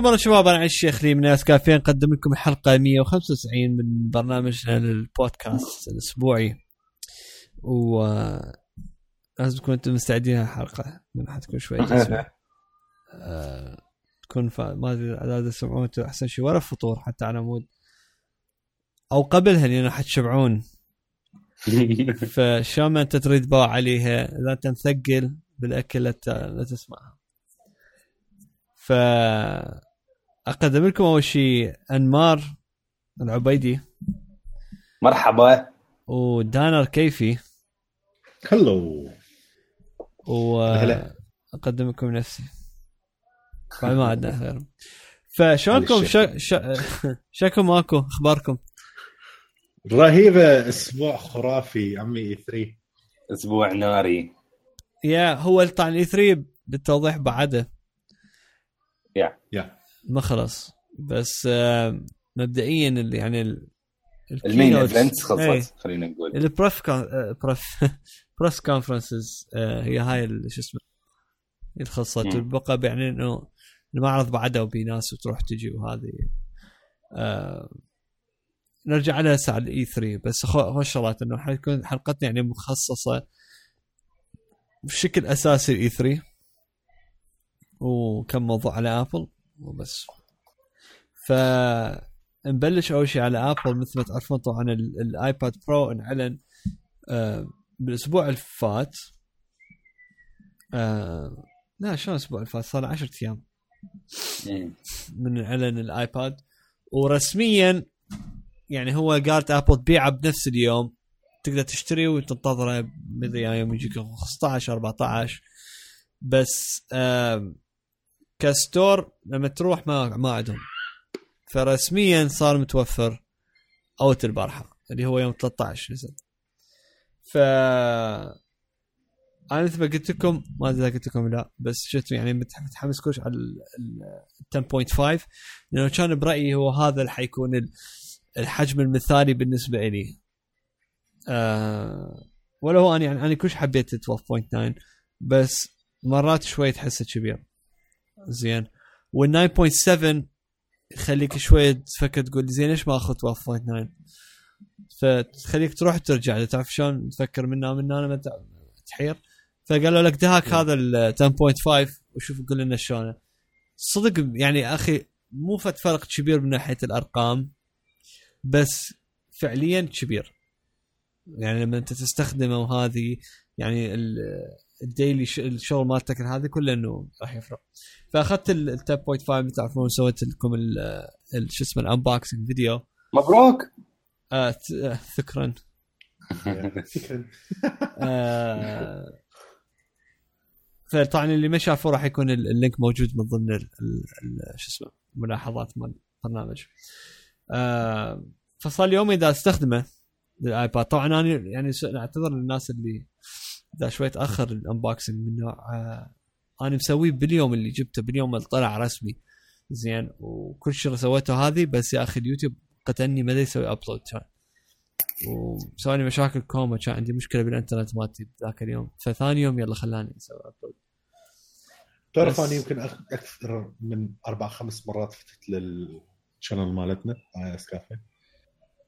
حياكم الله شباب أنا الشيخ لي من ناس كافيين نقدم لكم الحلقة 195 من برنامجنا البودكاست الأسبوعي. و لازم تكونوا أنتم مستعدين الحلقة لأن حتكون شوي. آه، تكون فا... ما أدري اذا تسمعون أحسن شيء ولا فطور حتى على مود. أو قبلها لأن حتشبعون فشلون ما أنت تريد باع عليها اذا انت مثقل بالاكل لا تسمعها. ف اقدم لكم أول شيء أنمار العبيدي. مرحبا. ودانر كيفي هلو هلا. واقدم لكم نفسي. بعد ما عندنا غيرهم فشلونكم؟ شا... شا... شكو ماكو؟ أخباركم؟ رهيبه أسبوع خرافي عمي اي 3 أسبوع ناري. يا هو طبعا E3 بالتوضيح بعده. يا. ما خلص بس آه، مبدئيا اللي يعني ال- main ال keynotes- event إيه. خلصت خلينا نقول. ال brief كان brief press conferences هي هاي شو اسمه اللي خلصت. والبقى يعني إنه المعرض بعده ناس وتروح تجي وهذه. آه نرجع على ال E3 بس خو خو شغلات إنه حتكون حلقتنا يعني مخصصة بشكل أساسي ال E3 وكم موضوع على Apple وبس. ف نبلش أول شيء على Apple مثل ما تعرفون طبعا ال- ال iPad Pro انعلن آه بالأسبوع اللي فات آه لا شلون الأسبوع اللي فات صار له 10 أيام مم. من اعلن ال iPad ورسميا يعني هو قالت Apple تبيعه بنفس اليوم. تقدر تشتري وتنتظره مدري يوم يجيك 15 14 بس آم، كستور لما تروح ما ما عندهم. فرسميا صار متوفر أوت البارحه اللي هو يوم 13 نزل. ف أنا مثل ما قلت لكم ما أدري إذا قلت لكم لا بس شفت يعني متح- متحمس كلش على ال ال 10.5 لأنه كان برأيي هو هذا اللي حيكون ال- الحجم المثالي بالنسبة لي آه ولو أنا يعني أنا كلش حبيت ال 12.9 بس مرات شوي تحسه كبير. زين. وال 9.7 يخليك شوي تفكر تقول زين ليش ما أخذ 12.9 فتخليك تروح ترجع تعرف شلون تفكر منا أنا ما تع- تحير. فقالوا لك دهاك هذا ال 10.5 وشوف قول لنا شلونه صدق يعني أخي مو فد فرق كبير من ناحية الأرقام بس فعليا كبير. يعني لما أنت تستخدمه وهذه يعني ال- daily الشغل مالتك هذا كله إنه راح يفرق. فأخذت ال 10.5 تعرفون سويت لكم شو اسمه ال unboxing video مبروك! آه آه، شكرا شكرا آه، فطبعا اللي ما شافه راح يكون ال- ال link موجود من ضمن ال- ال- ال- شو اسمه ملاحظات مال البرنامج. آه، فصار لي يومين إذا أستخدمه الايباد طبعا أنا يعني أعتذر للناس اللي اذا شوي تاخر ال unboxing من نوع آه، أنا مسويه باليوم اللي جبته باليوم اللي طلع رسمي. زين وكل شيء سويته هذه بس يا أخي اليوتيوب قتلني ما يسوي upload كان وسواني مشاكل كوما كان عندي مشكلة بالإنترنت مالتي ذاك اليوم. فثاني يوم يلا خلاني أسوي upload تعرف أنا يمكن أكثر من أربع خمس مرات فتت للشانل مالتنا اي اس كافيه.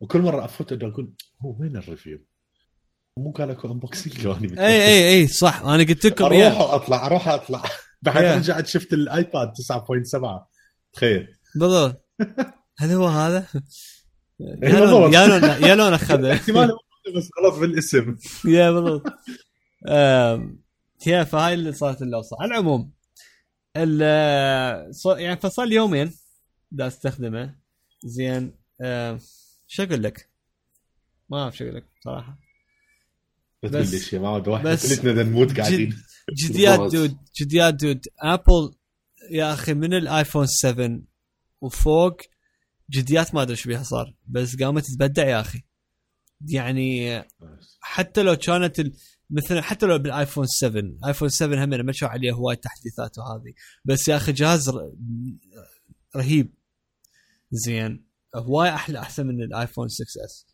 وكل مرة أفوت أقول هو وين الريفيو؟ مو قال اكو انبوكسنج اي اي اي صح. أنا قلت لكم أروح يا. واطلع أروح واطلع بعد Yeah. رجعت شفت الآيباد 9.7 تخيل. بالضبط. هل هو هذا؟ يا إيه لون. يا لون يا لون اخذه احتمال بس خلاص بالاسم. يا بالضبط. يا فهاي اللي صارت اللوصه على العموم يعني فصار لي يومين دا أستخدمه. زين. شو أقول لك؟ ما أعرف شو أقول لك صراحة لا تقول لي بس- شيء واحد ثلثنا بدنا نموت قاعدين جد جديات. دود جديات دود ابل يا أخي من الآيفون 7 وفوق جديات ما أدري إيش بيها صار بس قامت تبدع يا أخي يعني حتى لو كانت. مثلا حتى لو بالآيفون 7 آيفون 7 هم ما شاء عليه هواي تحديثات وهذه بس يا أخي جهاز. رهيب زين هواي أحلى أحسن من الآيفون 6 S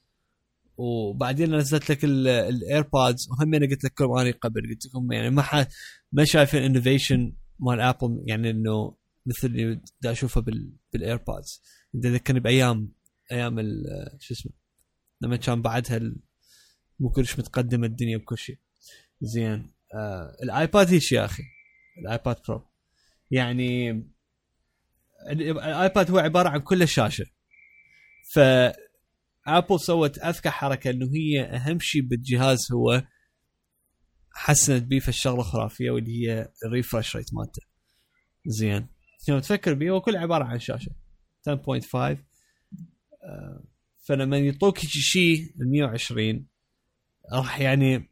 وبعدين نزلت لك ال AirPods وهم أنا قلت لكم اني قبل قلت لكم يعني ما ح... ما شايفين innovation مال ابل يعني إنه مثل اللي دا أشوفه بال بال AirPods دا ذكرني بايام أيام شو اسمه لما كان بعدها مو كلش متقدمه الدنيا بكل شيء. زين. آه الآيباد هيك يا أخي الآيباد برو يعني ال- الآيباد هو عبارة عن كله شاشه ف ابل سوت أذكى حركة إنه هي أهم شيء بالجهاز هو حسنت بيه في الشغلة خرافيه واللي هي ال refresh rate مالته. زين. لما تفكر بيه؟ هو كله عبارة عن شاشة. 10.5 آه، فلما يعطوك شيء ال 120 راح يعني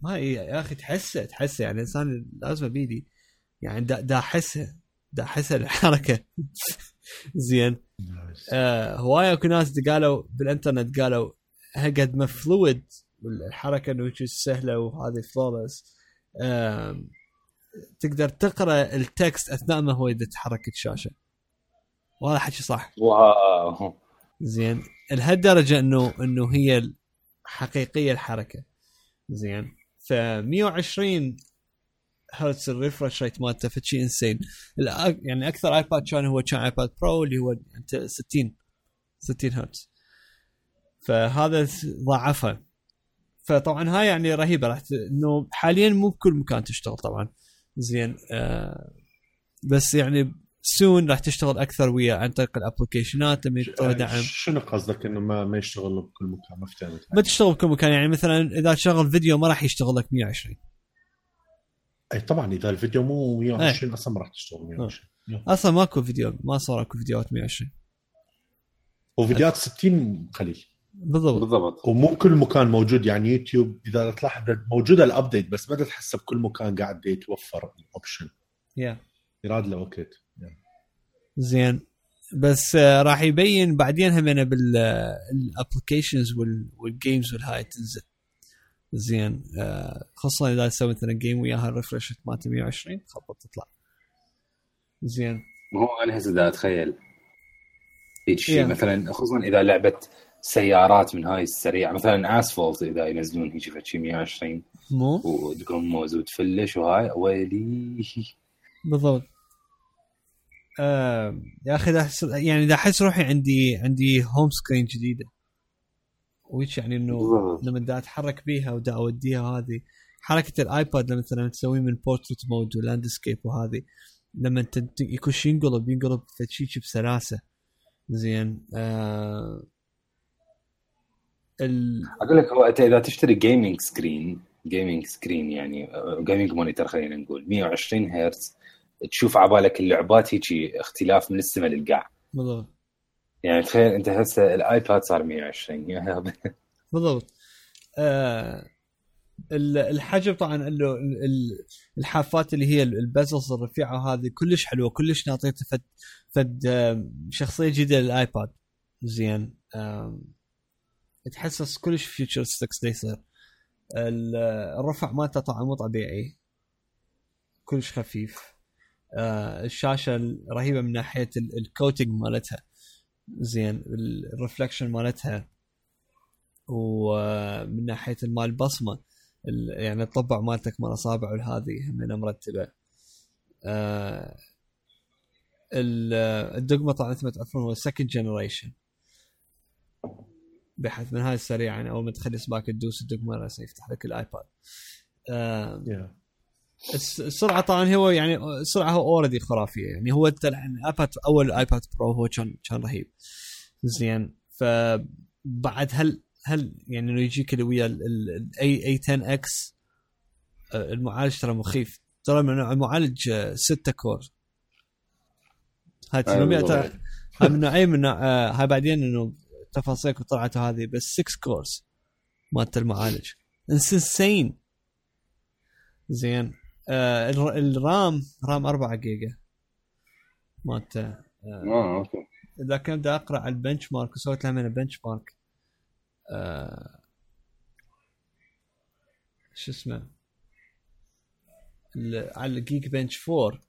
ما يا أخي تحسه تحسه يعني الانسان لازم بيدي. يعني دا, احسها دا احسها الحركة. زين. آه هواية اكو ناس قالوا بالإنترنت قالوا قد ما فلويد الحركه إنه هيك سهلة وهذه فلولس آه تقدر تقرأ ال text أثناء ما هو يتحرك الشاشه وهذا حكي صح؟ Wow. زين. لهالدرجة إنه إنه هي حقيقية الحركة. زين. ف 120 هرتز ال refresh rate مالته فشي insane يعني أكثر ايباد كان هو كان ايباد برو اللي هو أنت 60 60 هرتز فهذا ضاعفها فطبعا هاي يعني رهيبة راح إنه حاليا مو بكل مكان تشتغل طبعا. زين آه بس يعني soon راح تشتغل أكثر ويا عن طريق ال application ات لما يعطوها دعم. شنو قصدك إنه ما ما يشتغل بكل مكان ما ما تشتغل بكل مكان يعني مثلا إذا تشغل فيديو ما راح يشتغل لك 120 أي طبعا إذا الفيديو مو 120 أصلا ما راح تشتغل 120 أصلا ماكو فيديو ما صار أكو فيديوهات 120 وفيديوهات 60 قليل. بالضبط. بالضبط. ومو كل مكان موجود يعني يوتيوب إذا تلاحظ موجوده ال update بس ما تحسه بكل مكان قاعد يتوفر ال option يا يراد له وقت زين. بس آه، راح يبين بعدين همنا بال applications وال games والهاي تنزل. زين. آه، خاصه اذا تسوي مثلا game وياها ال refresh مالته 120 خبط تطلع. زين. هو أنا هسه دا أتخيل هيك شيء Yeah. مثلا خصوصا إذا لعبه سيارات من هاي السريعه مثلا اسفولت إذا ينزلون هيك فشي 120 مو؟ وتكون موزود فلش وهاي ويلي. بالضبط. آه يا أخي دا أحس- يعني دا أحس روحي عندي عندي home screen جديدة. وهيك يعني إنه. لما دا أتحرك بيها ودا أوديها هذه حركة الآيباد لما مثلا تسويه من portrait mode و landscape وهذه لما يكوش ينقلب ينقلب بسلاسة. زين آه ال... أقول لك هو أنت إذا تشتري gaming screen gaming screen يعني gaming monitor خلينا نقول 120 هرتز تشوف عبالك اللعبات هيك اختلاف من السماء للقاع. بالضبط. يعني تخيل انت هسه الآيباد صار 120 يا هبل. بالضبط. آه ال- الحجم طبعا ال- الحافات اللي هي ال bezels الرفيعة هذه كلش حلوة كلش ناطيته فد فد شخصية جديدة للآيباد. زين. تحسس كلش futuristic يصير. ال- الرفع مالته طبعا مو طبيعي. كلش خفيف. آه، الشاشة رهيبة من ناحية ال- ال coating مالتها. زين ال reflection مالتها. ومن ناحية المال البصمه ال- يعني الطبع مالتك مال اصابع والهذه همينه مرتبة. آه ال- الدقمة طبعا مثل ما تعرفون هو second generation بحيث من هاي السريعه يعني أول ما تخلي اصبعك تدوس الدقمة راح يفتح لك الآيباد. آه يا. الس- السرعة طبعا هو يعني السرعة هو already خرافية. يعني هو الايباد أول ايباد برو هو كان كان رهيب. زين. فبعد هل هل يعني إنه يجيك اللي ويا الاي اي 10 إكس المعالج ترى مخيف. ترى من نوع المعالج 6 كور. هاي 800 ترى هاي من نوعين من آه، هاي بعدين إنه تفاصيل طلعت هذه بس 6 كورز مالت المعالج. انسين زين. آه الر- الرام رام 4 جيجا. مالته آه أوكي. إذا كنت بدي أقرأ على ال benchmark وسويت لها من ال benchmark آه شو اسمه؟ على ال Geekbench 4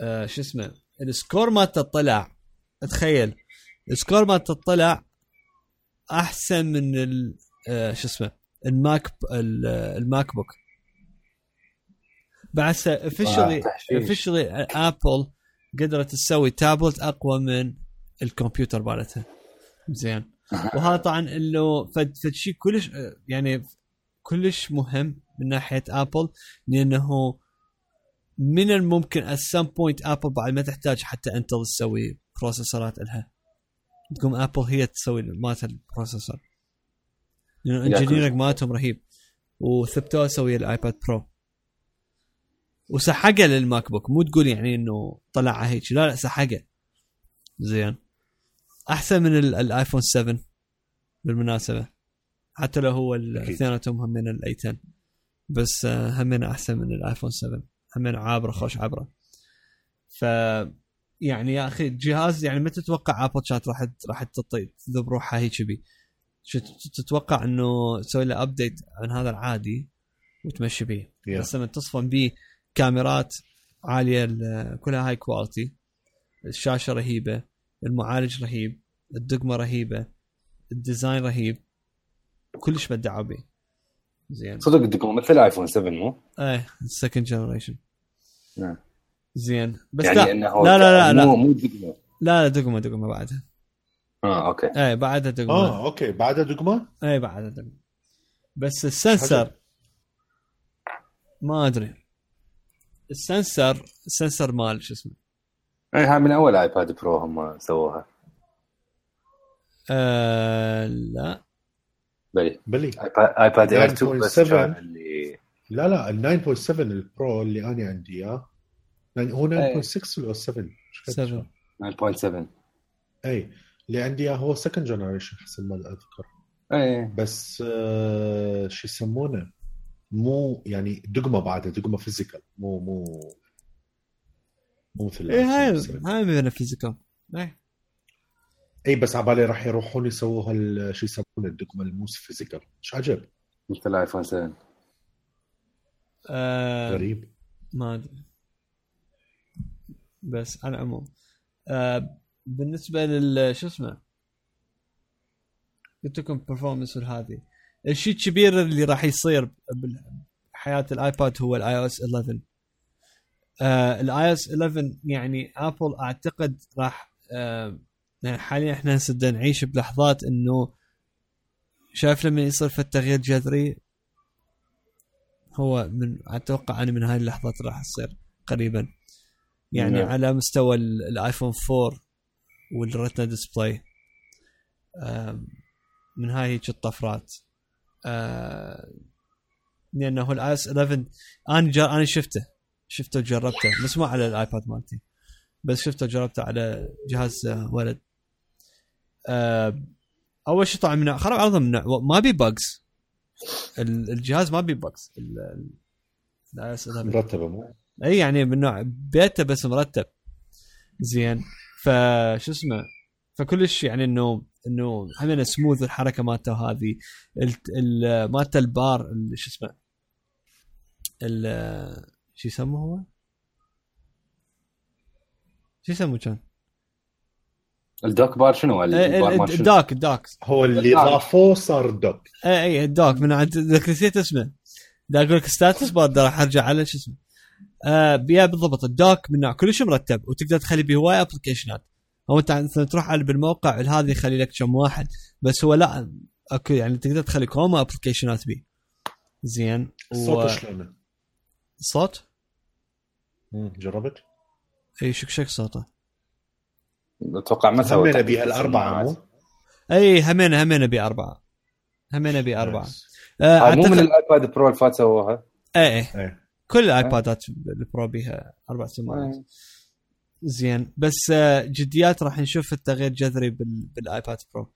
آه شو اسمه؟ ال score مالته طلع تخيل ال score مالته طلع أحسن من ال آه شو اسمه؟ ال Mac ال- ال MacBook. بعد officially. officially Apple قدرت تسوي تابلت أقوى من الكمبيوتر مالتها. زين. وهذا طبعا إنه فد شيء كلش يعني كلش مهم من ناحية Apple لأنه من الممكن at some point Apple بعد ما تحتاج حتى انت تسوي processor ات لها. تقوم Apple هي تسوي مالت ال processor لأنه engineering مالتهم رهيب. وثبتوها سوي ال iPad Pro وسحقه لل MacBook. مو تقول يعني إنه طلعها هيك. لا لا سحقه. زين. أحسن من ال- ال iPhone 7 بالمناسبة. حتى لو هو. اثنيناتهم هم من ال A10 بس آه، همين أحسن من ال iPhone 7 همين عابرة خوش عبره ف يعني يا أخي الجهاز يعني ما تتوقع Apple كانت راح راح تذب روحها هيك بي؟ تتوقع إنه تسوي له update عن هذا العادي وتمشي بيه؟ Yeah. بس لما تصفن بيه كاميرات عالية ال- كلها هاي quality الشاشة رهيبة المعالج رهيب الدقمة رهيبة ال design رهيب. كلش بدعوا به زين. صدق دقمه مثل iPhone 7 مو؟ إيه second generation نعم. زين. بس يعني لا إنه لا لا لا مو لا. مو دقمة. لا لا دقمة دقمة بعدها. آه أوكي. إيه بعدها دقمة. آه أوكي. بعدها دقمة؟ إيه بعدها دقمة. بس ال sensor. ما أدري. ال sensor ال sensor مال شو اسمه؟ اي هاي من أول iPad Pro هم سووها. آه لا. بلي. بلي. iPad Air 2 بس 9.7. كان اللي لا لا ال 9.7 ال Pro اللي أنا عندي إياه. يعني هو إيه. 9.6 ولا 7 7 9.7 اي اللي عندي إياه هو second generation حسب ما أذكر. اي بس آه شو يسمونه؟ مو يعني دقمة بعدها دقمة physical مو مو مو مثل إيه هاي 7. هاي من ال physical إيه. اي بس عبالي راح يروحون يسووها ال- شو يسمونه الدقمة المو physical مش عجب. مثل ال iPhone 7 آه غريب. ما أدري. بس على العموم. آه بالنسبة لل شو اسمه؟ قلت لكم performance هذه الشيء الكبير اللي راح يصير بحياة ال iPad هو ال iOS 11 آه ال iOS 11 يعني Apple أعتقد راح آه يعني حاليا إحنا هسه نعيش بلحظات إنه شايف لما يصير في التغيير جذري هو من أتوقع أنا من هاي اللحظات راح تصير قريبا. يعني نعم. على مستوى ال- ال iPhone 4 وال Retina display. من هاي هيك الطفرات. آه، لأنه ال iOS 11 أنا جر... أنا شفته. شفته وجربته. بس مو على ال iPad مالتي. بس شفته وجربته على جهاز آه، ولد. آه، أول شيء طبعا من خرب عرضه من ما بي بجز الجهاز ما بي بجز الاي اس 11 مرتبة مو؟ إي يعني من نوع بيته بس مرتب. زين. فشو اسمه؟ فكلش يعني إنه إنه همين سموث الحركة مالته هذه ال- ال- مالته البار ال- شو اسمه ال- شو يسموه هو؟ شو يسموه كان؟ الدوك بار شنو؟ إيه، البار ال- مال شنو؟ الداك الداك هو اللي. ضافوه صار دوك اي اي الدوك من عند ذاك نسيت اسمه دا أقول لك ستاتس بار راح أرجع على شو اسمه آه بيا بالضبط الدوك من نوع كلش مرتب وتقدر تخلي به هواي ابلكيشنات أو انت مثلا تروح على بالموقع هذا يخلي لك كم واحد. بس هو لا اكو يعني تقدر تخلي كوما ابلكيشنات به زين. الصوت شلونه؟ صوت؟ مم، جربت؟ إي شكشك صوته. أتوقع ما سوى همين تحديث ابيها الأربعة مو؟ إي همين همين ابي أربعة. همين ابي أربعة. آه هاي مو من ال iPad Pro اللي فات سووها. إي إي. كل ال iPad ات ال Pro بيها أربع سماعات. زين. بس آه، جديات راح نشوف التغيير جذري بال- بال iPad Pro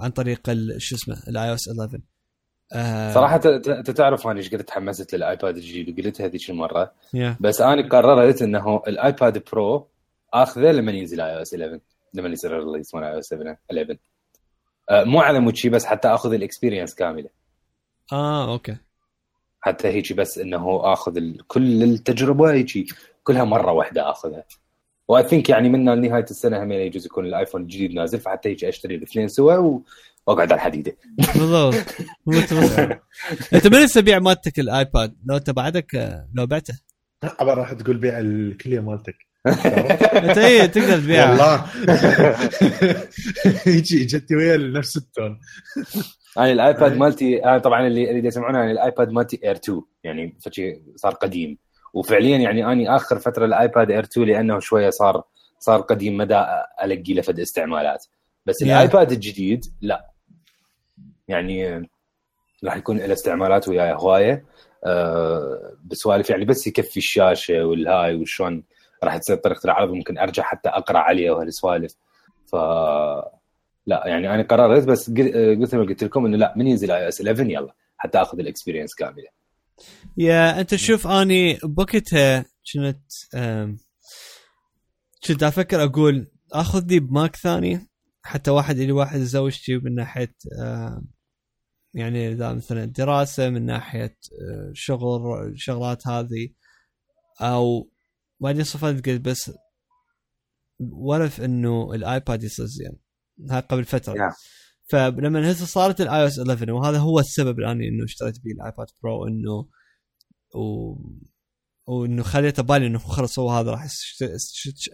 عن طريق شو اسمه ال iOS 11 آه صراحة أنت تعرف أنا إيش قد تحمست لل iPad الجديد وقلتها هذيك المره يا بس أنا قررت إنه ال iPad Pro آخذه لما ينزل iOS 11 لما يصير ال release مال iOS 11 آه، مو على مود شي بس حتى آخذ ال experience كاملة. آه okay. حتى هيك بس إنه آخذ كل التجربة هيك كلها مرة واحدة آخذها. و I think يعني من نهايه السنة هم يجوز يكون ال iPhone الجديد نازل فحتى هيك أشتري الاثنين سوا و- وأقعد على الحديدة. بالضبط. أنت من تبيع مالتك الآيباد؟ لو أنت بعدك لو بعته. عبر راح تقول بيع الكلية مالتك. أنت اي تقدر تبيعها والله. يجي جتي ويا نفس التون. أنا الآيباد. مالتي أنا طبعا اللي اللي يسمعونه عن الآيباد مالتي اير 2 يعني فشي صار قديم. وفعليا يعني أني آخر فترة الايباد إير 2 لأنه شوية صار صار قديم مدى ألقي له فد استعمالات. بس Yeah. ال iPad الجديد لا. يعني آه، راح يكون له استعمالات وياي هواية. آه، بسوالف يعني بس يكفي الشاشة والهاي وشلون راح تصير طريقة العرض ممكن أرجع حتى أقرأ عليه وهالسوالف. ف لا يعني أنا قررت بس قل- آه، قلت ما قلت لكم إنه لا من ينزل iOS 11 يلا حتى آخذ ال experience كاملة. yeah انت شوف اني بوقتها كنت كنت أفكر أقول اخذ لي بماك ثاني حتى واحد الي واحد زوجتي من ناحيه يعني اذا مثلا دراسه من ناحيه شغل الشغلات هذه أو بعدين صفت قلت بس ورف انه الايباد يصير زين هاي قبل فتره نعم. فلما هسه صارت الاي أو اس 11 وهذا هو السبب الان إنه اشتريت بيه الايباد برو إنه و... وانه خليته بالي إنه خلص هو هذا راح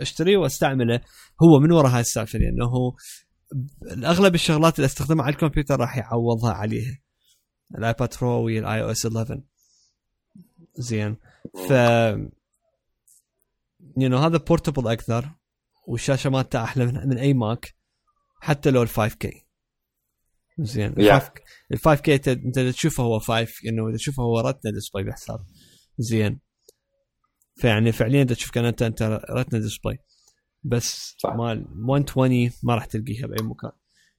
أشتريه وأستعمله. هو من وراء هاي السالفة لأنه أغلب الشغلات اللي أستخدمها على الكمبيوتر راح يعوضها عليها ال iPad Pro ويا ال iOS 11 زين. ف you هذا portable أكثر والشاشة مالته أحلى من أي Mac حتى لو ال 5K زين. ال 5K انت تشوفه هو 5 إنه إذا تشوفه هو Retina display بحساب زين. فيعني فعليا انت تشوف كان انت أنت Retina display بس صح. مال 120 ما راح تلقيها بأي مكان.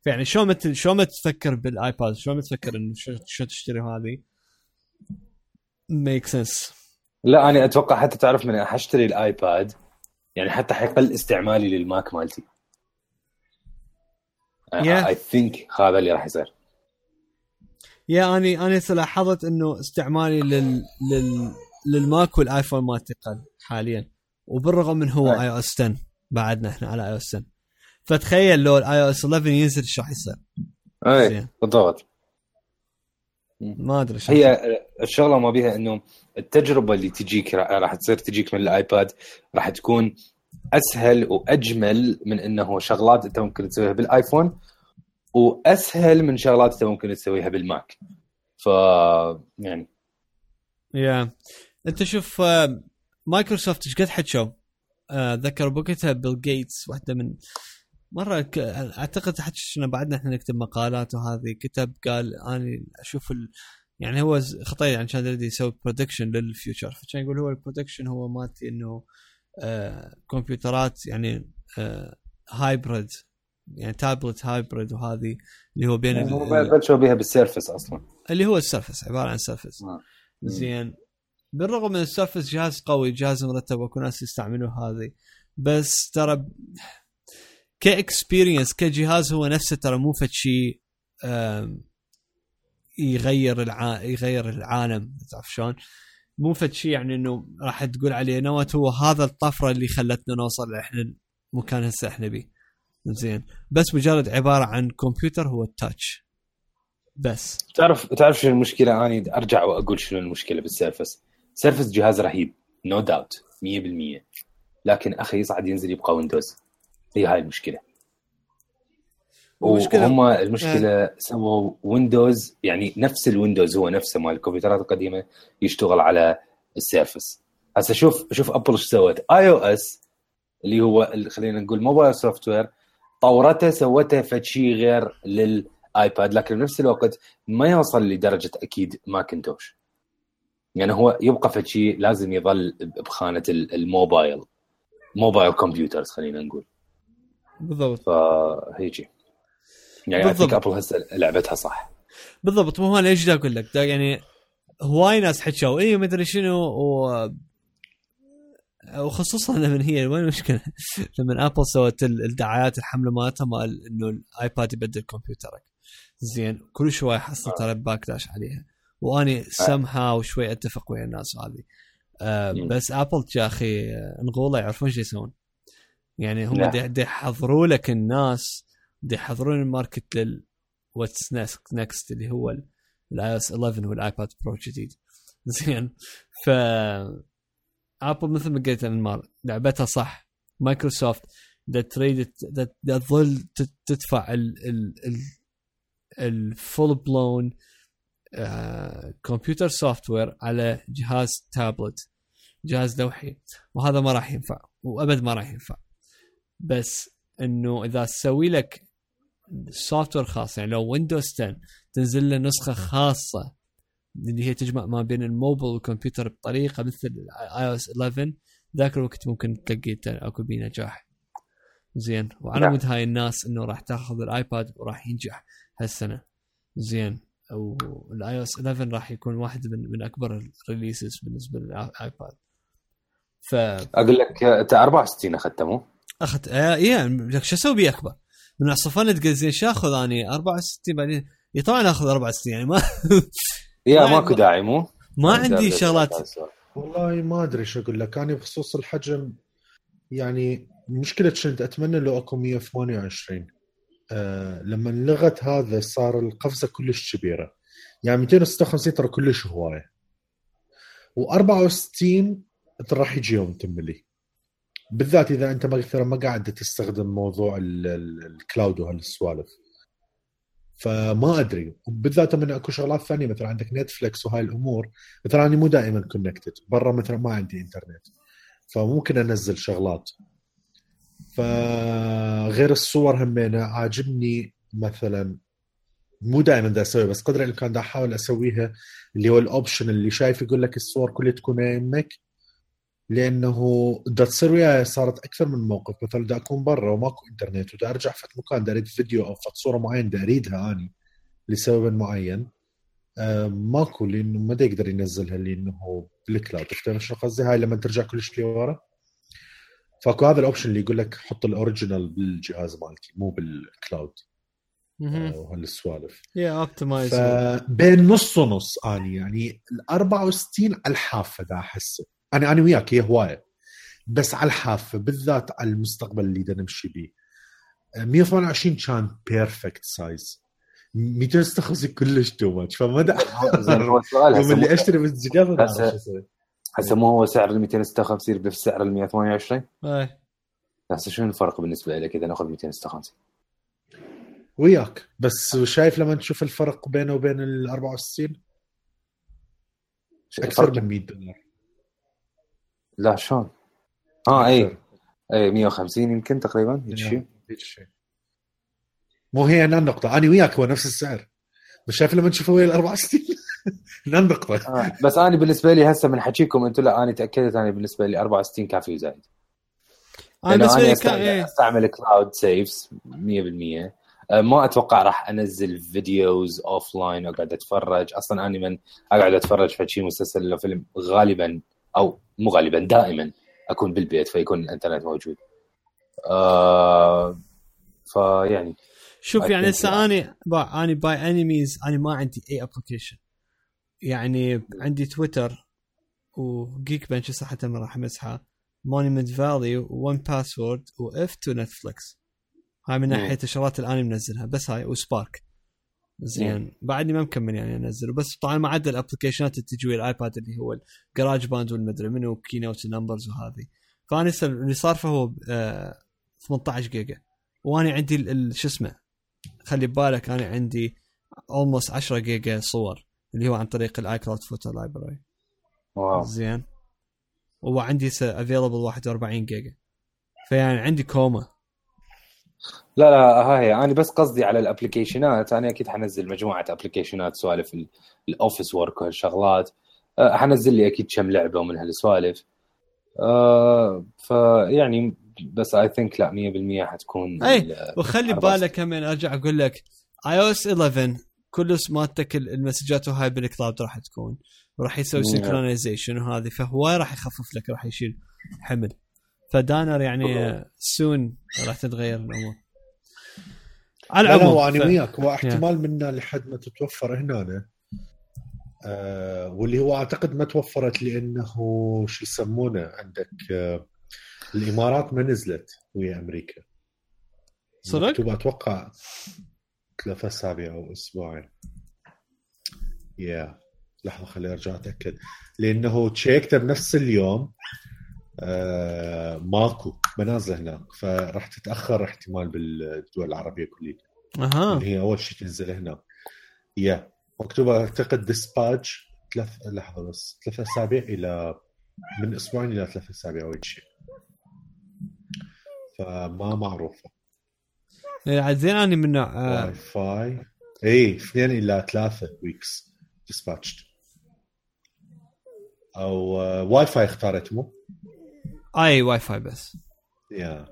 فيعني شلون ما شلون ما تفكر بال iPad شلون ما تفكر إنه شو تشتري هذه؟ Make sense لا أنا أتوقع حتى تعرف من حاشتري ال iPad. يعني حتى حيقل استعمالي لل Mac مالتي. I think هذا اللي راح يصير. Yeah اني أنا لاحظت إنه استعمالي لل لل لل Mac وال iPhone ما تقل حاليا. وبالرغم من هو. iOS 10 بعدنا إحنا على iOS 10 فتخيل لو ال iOS 11 ينزل إيش راح يصير؟ اي. بالضبط. ما أدري هي الشغلة ما بيها إنه التجربة اللي تجيك را- راح تصير تجيك من ال iPad راح تكون أسهل وأجمل من إنه شغلات أنت ممكن تسويها بال iPhone وأسهل من شغلات أنت ممكن تسويها بال Mac. ف يعني. Yeah. أنت شوف آه، مايكروسوفت إيش قد حكوا آه، ذكر بوقتها بيل جيتس واحدة من مرة ك... أعتقد حكي شنو بعدنا إحنا نكتب مقالات وهذه كتب قال أنا أشوف ال... يعني هو خطير يعني كان يسوي prediction لل future فكان يقول هو ال prediction هو مالتي إنه كمبيوترات يعني آه hybrid يعني tablet hybrid وهذه اللي هو بين ال- هم بلشوا بها بال Surface أصلا اللي هو ال Surface عبارة عن Surface آه. زين بالرغم من ال Surface جهاز قوي جهاز مرتب واكو ناس يستعملوا هذه بس ترى ك experience كجهاز هو نفسه ترى مو فد شيء يغير الع... يغير العالم تعرف شلون؟ مو فد شيء يعني إنه راح تقول عليه not هو هذا الطفرة اللي خلتنا نوصل إحنا مكان هسه إحنا بيه. زين. بس مجرد عبارة عن كمبيوتر هو ال touch. بس. تعرف تعرف شنو المشكلة؟ اني أرجع وأقول شنو المشكلة بال Surface. Surface جهاز رهيب. No doubt 100% لكن أخي يصعد ينزل يبقى Windows هي هاي المشكلة. المشكلة- وهم المشكلة سووا Windows يعني نفس الويندوز هو نفسه مال الكمبيوترات القديمة يشتغل على ال Surface. هسه شوف شوف Apple إيش سوت. iOS اللي هو خلينا نقول mobile software طورته سوته فد شيء غير لل iPad لكن بنفس الوقت ما يوصل لدرجة أكيد Macintosh يعني هو يبقى فد شيء لازم يظل بخانة ال- ال mobile mobile computers خلينا نقول. بالضبط. فهيجي. يعني بالضبط. اعتقد Apple هسه لعبتها صح. بالضبط مو أنا إيش دا أقول لك؟ دا يعني هواي ناس حكوا اي ما أدري شنو و وخصوصا لما هي وين المشكلة؟ لما ابل سوت ال- الدعايات الحملة مالتها مال إنه الآيباد يبدل كمبيوترك. زين كل شوي حصل ترى باكلاش عليها. وأني سمها وشوي أتفق ويا الناس هذه آه مم. بس ابل يا أخي آه، انغوله يعرفون شو يسوون. يعني هم يحضروا لك الناس دي يحضرون ال market لل what's next اللي هو ال iOS 11 وال iPad Pro الجديد زين. ف Apple مثل ما قلت انمار لعبتها صح. مايكروسوفت تريد تظل تدفع ال ال ال ال full blown computer software على جهاز تابلت جهاز لوحي. وهذا ما راح ينفع. وأبد ما راح ينفع. بس إنه إذا تسوي لك software خاص يعني لو Windows 10 تنزل له نسخة خاصة اللي هي تجمع ما بين الموبل والكمبيوتر بطريقة مثل iOS 11 ذاك الوقت ممكن تلاقي ت- اكو بيه نجاح زين وعلى نعم. مود هاي الناس إنه راح تاخذ ال iPad وراح ينجح هالسنة زين وال iOS 11 راح يكون واحد من من أكبر ال releases بالنسبة لل iPad فاخذت أقول لك أنت 64 أخذته مو؟ آه إيه شو أسوي بيه أكبر؟ من زين شو آخذ أني؟ 64 بعدين؟ إيه طبعا آخذ 64 يعني ما يا ما- ماكو داعي مو؟ ما عندي شغلات. والله ما أدري شو أقول لك أنا بخصوص الحجم يعني مشكلة كنت أتمنى لو أكو 128 آه لما لغت هذا صار القفزة كلش كبيرة. يعني 256 ترى كلش هواية. و64 ترى راح يجي يوم تملي بالذات إذا أنت مثلا ما قاعد تستخدم موضوع ال- ال- ال cloud وهالسوالف. فما أدري. وبالذات من أكو شغلات ثانية مثلا عندك Netflix وهاي الأمور مثلا أنا مو دائما connected برا مثلا ما عندي انترنت فممكن أنزل شغلات. فغير الصور همينة عاجبني مثلا مو دائما دا أسوي بس قدر الإمكان دا أحاول أسويها اللي هو ال option اللي شايف يقول لك الصور كلها تكون يمك لأنه دا تصير وياي صارت أكثر من موقف مثلا دا أكون برا وماكو إنترنت ودا أرجع فت مكان دا أريد فيديو أو فت صورة معينة دا أريدها اني لسبب معين. آه، ماكو لأنه ما يقدر ينزلها لأنه بال cloud. تفهم شو قصدي؟ هاي لما ترجع كلش لورا فاكو هذا ال option اللي يقول لك حط ال original بالجهاز مالتي مو بال cloud آه، وهالسوالف. يا optimize فبين نص ونص اني يعني ال 64 على الحافه دا احسه أنا أنا وياك هي هواية. بس على الحافة بالذات على المستقبل اللي بدنا نمشي بيه. آه، 128 كان perfect size 256 كلش too much فما يوم اللي مو- أشتري بالجهاز ما هسه- مو هو سعر ال 256 بنفس سعر ال 128 إيه. هسه شنو الفرق بالنسبة لك إذا ناخذ 256 وياك. بس شايف لما تشوف الفرق بينه وبين ال 64 أكثر من 100 دولار. لا شلون؟ آه اي. اي 150 يمكن تقريبا هيك شيء. هيك شيء. مو هي هنا النقطة أنا وياك هو نفس السعر. بس شايف لما تشوفه ويا ال 64 هنا النقطة آه. بس أنا بالنسبة لي هسه من حكيكم أنتم لا أنا تأكدت أنا بالنسبة لي 64 كافي وزايد أنا لأنه بالنسبة لي استعمل, إيه. أستعمل cloud saves 100% آه، ما أتوقع راح أنزل videos offline واقعد أتفرج. أصلا أنا من أقعد أتفرج في شيء مسلسل ولا فيلم غالبا أو مو غالبا دائما أكون بالبيت فيكون الإنترنت موجود. آه فيعني شوف يعني هسه اني اني by any means أنا ما عندي أي application يعني عندي تويتر وجيك بنش حتى ما راح امسحها مونيمنت فالي وون باسورد واف تو نتفلكس هاي من. ناحية الشغلات اللي أنا منزلها. بس هاي وسبارك زين. بعدني ما مكمل يعني أنزله. بس طبعا ما عدا الابلكيشنات اللي تجي الآيباد اللي هو الجراج باند والمدري منو كينوت نمبرز وهذه. فأنا اللي صار فهو آه 18 جيجا. وأنا عندي شو اسمه خلي ببالك أنا عندي almost 10 جيجا صور اللي هو عن طريق ال iCloud Photo Library wow. زين. وعندي available 41 جيجا. فيعني عندي كوما لا لا هاي أنا بس قصدي على ال applicationات. أنا أكيد حنزل مجموعة applicationات سوالف ال- ال office work وهالشغلات أه، حنزل لي أكيد كم لعبة ومن هالسوالف. أه فيعني بس I think لا 100% حتكون ال- وخلي بالك كمان أرجع أقول لك iOS 11 كل مالتك ال- المسجات وهاي بال cloud راح تكون. وراح يسوي نعم. synchronization وهذه فهو راح يخفف لك راح يشيل حمل. فدانر يعني soon راح تتغير الأمور. على العموم هو أنا ف- وياك. هو احتمال منا لحد ما تتوفر هنا آه واللي هو أعتقد ما توفرت لأنه شو يسمونه عندك آه الإمارات ما نزلت ويا أمريكا. صدق؟ مكتوب أتوقع ثلاثة أسابيع أو أسبوعين. يا لحظة خليني أرجع أتأكد. لأنه تشيكته بنفس اليوم. ماكو منازل هناك فراح تتأخر احتمال بالدول العربية كلها أها. اللي هي أول شيء تنزل هنا يا مكتوبه أعتقد ديسباتش ثلاث لحظة بس ثلاث أسابيع إلى من أسبوعين إلى ثلاث أسابيع أو شيء فما معروفة. إيه، زين اني من نوع آه، واي فاي اي اثنين إلى ثلاثة ويكس ديسباتشد أو آه، واي فاي اختارت مو؟ آي واي فاي بس يا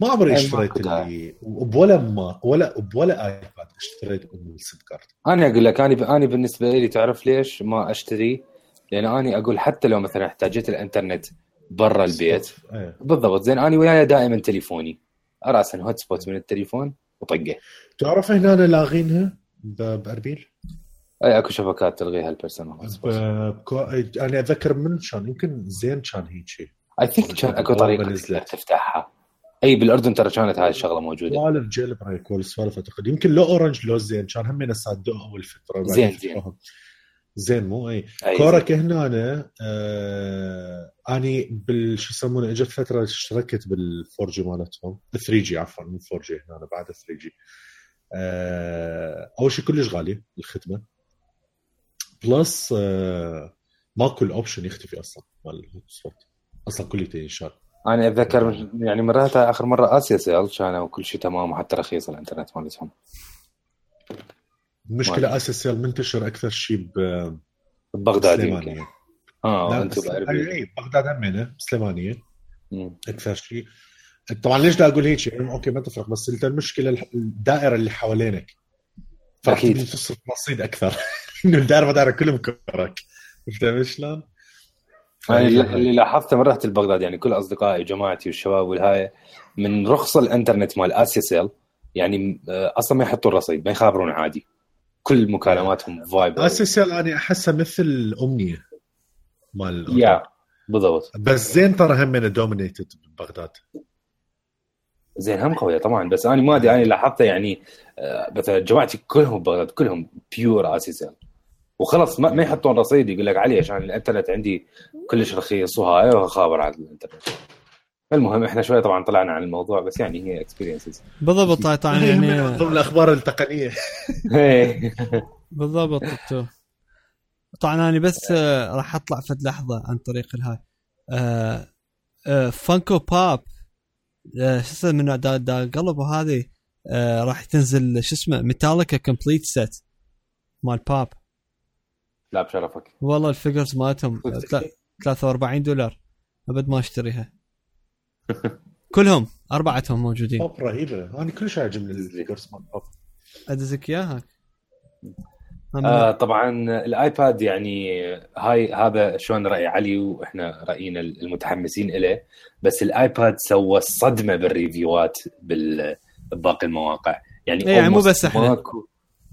ما عمري اشتريت. اللي وبولا ما ولا بولا آيباد اشتريت ام السيم كارد أنا أقول لك أنا أنا بالنسبة لي تعرف ليش ما أشتري؟ لأن أنا أقول حتى لو مثلا احتاجت الإنترنت برا البيت إيه. بالضبط زين أنا وياي دائما تليفوني راسا hotspot من التليفون وطقه تعرف هنا أنا لاغينها بأربيل أي أكو شبكات تلغيها ال personal. أنا أتذكر من كان يمكن زين كان هيك. شيء I think كان أكو طريقة تفتحها. أي بالأردن ترى كانت هاي الشغلة موجودة. سوالف jailbreak والسوالف أعتقد. يمكن لو Orange لو زين كان هم صدقوا اول فتره زين، زين. زين مو؟ أي. أي Korek هنا أنا آه أني بال شو يسمونه إجت فترة اشتركت بال 4G مالتهم. 3G عفوا مو 4G هنا بعد 3G. آه أول شيء كلش غالية الخدمة. plus آه ماكو ال option يختفي أصلا مال ال hotspot أصلا كله ينشال أنا أتذكر يعني مراتها آخر مرة آسيا سيل كانوا كل شيء تمام وحتى رخيص الإنترنت مالتهم المشكلة آسيا سيل منتشر أكثر شيء ب ببغداد سليمانية. يمكن آه أي، بغداد همينه سليمانيه. أكثر شيء. طبعا ليش دا أقول هيك؟ شيء okay ما تفرق بس أنت المشكلة الدائرة اللي حوالينك. فاكيد تصرف رصيد أكثر. إنه الدائره ما دائره كلهم كورك فهمت شلون؟ يعني اللي لاحظته من رحت لبغداد يعني كل أصدقائي وجماعتي والشباب والهاي من رخص الإنترنت مال اسيا سيل يعني آه، أصلا ما يحطون رصيد ما يخابرون عادي. كل مكالماتهم فايب اساسيال أنا أحسها مثل امنيه مال يا بالضبط. بس زين ترى هم dominated ببغداد. زين هم قوية طبعا بس أنا ما أدري أنا لاحظته يعني آه، مثلا جماعتي كلهم بغداد كلهم pure اسيا سيل وخلص ما, ما يحطون رصيد يقول لك علي عشان الإنترنت عندي كلش رخيص وهاي وخابر على الإنترنت. المهم إحنا شوية طبعا طلعنا عن الموضوع بس يعني هي experiences بالضبط طبعا طبعا يعني من ضمن الأخبار التقنية. بالضبط too. طبعا أنا بس آه، راح أطلع فد لحظة عن طريق الهاي. آه، آه، Funko Pop آه، شو اسمه من دا, دا قلب هذه راح تنزل شو اسمه Metallica complete set مال باب لا بشرفك. والله ال figures مالتهم آه، تلا- 43 دولار. أبد ما أشتريها. كلهم أربعتهم موجودين. بوب رهيبة. أنا كلش عاجبني ال figures مال بوب أدزك إياها. آه طبعا الآيباد يعني هاي هذا شلون رأي علي وإحنا رأينا المتحمسين له بس الآيباد سوى صدمة بال review ات بال- بباقي المواقع. يعني إيه، يعني مو بس إحنا. ماكو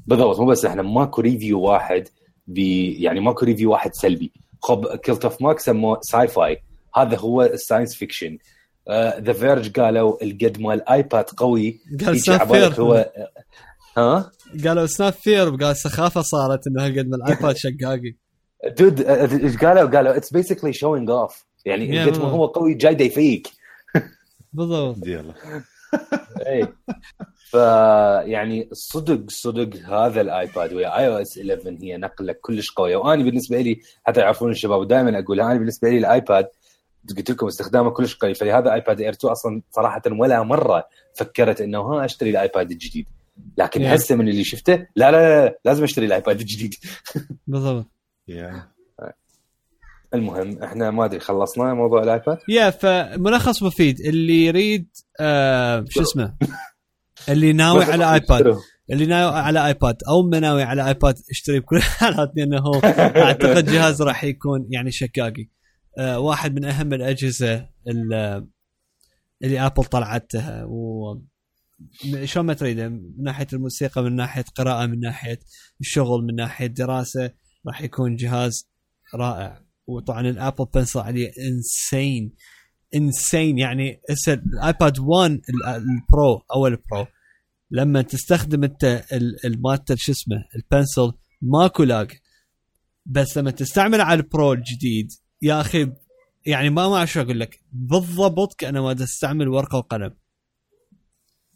بالضبط مو بس إحنا ماكو review واحد بي يعني ماكو review واحد سلبي. خب Cult of Mac سموه sci-fi هذا هو ال science fiction The Verge قالوا القد مال الايباد قوي. قال سناب هو ها؟ قالوا سناب فير قال سخافة صارت إنه هالقد من الايباد شقاقي. dude إيش قالوا؟ قالوا it's basically showing off يعني Yeah, قد ما. هو قوي جاي دا يفيك بالضبط. يلا. اي ف يعني صدق صدق هذا الآيباد ويا iOS 11 هي نقلة كلش قوية. وأنا بالنسبة لي حتى يعرفون الشباب دائما أقول أنا بالنسبة لي الآيباد قلت لكم استخدامه كلش قوي. فلهذا iPad Air 2 أصلا صراحة ولا مرة فكرت إنه ها أشتري الآيباد الجديد. لكن Yeah. هسه من اللي شفته لا لا, لا لازم أشتري الآيباد الجديد. بالضبط. المهم إحنا ما ادري خلصنا موضوع الآيباد؟ يا فملخص مفيد اللي يريد آه شو اسمه؟ اللي ناوي على آيباد. اللي ناوي على آيباد أو ما ناوي على آيباد اشتري بكل الحالات لأنه أعتقد جهاز راح يكون يعني شقاقي. آه واحد من أهم الأجهزة ال- اللي آبل طلعتها و شلون ما تريده من ناحية الموسيقى من ناحية قراءة من ناحية الشغل من ناحية دراسة راح يكون جهاز رائع. وطبعا ال Apple Pencil عليه insane insane يعني هسه الآيباد 1 ال- ال Pro أو ال Pro لما تستخدم أنت ال- المالته شو اسمه ال Pencil ماكو lag. بس لما تستعمل على ال Pro الجديد يا أخي يعني ما ما شو أقول لك. بالضبط كانما تستعمل ورقة وقلم.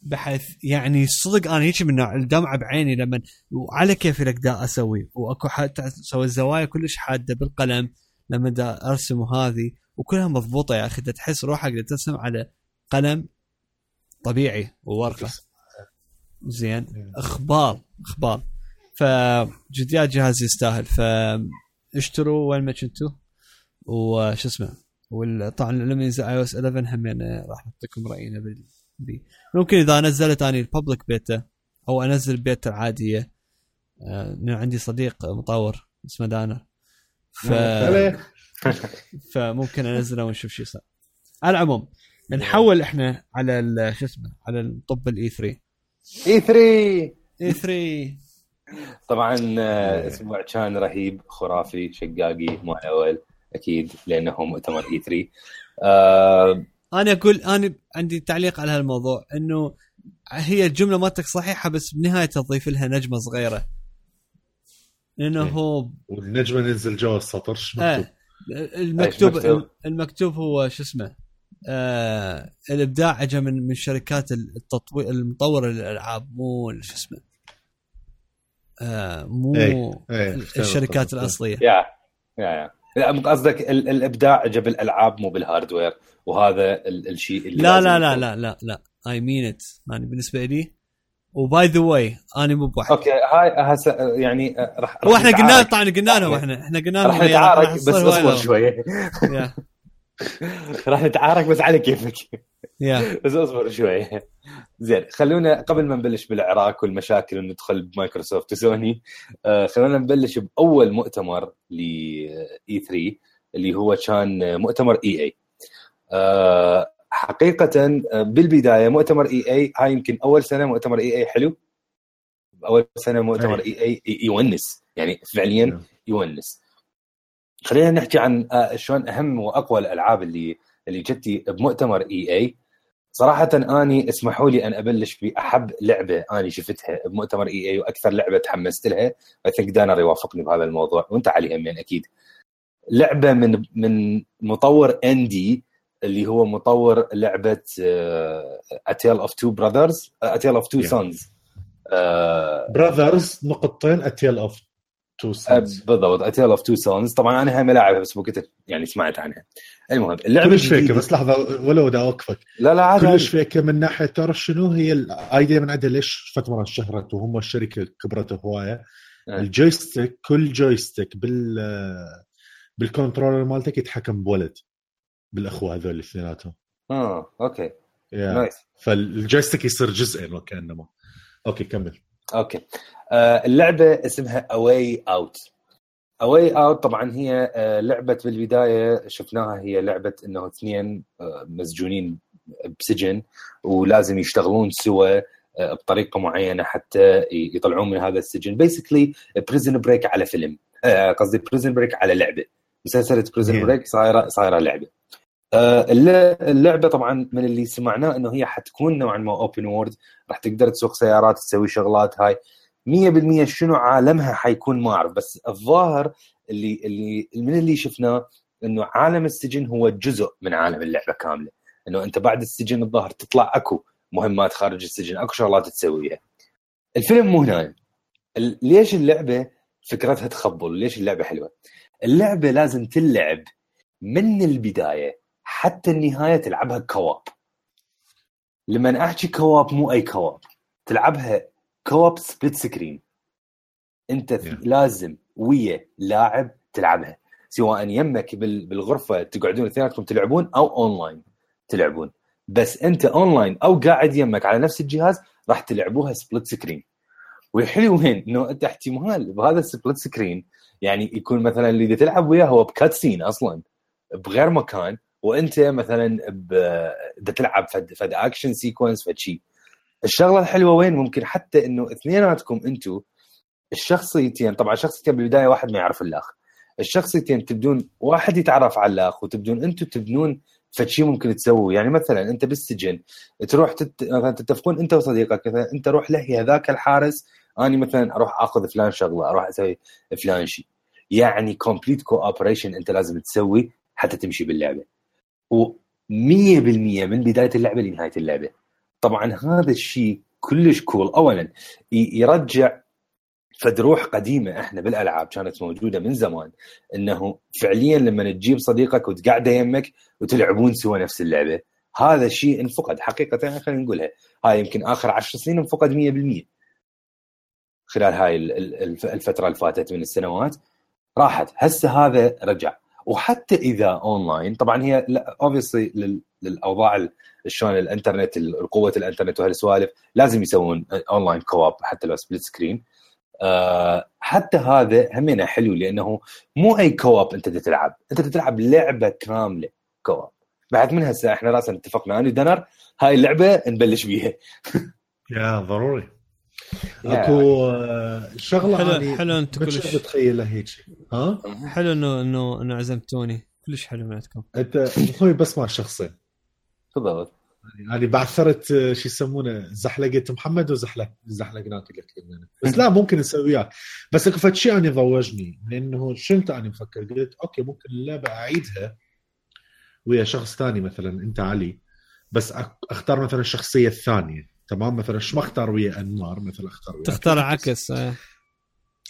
بحيث يعني صدق أنا هيك من الدمعه بعيني لما وعلى كيفي لك دا أسوي. وأكو حتى أسوي الزوايا كلش حادة بالقلم. لما دا ارسم وهذه وكلها مضبوطة يا أخي دا تحس روحك ترسم على قلم طبيعي وورقة. زين. إخبار إخبار. فجديات جهاز يستاهل. فاشتروا وين ما كنتوا. وش اسمه؟ وطبعا لما ينزل iOS 11 همين راح نعطيكم رأينا بي. ممكن إذا نزلت أني ال public beta أو أنزل بيتا العادية. آه عندي صديق مطور اسمه دانا. ف فممكن انزله ونشوف شو صار. على العموم نحول إحنا على شو اسمه على ال topic ال E3 E3 E3 طبعا آه، أسبوع كان رهيب خرافي شقاقي مو اول أكيد لأنه مؤتمر اي 3 آه أنا أقول أنا عندي تعليق على هالموضوع إنه هي الجملة مالتك صحيحة بس بنهاية تضيف لها نجمة صغيرة. لأنه إيه. هو والنجمة ننزل جوا السطر شو مكتوب؟ آه المكتوب مكتوب؟ المكتوب هو شو اسمه آه الإبداع اجى من من شركات التطوير المطور الالعاب مو شو اسمه آه مو إيه، إيه، الشركات. الأصلية يا يا يا لا قصدك ال- الإبداع اجى بالألعاب مو بال hardware وهذا ال- الشيء اللي لا لا لا يكون. لا لا لا I mean it يعني بالنسبة لي و by the way أنا مو بواحد. okay هاي هسه يعني آه، راح هو راح إحنا قلنا. طبعا قلنا لهم إحنا إحنا قلنا راح لهم يلا، نتعارك راح بس أصبر. شوية yeah. راح نتعارك بس على كيفك. بس أصبر شوية زين خلونا قبل ما نبلش بالعراك والمشاكل وندخل بمايكروسوفت وسوني آه خلونا نبلش بأول مؤتمر ل E3 اللي هو كان مؤتمر EA آه حقيقة آه، بالبداية مؤتمر EA هاي يمكن أول سنة مؤتمر EA حلو. أول سنة مؤتمر EA يونس يعني فعليا نعم. يونس. خلينا نحكي عن آه، شلون أهم وأقوى الألعاب اللي اللي جتي بمؤتمر EA. صراحة أني اسمحوا لي أن أبلش بأحب لعبة أني شفتها بمؤتمر EA وأكثر لعبة تحمست لها. I think دانا يوافقني بهذا الموضوع وأنت علي همين أكيد. لعبة من من مطور indie اللي هو مطور لعبة A Tale of Two Brothers A Tale of Two. Sons Brothers نقطتين A Tale of Two Sons بالضبط A Tale of Two Sons طبعا أنا هم لاعبها بس كنت يعني سمعت عنها. المهم اللعبة كلش فيك بس لحظة ولو بدي أوقفك. لا لا عادي كلش فيك من ناحية تعرف شنو هي ال idea من عندها؟ ليش فترة شهرت وهم الشركة كبرت هواية. آه. ال joystick كل joystick بال بال controller مالتك يتحكم بواحد. بالإخوة هذول الاثنيناتهم آه okay. nice فال joystick يصير جزئين وكأنما. okay كمل. okay. آه اللعبة اسمها A Way Out A Way Out طبعا هي آه لعبة بالبداية شفناها هي لعبة إنه اثنين آه مسجونين بسجن ولازم يشتغلون سوا آه بطريقة معينة حتى يطلعون من هذا السجن. basically Prison Break على فيلم. آه، قصدي Prison Break على لعبة. مسلسلة Prison. Break صايرة صايرة لعبة. اللعبة طبعا من اللي سمعناه إنه هي حتكون نوعا ما open world راح تقدر تسوق سيارات تسوي شغلات هاي. 100% شنو عالمها حيكون ما أعرف بس الظاهر اللي اللي من اللي شفناه إنه عالم السجن هو جزء من عالم اللعبة كاملة. إنه أنت بعد السجن الظاهر تطلع أكو مهمات خارج السجن أكو شغلات تسويها. الفيلم مو هنا ليش اللعبة فكرتها تخبل؟ ليش اللعبة حلوة؟ اللعبة لازم تلعب من البداية حتى النهاية تلعبها كواب. لما أحكي co-op مو أي co-op تلعبها co-op split screen أنت Yeah. لازم ويا لاعب تلعبها سواء يمك بال- بالغرفة تقعدون اثنيناتكم تلعبون أو اونلاين تلعبون. بس أنت اونلاين أو قاعد يمك على نفس الجهاز راح تلعبوها split screen والحلو وين؟ إنه أنت احتمال بهذا ال split screen يعني يكون مثلا اللي تلعب وياه هو ب cutscene أصلا بغير مكان وانت مثلا ب- دا تلعب فد, فد action sequence فد شيء الشغلة الحلوة وين؟ ممكن حتى إنه اثنيناتكم أنتم الشخصيتين طبعا شخصيتين بالبداية واحد ما يعرف الأخ. الشخصيتين تبدون واحد يتعرف على الأخ وتبدون أنتم تبنون فد شيء ممكن تسووه. يعني مثلا انت بالسجن تروح تت... مثلا تتفقون انت وصديقك مثلا انت روح له هذاك الحارس اني مثلا أروح آخذ فلان شغلة أروح أسوي فلان شيء يعني complete cooperation انت لازم تسوي حتى تمشي باللعبة. و100% من بداية اللعبة لنهاية اللعبة. طبعا هذا الشيء كلش cool اولا يرجع فد روح قديمة إحنا بالألعاب كانت موجودة من زمان إنه فعليا لما تجيب صديقك وتقعده يمك وتلعبون سوا نفس اللعبة. هذا الشيء انفقد حقيقة خلينا نقولها. هاي يمكن آخر عشر سنين انفقد 100% خلال هاي ال- ال- الف- الفترة اللي فاتت من السنوات راحت. هسه هذا رجع. وحتى إذا أونلاين طبعا هي obviously للأوضاع شلون الإنترنت ال- قوة الإنترنت وهالسوالف لازم يسوون online co-op حتى لو split screen آه حتى هذا همينه حلو لأنه مو أي co-op أنت تلعب. أنت تلعب لعبة كاملة co-op بعد من هسه إحنا راسا اتفقنا أنا وأنمار هاي اللعبة نبلش بيها. يا ضروري. أكو آه، شغلة حلو حلو انت كلش متخيلها هيك. ها؟ حلو انه انه إنه عزمتوني كلش حلو من عندكم أنت أخوي بس مع الشخصين تفضل. يعني بعثرت آه، شو يسمونه زحلقة محمد وزحلق زحلقناك قلت لك بس لا ممكن نسويها بس أكو فد شيء اني ضوجني لأنه شنت اني مفكر؟ قلت أوكي ممكن اللعبه اعيدها ويا شخص ثاني مثلا أنت علي. بس أختار مثلا الشخصية الثانية. تمام؟ مثلا شو ما اختار ويا أنمار مثلا اختار ويا تختار عكس آه.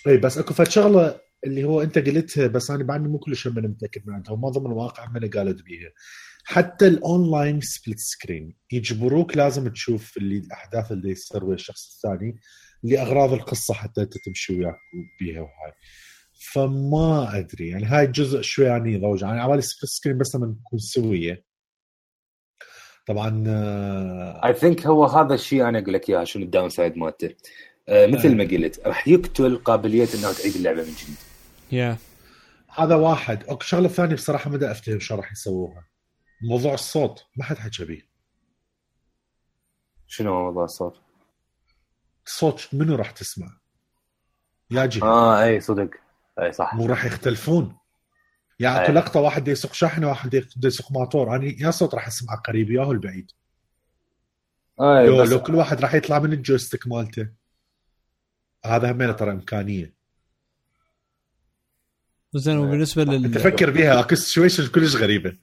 اي بس أكو فد شغلة اللي هو أنت قلتها بس أنا بعدني مو كلش هم متأكد من عندها وما ضمن الواقع من قالت بيها. حتى ال online split screen يجبروك لازم تشوف اللي الأحداث اللي يصير ويا الشخص الثاني لأغراض القصة حتى أنت تمشي وياك بيها وهاي. فما أدري يعني هاي الجزء شوي يعني ضوج يعني على بالي split screen بس لما نكون سوية طبعا آه، I think هو هذا الشيء أنا أقول لك إياه شنو ال downside مالته. آه مثل ما قلت راح يقتل قابلية انه تعيد اللعبة من جديد. yeah هذا واحد. okay شغلة ثانية بصراحة ما افتهم شو راح يسووها. موضوع الصوت ما حد حكى بيه شنو موضوع الصوت؟ الصوت منو راح تسمع؟ يا جهه آه إي صدق. إي صح. مو راح يختلفون. يعني اكو أي. لقطة واحد يسوق شاحنه واحد يسوق موتور أنا يا صوت راح اسمعه قريب ياهو البعيد. اي لو, بس لو كل واحد راح يطلع من ال joystick مالته. هذا همينه ترى إمكانية. زين وبالنسبة لل أنت فكر بيها أكو situation كلش غريبة.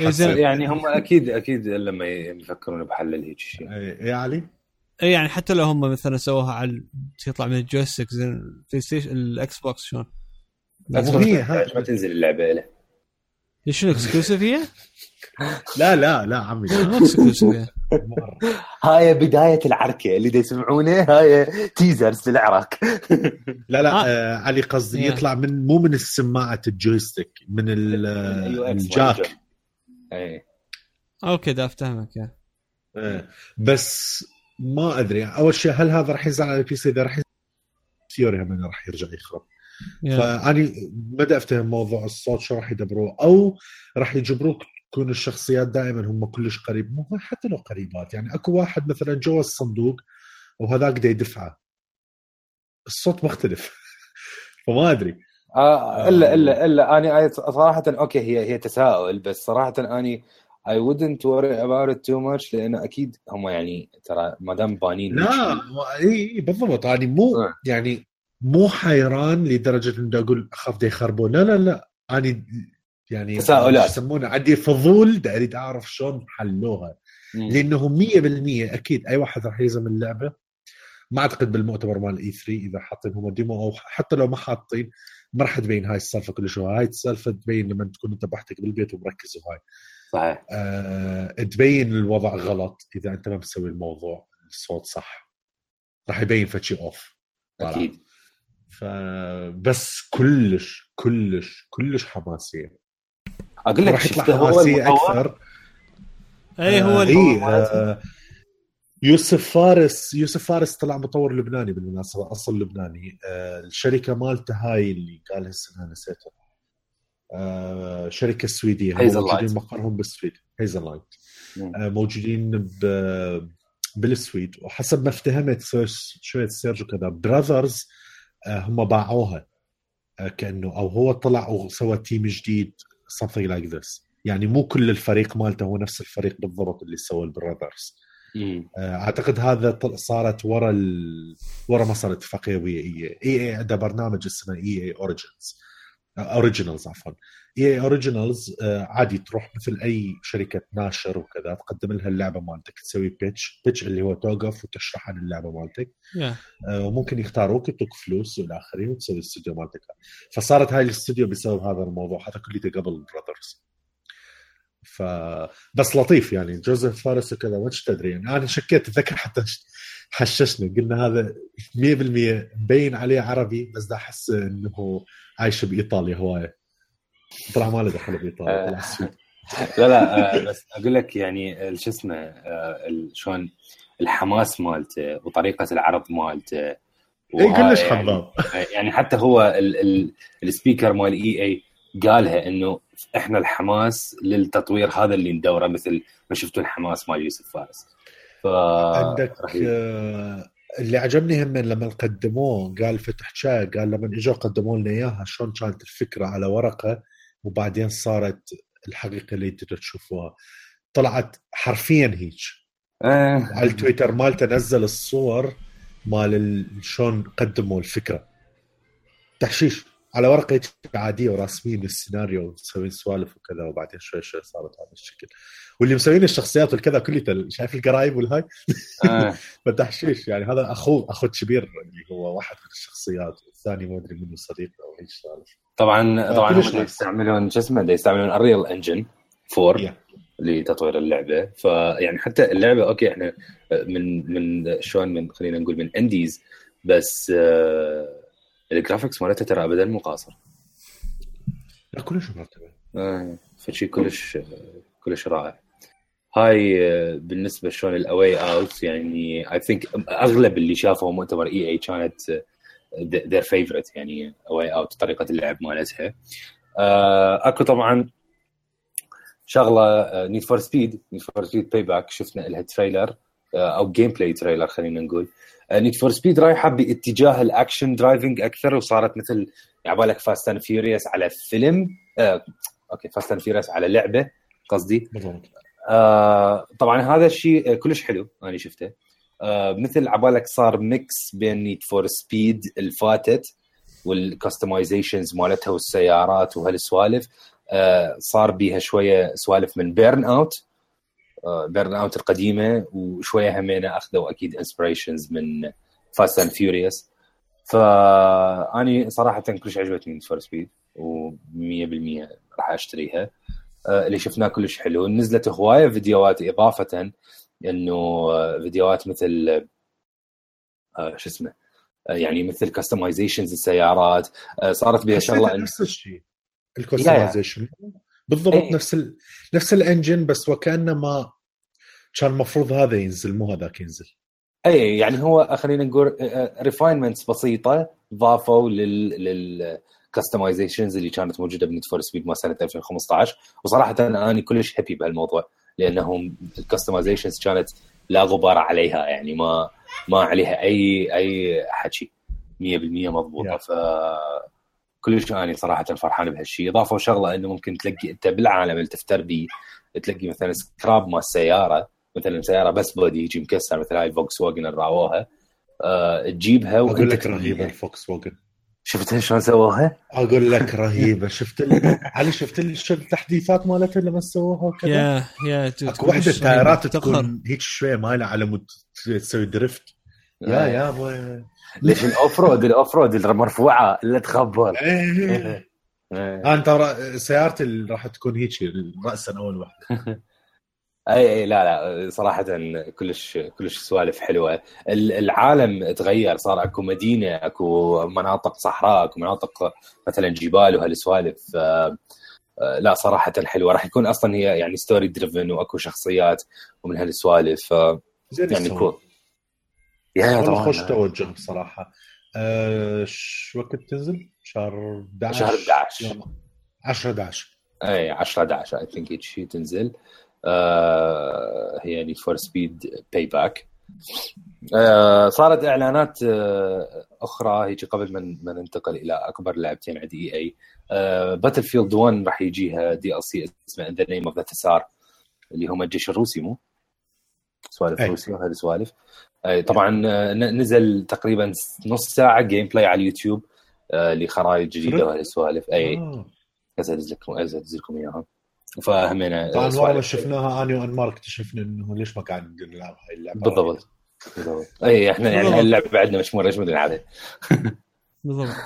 إيه زين. يعني هم أكيد أكيد لما يفكرون بحل هيك شيء. اي يا علي؟ إيه يعني حتى لو هم مثلا سووها على يطلع من ال joystick زين. البلاي ستيشن الإكس بوكس شلون؟ هاي- ما تنزل اللعبة له ليش شنو exclusive هي؟ لا لا لا عمي. هاي بداية العركة اللي دا يسمعونه هاي teasers للعراك لا لا آه. آه علي قصدي يا. يطلع من مو من السماعة ال joystick من إكس ال jack. اي okay دا افتهمك يا. آه، بس ما أدري أول شيء هل هذا راح ينزل على ال PC إذا راح إنه راح يرجع يخرب. فأني ما أفتهم موضوع الصوت شو راح يدبروه أو راح يجبروك تكون الشخصيات دائما هم كلش قريب مو حتى لو قريبات يعني أكو واحد مثلا جوا الصندوق وهذاك دا يدفعه. الصوت مختلف. فما أدري. آه إلا إلا إلا أني صراحة أوكي هي هي تساؤل بس صراحة أني I wouldn't worry about it too much لأنه أكيد هم يعني ترى ما دام بانين لا إي بالضبط يعني مو آه. يعني مو حيران لدرجة اني أقول أخاف يخربون. لا لا لا. أنا يعني تساؤلات. يسمونه؟ عندي فضول دا أريد أعرف شلون حلوها. لأنه 100% أكيد أي واحد راح يلزم اللعبة. ما أعتقد بالمؤتمر مال E 3 إذا حاطين هم demo أو حتى لو ما حاطين ما راح تبين هاي السالفة كل شوي هاي السالفة تبين لما تكون أنت بحتك بالبيت ومركز وهاي صحيح. أه تبين الوضع غلط إذا أنت ما مسوي الموضوع الصوت صح. راح يبين فشي off. أكيد. فبس كلش كلش كلش حماسية. أقول لك راح يطلع هو حماسية المطور أكثر. اي هو آه اللي إيه آه يوسف فارس يوسف فارس طلع مطور لبناني بالمناسبة أصل لبناني. آه الشركة مالته هاي اللي قالها السنة نسيتها. آه شركة سويدية موجودين. مقرهم بالسويد Hazelight. آه موجودين ب بالسويد. وحسب ما افتهمت شوية search وكذا Brothers آه هم باعوها آه كأنه أو هو طلع وسوى تيم جديد something like this. يعني مو كل الفريق مالته هو نفس الفريق بالضبط اللي سوى ال Brothers. آه، أعتقد هذا صارت ورا ال... ورا ما صار اتفاقيه ويا EA، EA عندها برنامج اسمه EA Origins Originals عفوا. EA Originals عادي تروح مثل أي شركة ناشر وكذا تقدم لها اللعبة مالتك تسوي pitch pitch اللي هو توقف وتشرح عن اللعبة مالتك. Yeah. آه، وممكن يختاروك يعطوك فلوس والى آخره وتسوي الاستوديو مالتك. فصارت هاي الاستوديو بسبب هذا الموضوع هذا كله قبل براذرز ف بس لطيف يعني جوزيف فارس وكذا وش تدري يعني. أنا شكيت أتذكر حتى حششنا. قلنا هذا 100% مبين عليه عربي بس ده أحس إنه عايش بإيطاليا هواية. طلع ما له دخل بإيطاليا طلع السود لا لا آه، بس أقول لك يعني شو اسمه آه، شلون الحماس مالته وطريقة العرض مالته اي كلش حباب يعني حتى هو ال ال ال speaker مال EA قالها إنه إحنا الحماس للتطوير هذا اللي ندوره مثل ما شفتوا الحماس مال يوسف فارس. ف عندك. آه، اللي عجبني هم لما قدموه قال فتح شاي قال لما إجوا قدموا لنا إياها شلون كانت الفكرة على ورقة وبعدين صارت الحقيقة اللي أنتم تشوفوها طلعت حرفيا هيك آه. على التويتر مالته نزل الصور مال ال- شلون قدموا الفكرة تحشيش على ورقة عادية وراسمين السيناريو ومسوين سوالف وكذا وبعدين شوي شوي صارت هذا الشكل واللي مسوين الشخصيات والكذا كلها شايف القرايب والهاي آه. فتحشيش يعني هذا اخوه أخو كبير اللي هو واحد من الشخصيات والثاني ما أدري منه صديق أو إيش سالفه طبعا طبعا كلش هم. يستعملون شو اسمه يستعملون ال Unreal Engine 4 Yeah. لتطوير اللعبة فيعني حتى اللعبة أوكي إحنا من من شلون من خلينا نقول من indies بس آه ال graphics مالتها ترى ابدا مو قاصر لا كلش مرتبة. آه فشي كلش كلش رائع. هاي آه، بالنسبة شلون ال A Way Out يعني I think أغلب اللي شافوا مؤتمر EA كانت their favorite يعني A Way Out طريقة اللعب مالتها. آه، أكو طبعا شغلة Need for Speed Need for Speed Payback شفنا لها trailer آه، أو gameplay trailer خلينا نقول. Need for Speed رايحة باتجاه ال action driving أكثر وصارت مثل يعني بالك Fast and Furious على فيلم آه، أوكي Fast and Furious على لعبة قصدي. آه طبعا هذا الشيء كلش حلو أنا شفته. آه مثل عبالك صار mix بين Need for Speed الفاتت وال customizations مالتها والسيارات وهالسوالف. آه صار بيها شوية سوالف من Burnout آه Burnout القديمه وشويه همينه أخذوا أكيد inspirations من Fast and Furious فأني صراحة كلش عجبتني for Speed و100% راح أشتريها. آه، اللي شفناه كلش حلو. نزلت هواية فيديوهات إضافة إنه آه، فيديوهات مثل آه، شو اسمه يعني مثل customizations السيارات صارت بها شغله نفس الشيء ال customization بالضبط إيه. نفس ال... نفس ال engine بس وكانه ما كان المفروض هذا ينزل مو هذاك ينزل اي يعني هو خلينا نقول refinements بسيطة ضافوا لل لل customizations اللي كانت موجودة ب Need for Speed مال سنة 2015 وصراحة أنا كلش happy بهالموضوع لأنهم ال customizations كانت لا غبار عليها يعني ما ما عليها اي أي حكي 100% مضبوطة Yeah. ف كلش اني صراحة فرحان بهالشيء اضافوا شغلة إنه ممكن تلاقي أنت بالعالم اللي تفتر بيه تلاقي مثلا سكراب مال السياره مثلا سيارة بس body يجي مكسر مثل هاي ال Volkswagen اللي راووها أه تجيبها أقول لك رهيبة. ال Volkswagen شفت شلون سووها؟ أقول لك رهيبة شفت ال... علي شفت ال- شو التحديثات مالتها لما سووها وكذا يا يا أكو وحدة التايرات. تكون هيك شوية مايلة على مود تسوي drift يا يا أبوي ليش ال off-road ال off-road المرفوعة اللي تخبر إيه. إيه. أنت سيارتي اللي راح تكون هيك راسا أول واحدة اي أي لا لا صراحة كلش كلش سوالف حلوة ال- العالم تغير صار أكو مدينة أكو مناطق صحراء أكو مناطق مثلا جبال وهالسوالف لا صراحة حلوة راح يكون أصلا هي يعني story driven وأكو شخصيات ومن هالسوالف يعني. cool يا والله طبعا خوش توجه بصراحة. أه وقت تنزل؟ شهر 11 شهر 11 10 11 اي 10 11 I think هيك شيء تنزل. آه هي Need for Speed Payback صارت إعلانات آه أخرى هيك قبل ما ما ننتقل إلى أكبر لعبتين عند EA. Battlefield 1 راح يجيها DLC اسمه In the Name of the Tsar اللي هم الجيش الروسي مو؟ سوالف أي. روسي وهذه سوالف. آه، طبعا آه، نزل تقريبا نص ساعة gameplay على اليوتيوب آه، لخرائط جديدة؟ وهالسوالف. أي آه. ازل لكم ازل لكم إياها. فهمنا طبعا. والله شفناها أنا وأنمار اكتشفنا إنه ليش ما قاعد نلعب هاي اللعبة؟ بالضبط. بالضبط. أي إحنا يعني بالضبط. هاللعبة عندنا مش مرة إيش بدنا نلعبها. بالضبط.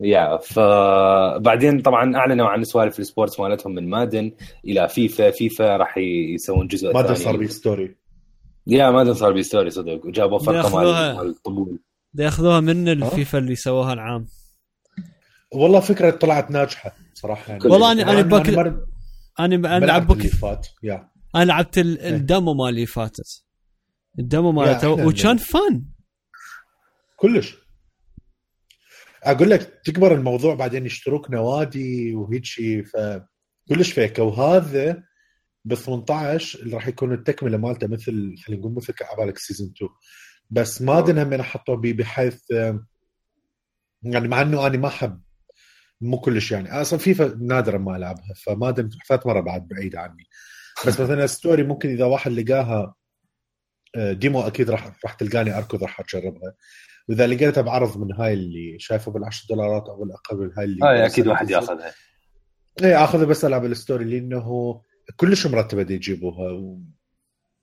يا فبعدين طبعا أعلنوا عن سوالف ال sports مالتهم من Madden إلى فيفا فيفا راح يسوون جزء ما ثاني. صار بي story يا مادن صار بي story صدق وجابوا فرقة مال الطبول. ياخذوها من الفيفا اللي سووها العام. والله فكرة طلعت ناجحة صراحة يعني. والله أنا- أنا بك- مر- أنا ما أنا لعبت اللي فات يا. أنا لعبت ال- إيه. ال demo مال اللي فاتت. ال demo مالته وكان fun. كلش. أقول لك تكبر الموضوع بعدين يشتروك نوادي وهيك شيء فكلش فيك. وهذا ب 18 اللي راح يكون التكملة مالته مثل خلينا نقول مثل عبالك season 2 بس مادن هم حطوا بي بحيث آه، يعني مع إنه أنا ما أحب مو كلش يعني. أصلا فيفا نادرا ما ألعبها فمادن ثلاث مره بعد بعيده عني. بس مثلا story ممكن إذا واحد لقاها آه، demo أكيد راح راح تلقاني أركض راح اجربها وإذا لقيتها بعرض من هاي اللي شايفه بال10 دولارات أو الاقل هاي اللي هاي أكيد واحد يأخذها. إيه أخذها بس ألعب الستوري لأنه كلش مرتبة دي يجيبوها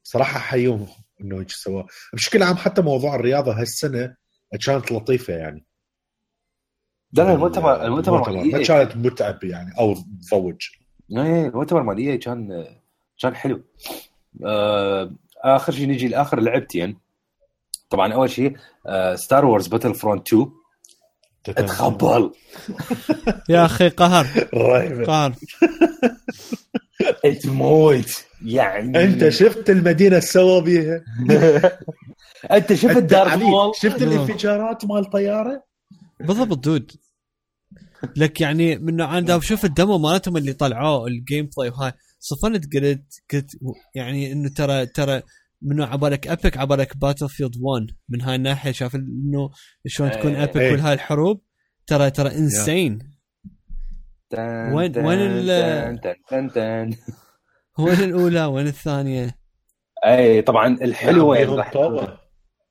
صراحة احييهم إنه هيك سوا. بشكل عام حتى موضوع الرياضة هالسنة كانت لطيفة يعني. لا لا المؤتمر المؤتمر مال ما كانت متعب يعني أو إيه المؤتمر مال اي كان كان حلو. آه، آخر شيء نجي لآخر لعبتين طبعا أول شيء ستار وورز باتل فرونت 2 اتخبل. يا أخي قهر. رهيبه قهر. تموت يعني. أنت شفت المدينة سوا بيها أنت شفت مول شفت الانفجارات مال طيارة؟ بالضبط dude. لك يعني من أنا دا بشوف ال demo مالتهم اللي طلعوه ال gameplay وهاي. صفنت قلت قلت يعني إنه ترى ترى منو عبالك ابيك عبالك باتل فيلد 1 من هاي الناحية شاف إنه شلون تكون. ابيك إيه. والهاي الحروب؟ ترى ترى insane وين- وين ال-. وين الأولى؟ وين الثانية؟ أي طبعا الحلو وين راح.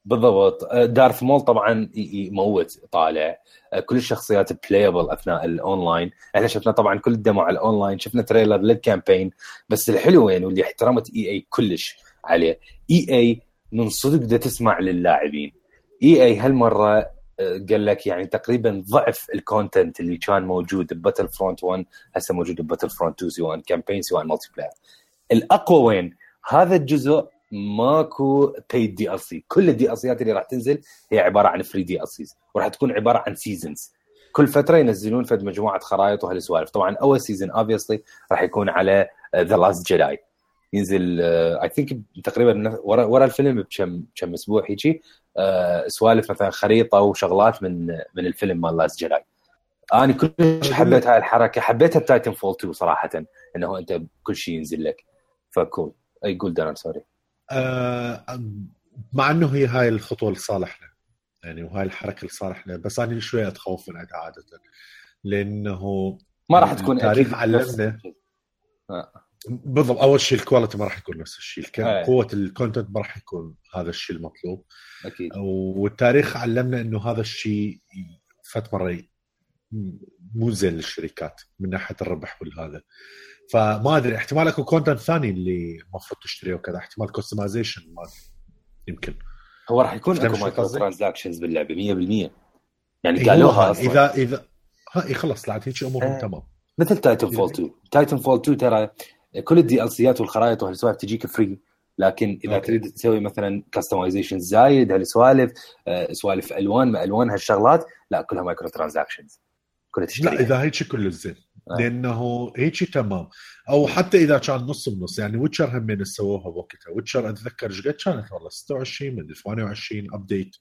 بالضبط. آه، دارث مول طبعا يموت طالع. آه، كل الشخصيات playable أثناء الاونلاين إحنا شفنا طبعا كل ال demo على الاونلاين شفنا trailer لل campaign بس الحلو وين؟ واللي احترمت إي إي كلش عليه. إي إي من صدق بدها تسمع للاعبين. إي إي هالمرة قال لك يعني تقريبا ضعف ال content اللي كان موجود بباتل فرونت 1 هسه موجود بباتل فرونت 2 سواء campaign سواء multiplayer الأقوى وين؟ هذا الجزء ماكو paid DLC كل ال DLC ات اللي راح تنزل هي عبارة عن free DLCs وراح تكون عبارة عن seasons كل فترة ينزلون فد مجموعة خرائط وهالسوالف طبعا أول season obviously راح يكون على The Last Jedi ينزل I think تقريبا ورا ورا الفيلم بكم كم أسبوع هيجي. آه، سوالف مثلا خريطة وشغلات من من الفيلم مال Last Jedi أنا كلش حبيت هاي الحركة حبيتها بتايتن فول 2 صراحة إنه أنت كل شيء ينزل لك. ف cool. أي قول دارن sorry. آه، مع إنه هي هاي الخطوة لصالحنا يعني وهاي الحركة لصالحنا بس أنا شوي أتخوف من عندها عادة لأنه ما راح تكون التاريخ علمنا. آه. بالضبط أول شيء ال quality ما راح يكون نفس الشيء أي. قوة ال content ما راح يكون هذا الشيء المطلوب. أكيد. والتاريخ علمنا إنه هذا الشيء فات مرة مو زين للشركات من ناحية الربح والهذا. فما أدري احتمال أكو content ثاني اللي المفروض تشتريه وكذا احتمال customization ما يمكن. هو راح يكون أكو مايكرو؟ transactions باللعبة 100% يعني إيه، قالوها أصلا. اذا اذا ها إيه خلص لا هيك أمورهم إيه. تمام. مثل تايتن فول 2 تايتن فول 2 ترى كل ال DLC ات والخرائط وهالسوالف تجيك free لكن إذا okay. تريد تسوي مثلا customization زايد هالسوالف آه، سوالف ألوان ما ألوان هالشغلات لا كلها micro transactions كلها تشتري لا إذا هيك كل الزين. آه. لأنه هيك تمام. أو حتى إذا كان نص بنص يعني Witcher همين سووها بوقتها Witcher أتذكر إيش قد كانت والله؟ 26 من 28 update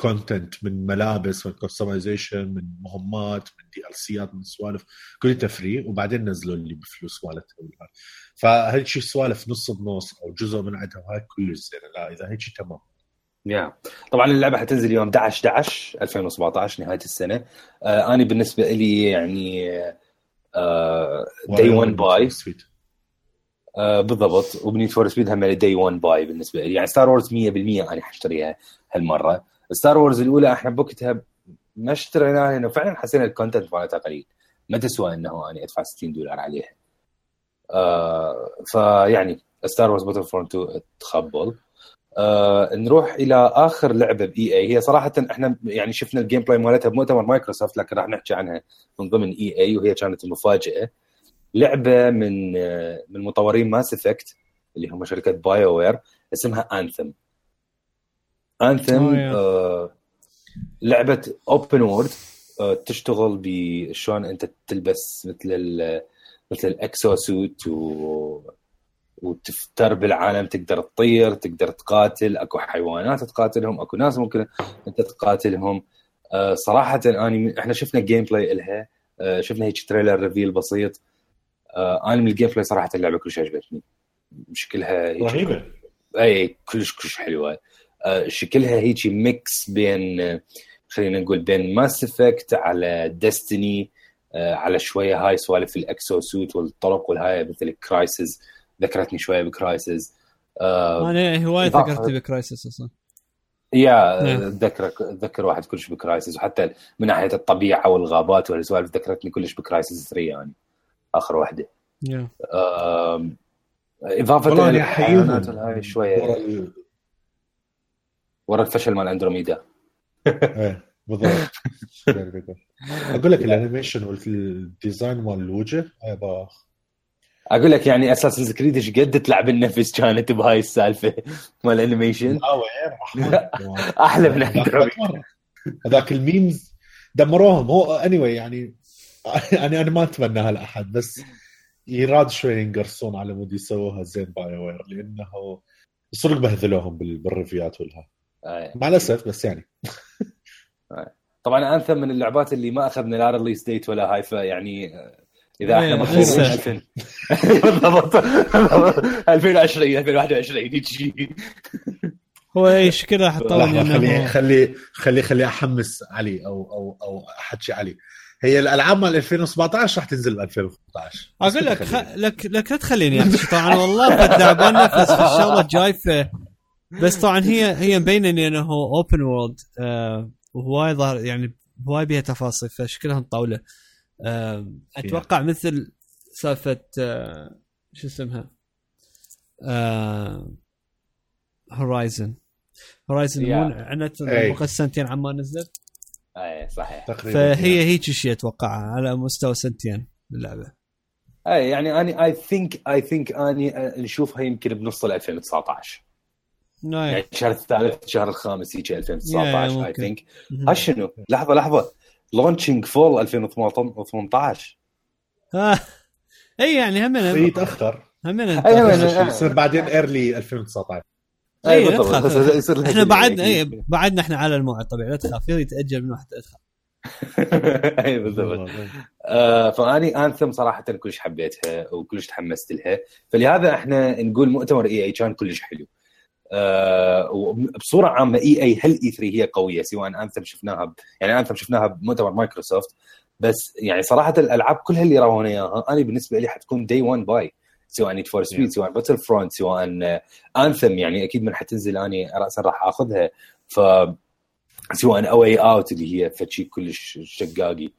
content من ملابس من customization من مهمات من DLC ات من سوالف. كلها free وبعدين نزلوا اللي بفلوس مالتها. فهيك شيء سوالف نص بنص أو جزء من عندها وهاي كلش زين لا إذا هيك تمام. yeah طبعا اللعبة حتنزل يوم 11 11 2017 نهاية السنة. آه أنا بالنسبة لي يعني day 1 buy آه بالضبط. وب Need for Speed هم day 1 buy بالنسبة لي يعني ستار وورز 100% أنا حاشتريها هالمرة. ستار وورز الأولى إحنا بوقتها ما اشتريناها لأنه فعلا حسينا ال content مالتها قليل. ما تسوى إنه أنا أدفع 60 دولار عليها. آه فيعني ستار وورز باتل فرونت 2 تخبل. آه نروح إلى آخر لعبة بإي إي. هي صراحة إحنا يعني شفنا ال gameplay مالتها بمؤتمر مايكروسوفت لكن راح نحكي عنها من ضمن إي إي وهي كانت المفاجأة. لعبة من آه من مطورين Mass Effect اللي هم شركة BioWare اسمها Anthem Anthem Oh. آه لعبة open world تشتغل بشلون أنت تلبس مثل ال مثل ال exosuit و وتفتر بالعالم تقدر تطير تقدر تقاتل. أكو حيوانات تقاتلهم أكو ناس ممكن أنت تقاتلهم. آه صراحة اني إحنا شفنا gameplay إلها. آه شفنا هيك trailer reveal بسيط. آه أنا من ال gameplay صراحة اللعبة كلش عجبتني. شكلها رهيبة. اي كلش كلش حلوة. شكلها هيجي mix بين آه، خلينا نقول بين Mass Effect على Destiny على شوية هاي سوالف ال exosuit والطرق والهاي مثل Crysis ذكرتني شوية ب Crysis آه أنا هواية إضافة- فكرت ب Crysis أصلا. yeah نعم. اتذكرك اتذكر واحد كلش ب Crysis وحتى من ناحية الطبيعة والغابات والسوالف ذكرتني كلش ب Crysis 3 يعني. آخر واحدة. يا. آم، إضافة للحيوانات شوية. ورا ال- ورا الفشل مال اندروميدا إيه بالضبط أقول لك ال animation وال design مال الوجه إيه باخ أقول لك يعني Assassin's Creed إيش قد تلعب النفس كانت بهاي السالفة مال ال animation. أحلى من هذاك أندروميدا. هذاك ال memes دمروهم. هو اني anyway يعني يعني أنا ما اتمناها لاحد بس يراد شوي ينقرصون على مود يسووها زين BioWare لأنه صدق بهذلوهم بال- بال reviews والها. آه. مع الأسف بس يعني. طبعا Anthem من اللعبات اللي ما أخذنا لا release date ولا هاي فيعني آه، إذا إحنا إيه، مخلوقين. لسه. 2000 بالضبط 2020 2021 يجي هو اي شكلها حطوا خلي خلي خلي خلي أحمس علي أو أو أو احكي علي. هي الألعاب مال 2017 راح تنزل ب 2018 بس أقول لك خ... لك لك لا تخليني أحكي طبعا والله تعبان نفس في الشغلة الجايفه بس طبعا هي هي مبينة انه open world آه وهواي ظهر يعني هواي بيها تفاصيل فشكلها مطاوله آه أتوقع مثل سالفة آه شو اسمها؟ Horizon Horizon عنت سنتين السنتين عما نزل. اي صحيح. تقريبا فهي هيك شيء أتوقع على مستوى سنتين اللعبه اي يعني اني I think I think أني نشوفها يمكن بنص 2019 نعم. يعني الشهر الثالث الشهر الخامس هيك 2019 I think شنو؟ لحظة لحظة. launching fall 2018 اي يعني هم في تاخر هم يصير بعدين early 2019 أي إيه، يعني. إيه، لا تخاف. إحنا بعد اي بعدنا إحنا على الموعد طبيعي لا تخاف يتأجل من واحد تاخر أي بالضبط. آه، فأني Anthem صراحة كلش حبيتها وكلش تحمست لها. فلهذا إحنا نقول مؤتمر EA كان كلش حلو. آه وبصورة عامة EA هال E3 هي قوية سواء Anthem شفناها ب... يعني Anthem شفناها بمؤتمر مايكروسوفت بس يعني صراحة الألعاب كلها اللي راونا اياها أنا بالنسبة لي حتكون day one buy سواء Need for Speed. سواء Battlefront سواء Anthem يعني أكيد من حتنزل اني راسا راح آخذها ف سواء A Way Out اللي هي فشي كلش شقاقي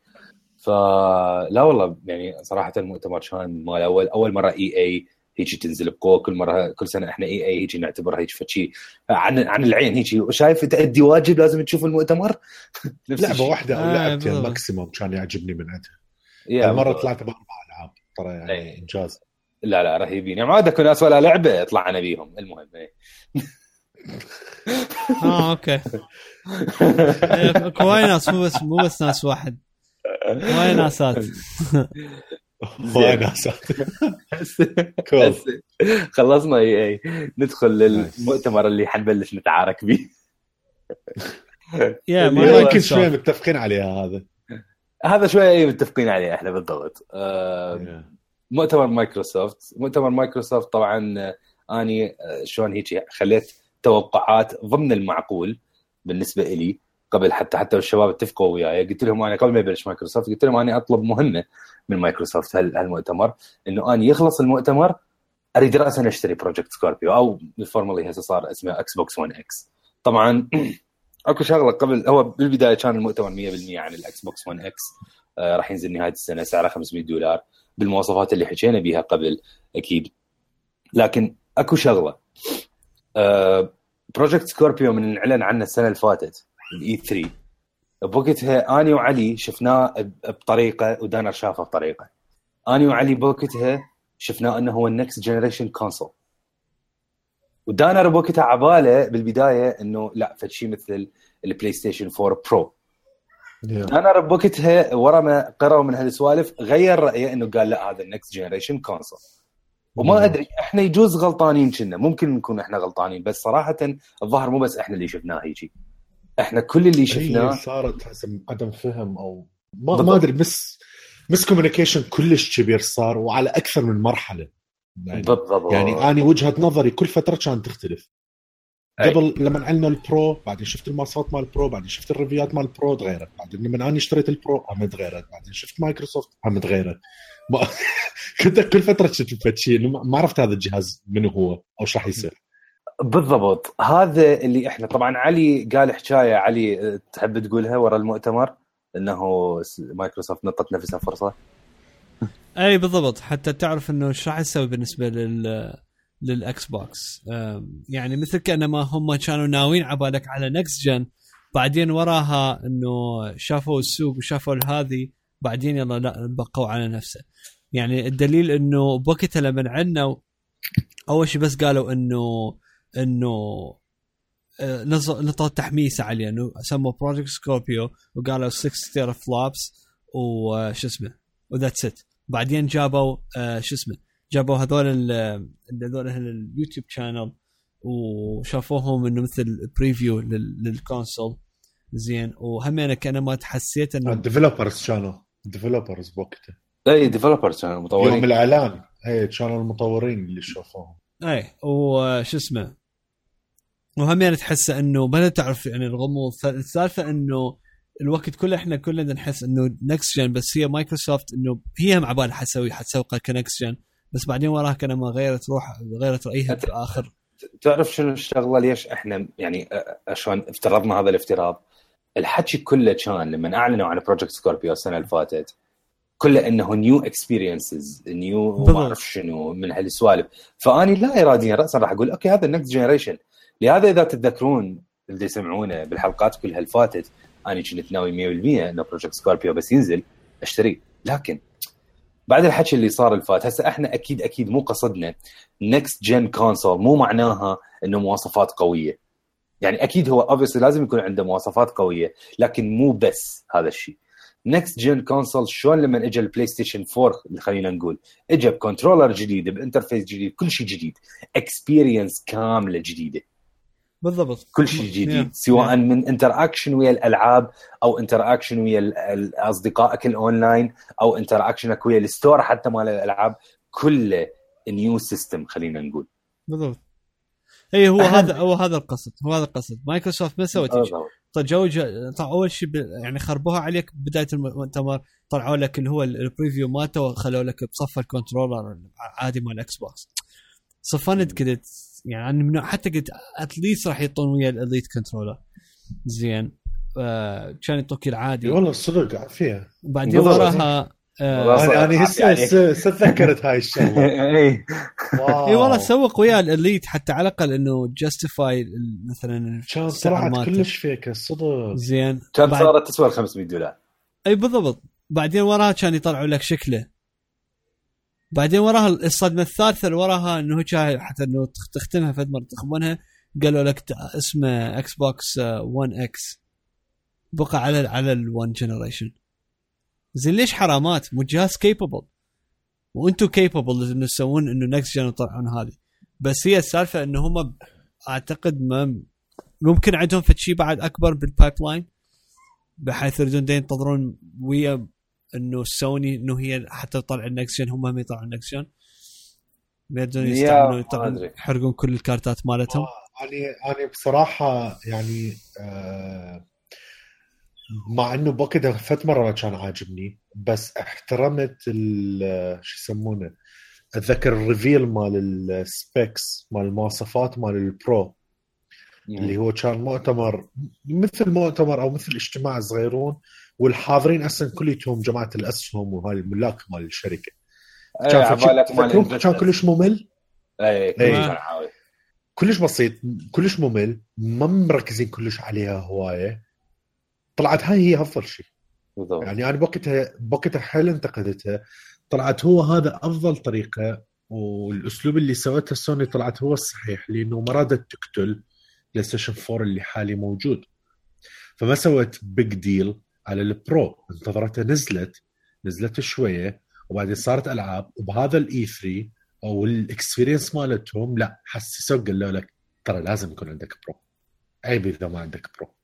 فلا والله يعني صراحة المؤتمر كان مال اول أول مرة EA هيجي تنزل بقوة كل مرة كل سنة إحنا إي إي هيجي نعتبرها هيجي فشي عن عن العين هيجي شايف تأدي واجب لازم تشوف المؤتمر نفس لعبة. واحدة أو آه، لعبتين بالضبط. ماكسيموم كان يعجبني من عندها بالضبط. طلعت باربع العاب ترى يعني أي. إنجاز لا لا رهيبين يعني ما عاد اكو ناس ولا لعبة طلعنا بيهم المهم إيه. آه أوكي إيه، اكو وايد ناس مو بس مو بس ناس واحد وايد ناسات cool خلصنا EA. ندخل للمؤتمر اللي حنبلش نتعارك به يا ما يمكن شوي. متفقين عليها هذا. هذا شوية إيه متفقين عليه إحنا بالضبط. مؤتمر مايكروسوفت. مؤتمر مايكروسوفت طبعا آه، أني آه، شلون هيك خليت توقعات ضمن المعقول بالنسبة لي قبل حتى حتى الشباب اتفقوا وياي. قلت لهم أنا قبل ما يبلش مايكروسوفت قلت لهم اني أطلب مهمة من مايكروسوفت هال- هالمؤتمر إنه اني يخلص المؤتمر أريد راسا أشتري Project Scorpio أو الفورمولي هسه صار اسمه Xbox One X طبعا أكو شغلة قبل هو بالبداية كان المؤتمر 100% عن ال Xbox One X آه راح ينزل نهاية السنة سعره 500 دولار. بالمواصفات اللي حكينا بها قبل أكيد. لكن أكو شغلة. آه Project Scorpio من اعلن عنه السنة اللي فاتت. ال E3 بوقتها آني وعلي شفناه بطريقة ودانر شافه بطريقة. آني وعلي بوقتها شفناه إنه هو ال next generation console ودانر بوقتها عبالة بالبداية إنه لا فشي مثل ال PlayStation 4 Pro دانر بوقتها ورا ما قرأوا من هالسوالف غير رأيه إنه قال لا هذا ال next generation console وما أدري إحنا يجوز غلطانين كنا. ممكن نكون إحنا غلطانين بس صراحة الظاهر مو بس إحنا اللي شفناه هيجي. إحنا كل اللي شفناه صارت حسب عدم فهم أو ما ما أدري بس miscommunication كلش كبير صار وعلى أكثر من مرحلة. يعني بالضبط. يعني أنا وجهة نظري كل فترة كانت تختلف. قبل لما عندنا ال Pro بعدين شفت المواصفات مال ال Pro بعدين شفت ال reviews مال ال Pro تغيرت. بعدين لما أنا اشتريت ال Pro هم تغيرت. بعدين شفت مايكروسوفت هم تغيرت. كنت كل فترة شفت شيء ما عرفت هذا الجهاز منو هو أو إيش راح يصير. بالضبط. هذا اللي إحنا طبعا علي قال حكاية علي تحب تقولها ورا المؤتمر؟ إنه مايكروسوفت نطت نفسها فرصة. أي بالضبط. حتى تعرف إنه إيش راح يسوي بالنسبة لل لل Xbox يعني مثل كأنما هم كانوا ناويين عبالك على next gen بعدين وراها إنه شافوا السوق وشافوا هذه بعدين يلا لا بقوا على نفسه. يعني الدليل إنه بوقتها لما عنا أول شيء بس قالوا إنه إنه آه، نطوا تحميسه عليه إنه سموا Project Scorpio وقالوا 6 teraflops وش اسمه؟ و that's it بعدين جابوا آه، شو اسمه؟ جابوا هذول هذول ال YouTube channel وشافوهم إنه مثل preview لل console زين. وهمين كان ما تحسيت انه ال developers channel developers بوقته. إي developers كانوا مطورين. يوم الإعلان. إي كانوا المطورين اللي شافوهم. إي وش اسمه؟ وهمين تحس إنه ما تعرف يعني الغموض. السالفه إنه الوقت كله إحنا كلنا نحس إنه next gen بس هي مايكروسوفت إنه هي مع بالها حتسوي حتسوقها ك next gen بس بعدين وراها كان ما غيرت روح غيرت رأيها في الآخر تعرف شنو الشغلة؟ ليش إحنا يعني شلون افترضنا هذا الافتراض. الحكي كله كان لما أعلنوا عن Project Scorpio السنة اللي فاتت كله إنه new experiences new ما أعرف شنو من هالسوالف. فأني لا اراديا راسا راح أقول أوكي هذا ال next generation لهذا إذا تتذكرون اللي يسمعونه بالحلقات كلها اللي فاتت أنا كنت ناوي 100% انه Project Scorpio بس ينزل اشتريه لكن بعد الحكي اللي صار الفات هسه إحنا أكيد أكيد مو قصدنا next gen console مو معناها إنه مواصفات قوية. يعني أكيد هو obviously لازم يكون عنده مواصفات قوية لكن مو بس هذا الشيء. next gen console شلون لما اجى ال PlayStation 4 خلينا نقول اجى ب controller جديد ب interface جديد كل شيء جديد experience كاملة جديدة. بالضبط. كل شيء جديد سواء من interaction ويا الألعاب أو interaction ويا أصدقائك الاونلاين أو interaction ك ويا ال store حتى مال الألعاب كله new system خلينا نقول. بالضبط. اي هو هذا هو هذا القصد هو هذا القصد. مايكروسوفت ما سوت طيب جو طلع أول شيء يعني خربوها عليك بداية المؤتمر طلعوا لك اللي هو ال preview مالته وخلوا لك بصف ال controller عادي مال ال Xbox صفنت قلت يعني من حتى قلت at least راح يعطون ويا ال Elite controller زين. آه كان يعطوك العادي والله صدق عافيه بعدين وراها آه يعني هسه تذكرت هاي الشغلة. اي اي والله سوق وياه ال Elite حتى على الأقل إنه justify مثلا كان طلعت كلش فيك صدق زين. كان صارت تسوى 500 دولار. اي بالضبط. بعدين وراها كان يطلعوا لك شكله. بعدين وراها الصدمة الثالثة اللي وراها إنه حتى إنه تختمها فد مره تخبونها قالوا لك اسمه Xbox 1 X بقى على على ال1 generation زين ليش حرامات؟ مو جهاز كيبل وأنتم كيبل انه تسوون إنه next gen يطلعون هذه. بس هي السالفة إنه هم أعتقد ما ممكن عندهم في شيء بعد أكبر بال pipeline بحيث يريدون ينتظرون ويا إنه سوني إنه هي حتى تطلع ال next gen هم ما يطلعون ال next gen يريدون يستعملون يحرقون كل الكارتات مالتهم. يعني أنا بصراحة يعني آه مع إنه بوقتها فت مره ما كان عاجبني بس احترمت شو يسمونه أتذكر ال reveal مال ال specs مال المواصفات مال ال Pro اللي هو كان مؤتمر مثل مؤتمر أو مثل اجتماع صغيرون والحاضرين أصلا كليتهم جماعة الأسهم وهاي الملاك مال الشركة. إيه، كان تذكرون كان. كلش ممل؟ اي كلش إيه. كلش بسيط كلش ممل ما مركزين كلش عليها هواية. طلعت هاي هي أفضل شيء. بالضبط. يعني أنا بوقتها بوقتها حيل انتقدتها. طلعت هو هذا أفضل طريقة والأسلوب اللي سوته سوني طلعت هو الصحيح لأنه ما رادت تقتل PlayStation 4 اللي حالي موجود. فما سوت big deal على ال Pro انتظرتها نزلت نزلت شوية وبعدين صارت ألعاب وبهذا ال E 3 أو ال experience مالتهم لا حسسوا قالوا لك ترى لازم يكون عندك Pro. عيب إذا ما عندك Pro.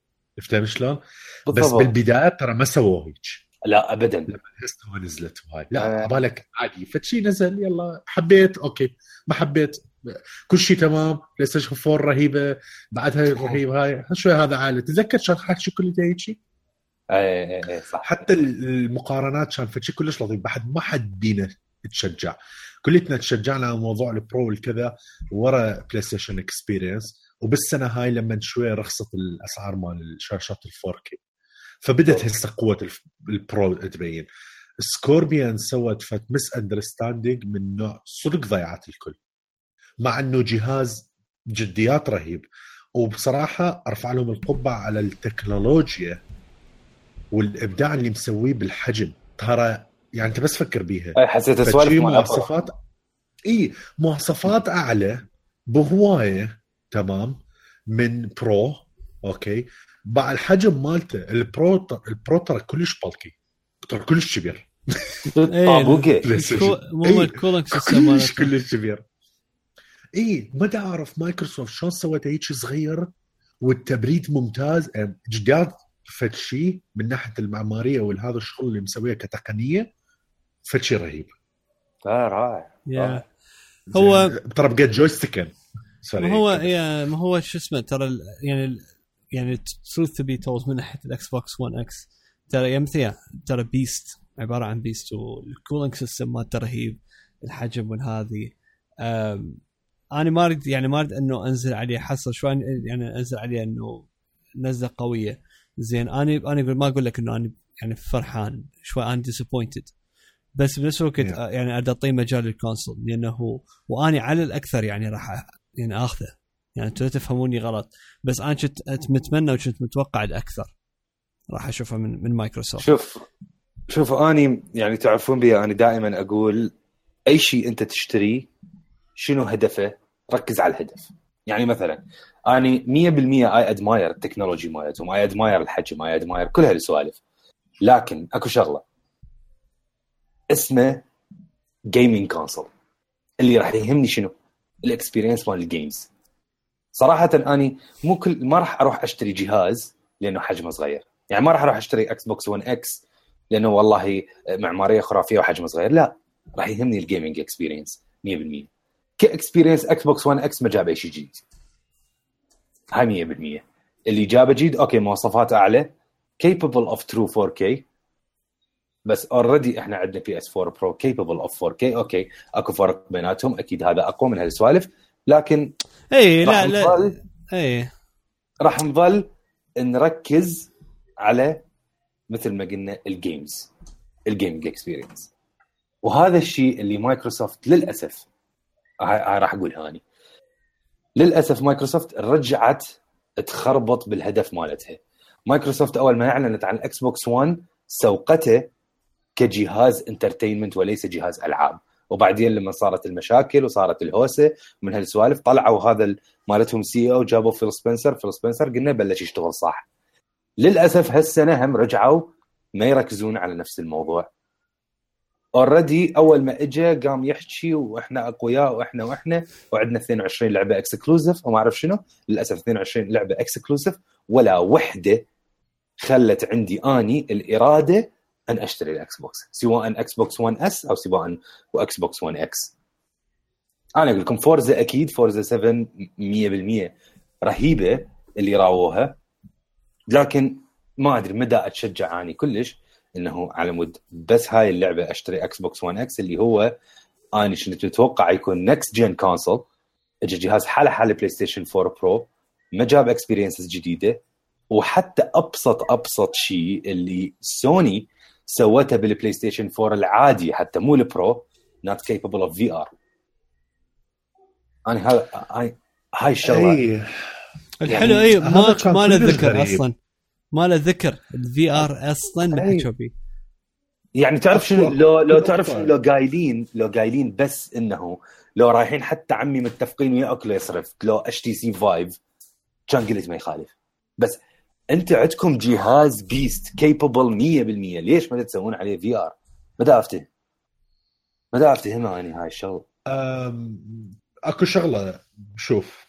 فهمت شلون؟ بس. بالبداية ترى ما سووا هيك. لا ابدا. لما نزلت وهاي آه. لا عبالك عادي فشي نزل يلا حبيت أوكي. ما حبيت كل شيء تمام. PlayStation 4 رهيبة بعدها رهيبه هاي. شوي هذا عالي تذكر كان حكي كل هيك شيء اي اي اي صح. حتى المقارنات كان فشي كلش لطيف بعد ما حد بينا تشجع. كلتنا تشجعنا موضوع ال Pro والكذا ورا PlayStation Experience وبالسنة هاي لما شوي رخصت الأسعار مال الشاشات ال 4K فبدت هسه قوة ال Pro تبين. Scorpion سوت فت misunderstanding من نوع صدق ضيعت الكل. مع إنه جهاز جديات رهيب. وبصراحة أرفع لهم القبعة على التكنولوجيا والإبداع اللي مسويه بالحجم. ترى يعني أنت بس فكر بيها. أي حسيت أ Pro. مواصفات إي مواصفات أعلى بهواية تمام من Pro أوكي؟ مع الحجم مالته. ال Pro ال Pro ترى كلش بالكي ترى كلش كبير. طابوقه. الكو- مو كلش. كلش كبير. إي ما اعرف مايكروسوفت شلون سوت هيك صغير والتبريد ممتاز. جداد فد شيء من ناحية المعمارية والهذا الشغل اللي مسويه كتقنية فد شيء رهيب. لا رائع يا. هو- ترى بقى جويستيكن سوري ما هو يا ما هو شو اسمه ترى ال- يعني ال- يعني تروث تو بي تولز من ناحية الاكس بوكس 1 إكس ترى يا مثل ترى beast عبارة عن beast وال cooling system مالته رهيب الحجم والهذه أنا ما أريد يعني ما أريد إنه أنزل عليه حصل شوي يعني أنزل عليه إنه نزلة قوية. زين أنا أنا ما أقول لك إنه أنا يعني فرحان شوي أنا disappointed بس بنفس الوقت Yeah. يعني أعطيه مجال لل console لأنه واني على الأكثر يعني راح يعني آخذه يعني أنتم لا تفهموني غلط بس أنا كنت متمنى وكنت متوقع الأكثر راح أشوفه من من مايكروسوفت شوف شوف أني يعني تعرفون بي أنا دائما أقول أي شيء أنت تشتريه شنو هدفه؟ ركز على الهدف. يعني مثلا أني 100% I admire ال technology مالتهم، I admire الحجم، I admire كل هالسوالف. لكن أكو شغلة اسمه gaming console اللي راح يهمني شنو؟ ال experience مال ال games. صراحة أني مو كل ما راح أروح أشتري جهاز لأنه حجمه صغير. يعني ما راح أروح أشتري Xbox 1 X لأنه والله معمارية خرافية وحجمه صغير لا راح يهمني ال gaming experience 100% ك experience Xbox 1 X ما جاب اي شيء جديد. هاي 100% اللي جابه جديد okay مواصفات أعلى capable of true 4K بس already إحنا عندنا PS 4 Pro capable of 4K okay أكو فرق بيناتهم أكيد هذا أقوى من هالسوالف. لكن اي راح لا لا نظل اي راح نظل نركز على مثل ما قلنا ال games ال gaming experience وهذا الشيء اللي مايكروسوفت للأسف هاي راح أقول هاني للأسف مايكروسوفت رجعت تخربط بالهدف مالتها. مايكروسوفت أول ما أعلنت عن ال Xbox 1 سوقته كجهاز entertainment وليس جهاز ألعاب. وبعدين لما صارت المشاكل وصارت الهوسة من هالسوالف طلعوا هذا ال- مالتهم CEO جابوا فيل سبنسر فيل سبنسر قلنا بلش يشتغل صح. للأسف هالسنة هم رجعوا ما يركزون على نفس الموضوع. already أول ما اجى قام يحكي وإحنا أقوياء وإحنا وإحنا وعندنا 22 لعبة exclusive وما اعرف شنو؟ للأسف 22 لعبة exclusive ولا وحدة خلت عندي أني الإرادة أن أشتري ال Xbox سواء Xbox 1 S أو سواء و Xbox 1 X أنا أقول لكم فورزا أكيد فورزا 7 100% رهيبة اللي راووها لكن ما أدري مدى أتشجع أني كلش. إنه على مود. بس هاي اللعبة أشتري Xbox 1 X اللي هو اني كنت متوقع يكون next gen console اجى جهاز حالة حالة بلاي ستيشن 4 Pro ما جاب experiences جديدة. وحتى أبسط أبسط شيء اللي سوني سوته بالبلاي ستيشن 4 العادي حتى مو ال Pro not capable of VR أنا هذا هاي هاي الشغلة. اي الحلو اي ما ما له ذكر. أصلا. ما له ذكر ال VR أصلا ما. حكوا فيه يعني تعرف شنو. لو لو. تعرف شنو لو قايلين لو قايلين بس إنه لو رايحين حتى عمي متفقين ويا Oculus Rift لو HTC Vive كان قلت ما يخالف بس أنت عندكم جهاز beast capable 100% ليش ما تسوون عليه VR؟ ما دا افتهم ما دا افتهم اني هاي الشغلة أكو شغلة شوف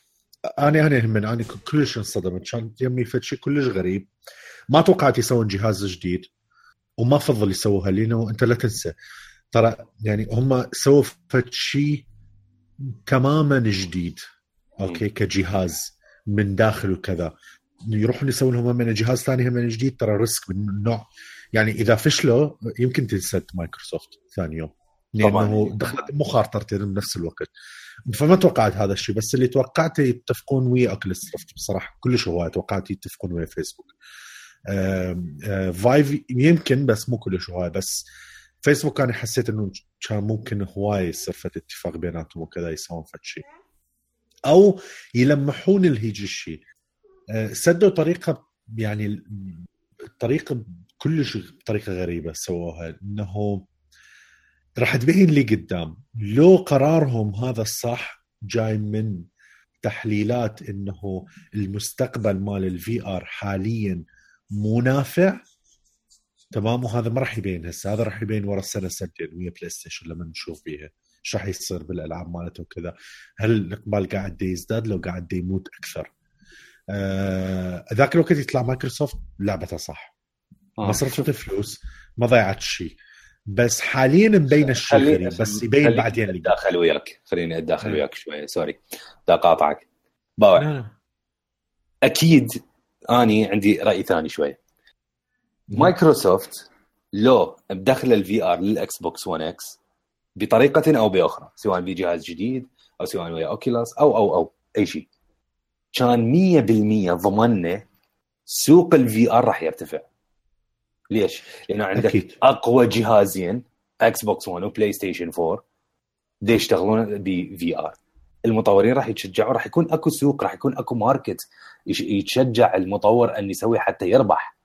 أنا أنا من أنا كلش انصدمت كان يمي فد شيء كلش غريب ما توقعت يسوون جهاز جديد وما فضل يسووها لأنه انت لا تنسى ترى يعني هم سووا فد شيء تماما جديد okay كجهاز من داخل وكذا يروحون يسوون هم من جهاز ثاني هم من جديد ترى risk من النوع يعني اذا فشلوا يمكن تنسد مايكروسوفت ثاني يوم. لأنه دخلت مخاطرتين بنفس الوقت فما توقعت هذا الشيء بس اللي توقعته يتفقون ويا Oculus Rift بصراحة كلش هواية توقعت يتفقون ويا فيسبوك. آم، آه، Vive يمكن بس مو كلش هواية بس فيسبوك أنا حسيت إنه كان ممكن هواية يصير اتفاق بيناتهم وكذا يسوون فد شيء. أو يلمحون الهيج الشيء. آه، سدوا طريقة يعني الطريقة كلش بطريقه غريبة سووها إنه راح تبين لي قدام. لو قرارهم هذا الصح جاي من تحليلات إنه المستقبل مال ال VR حاليا مو نافع تمام؟ وهذا ما راح يبين هسه. هذا راح يبين ورا السنة سنتين. ويا بلاي ستيشن لما نشوف بيها إيش راح يصير بالألعاب مالته وكذا. هل الإقبال قاعد يزداد؟ لو قاعد يموت أكثر. آه، ذاك الوقت يطلع مايكروسوفت لعبتها صح. ما صرفت فلوس ما ضيعت شيء. بس حاليا مبين الشيء غريب بس يبين بعدين أتداخل وياك. خليني أتداخل إيه. وياك شوية sorry. دا قاطعك. باوع لا. أكيد أني عندي رأي ثاني شوية مايكروسوفت لو يدخل ال VR لل Xbox One X بطريقة أو بأخرى سواء بجهاز جديد أو سواء ويا Oculus أو أو أو أي شيء. كان 100% ضمننا سوق ال VR راح يرتفع. ليش؟ لأنه عندك أكيد. أقوى جهازين Xbox One و PlayStation 4 دي يشتغلون ب VR المطورين راح يتشجعوا راح يكون أكو سوق راح يكون أكو market يتشجع المطور أن يسوي حتى يربح.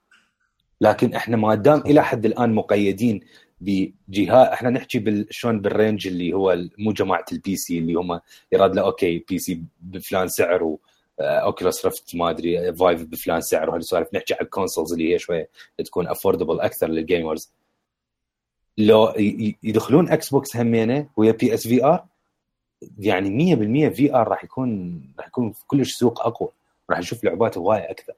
لكن إحنا ما دام إلى حد الآن مقيدين بجهاز إحنا نحكي بال... شلون بال range اللي هو مو جماعة ال PC اللي هم يراد له okay PC بفلان سعر و Oculus Rift ما أدري five بفلان سعر وهالسوالف نحكي على ال consoles اللي هي شوية تكون affordable أكثر لل gamers لو يدخلون إكس بوكس همينة ويا بي اس في ار يعني 100% VR راح يكون راح يكون في كلش سوق أقوى راح نشوف لعبات هواية أكثر.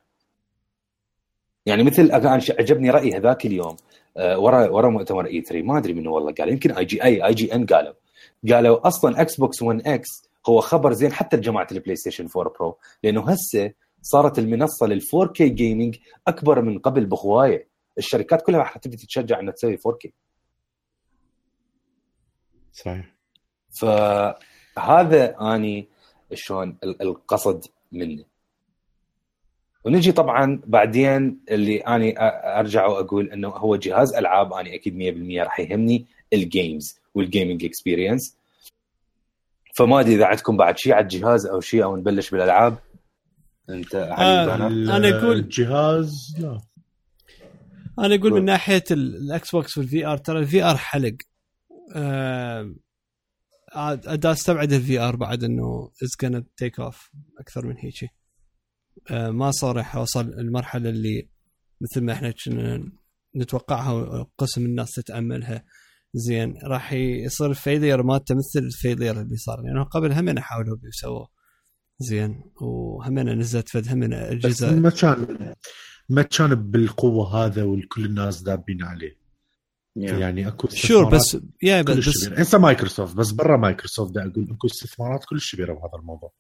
يعني مثل أنا عجبني راي هذاك اليوم آه، ورا ورا مؤتمر E3 ما أدري منو والله قال يمكن IG أي IGN قالوا. قالوا أصلا Xbox One X هو خبر زين حتى لجماعة ال PlayStation 4 Pro لأنه هسه صارت المنصة لل 4K gaming أكبر من قبل بهواية. الشركات كلها راح تبي تتشجع إنها تسوي 4K صحيح. فهذا أني شلون ال- القصد منه ونجي طبعا بعدين اللي أني أرجع وأقول إنه هو جهاز ألعاب أني أكيد 100% راح يهمني ال games وال gaming experience فما أدري إذا عندكم بعد شيء على الجهاز أو شيء أو نبلش بالألعاب. أنت علي آه، أنا. أنا أقول- الجهاز لا. أنا أقول قول. من ناحية ال- ال Xbox وال VR ترى ال VR حلق. آه، عاد عاد أستبعد ال VR بعد إنه is gonna take off أكثر من هيك آه، ما صار راح أوصل المرحلة اللي مثل ما إحنا كنا نتوقعها وقسم الناس تتأملها. زين راح يصير ال failure مالته مثل ال failure اللي صار. لأنه قبل هم حاولوا بيسووه. زين وهم نزلت فد هم بس اجهزه ما كان ما كان بالقوة هذا والكل الناس دابين عليه. يعني أكو sure بس يا بس, هسه مايكروسوفت بس برا مايكروسوفت دا أقول أكو استثمارات كلش كبيره بهذا الموضوع.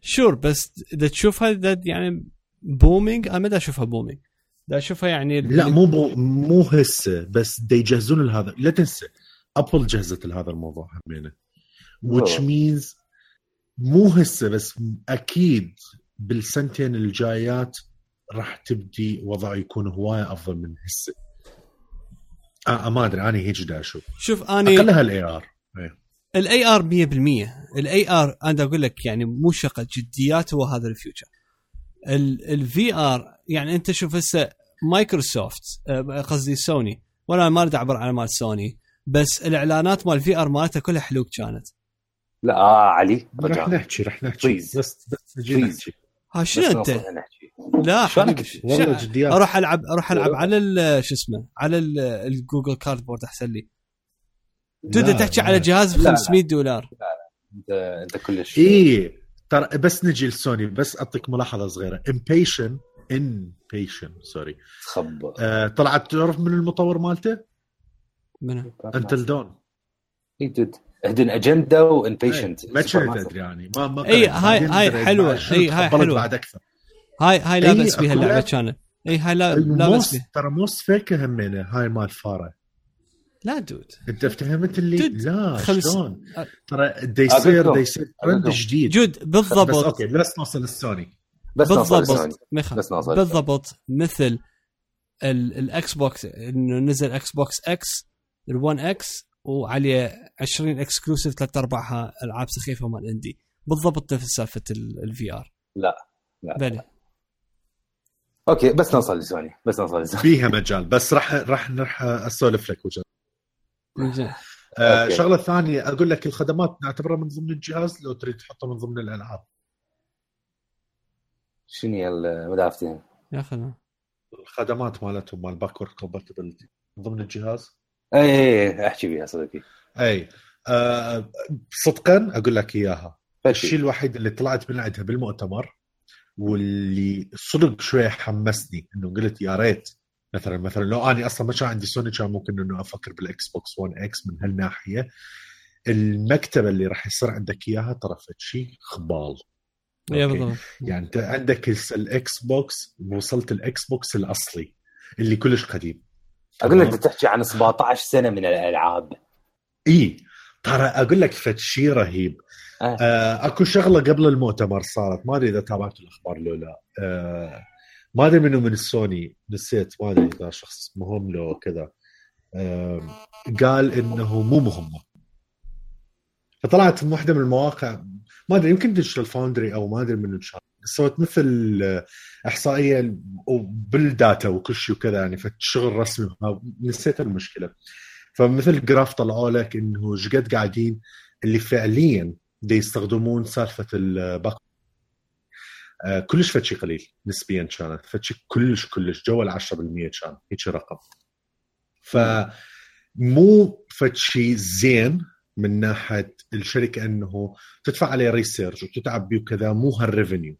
sure بس إذا تشوفها دا يعني booming أنا ما أشوفها booming دا اشوفها يعني لا مو boom مو هسه بس دا يجهزون لهذا. لا تنسى ابل جهزت لهذا الموضوع همينه. Which means مو هسه بس أكيد بالسنتين الجايات راح تبدي وضعه يكون هواية أفضل من هسه. آه ما أدري أنا هيك دا أشوف. شوف اني أقلها ال AR ال AR 100% ال AR أنا أقول لك يعني مو شقة جديات هو هذا ال future. ال VR يعني أنت شوف هسه مايكروسوفت آه، قصدي سوني ولا ما اريد اعبر على مال سوني بس الإعلانات مال في ار مالتها كلها حلوك كانت لا آه علي رح نحكي رح نحكي بليز. بس بس. نحكي ها شنو أنت؟ لا؟ والله جديات أروح ألعب أروح ألعب على ال- شو اسمه على ال- الجوجل كاردبورد أحسن لي تبدا لا، تحكي لا. على جهاز ب لا، لا. 500 دولار أنت أنت كلش إيه ترى بس نجي لسوني بس أعطيك ملاحظة صغيرة. امبيشن امبيشن سوري آه طلعت تعرف من المطور مالته؟ منو؟ انت الدون إي دود هدن اجندا وانبيشنت ما كنت أدري يعني. ما ما قريت. هاي- هاي شنو إي، هاي حلوة. بعد أكثر. هاي هاي لابس إي، بيها أكو اللعبه لعب. كانت. إي هاي لا- لابس الموس بيها ترى موس فيكه همينه هاي مال فارة. لا دود. انت فهمت اللي جد. لا خمس- شلون؟ أ- ترى دا يصير دا. يصير ترند. جديد. جود بس بالضبط. أوكي بس نوصل للسوني بس نوصل بالضبط. بس نوصل بالضبط. مثل ال- ال Xbox إنه نزل Xbox X ال One X وعليه 20 exclusive ثلاث أرباعها ألعاب سخيفة مال indie بالضبط نفس سالفة ال VR لا، لا. بلى. okay بس نوصل لسوني بس نوصل لسوني فيها مجال بس راح راح راح أسولف لك وجه زين. آه. شغلة ثانية أقول لك الخدمات نعتبرها من ضمن الجهاز لو تريد تحطها من ضمن الألعاب. شنو هي المدافتين؟ يا أخي الخدمات مالتهم مال backward compatibility من ضمن الجهاز؟ اي اي اي أحكي بيها صديقي أي آه صدقا أقول لك إياها. الشيء الوحيد اللي طلعت من عندها بالمؤتمر واللي صدق شوية حمسني إنه قلت يا ريت مثلا مثلا لو اني أصلا ما كان عندي سوني كان ممكن إنه أفكر بال Xbox One X من هالناحية. المكتبة اللي راح يصير عندك إياها ترى فد شيء خبال. يعني أنت عندك ال Xbox وصلت ال Xbox الأصلي اللي كلش قديم. أقول لك تحكي عن 17 سنة من الألعاب. إي ترى أقول لك فد شيء رهيب. آه. آه أكو شغلة قبل المؤتمر صارت ما أدري إذا تابعت الأخبار لو لا. آه ما ادري منو من السوني نسيت ما ادري إذا شخص مهم لو كذا. قال إنه مو مهمه فطلعت من واحدة من المواقع ما ادري يمكن Digital Foundry أو ما ادري من كان سوت مثل إحصائية بال data وكل شيء وكذا يعني فشغل رسمي نسيت المشكلة. فمثل graph طلعوا لك إنه إيش قاعدين اللي فعليا دي يستخدمون سالفة ال back كلش فتشي قليل نسبيا كانت. فتشي كلش كلش. جوا ال 10% كان. هيك رقم. ف مو فتشي زين من ناحية الشركة إنه تدفع عليه research وتتعب بيه وكذا مو هال revenue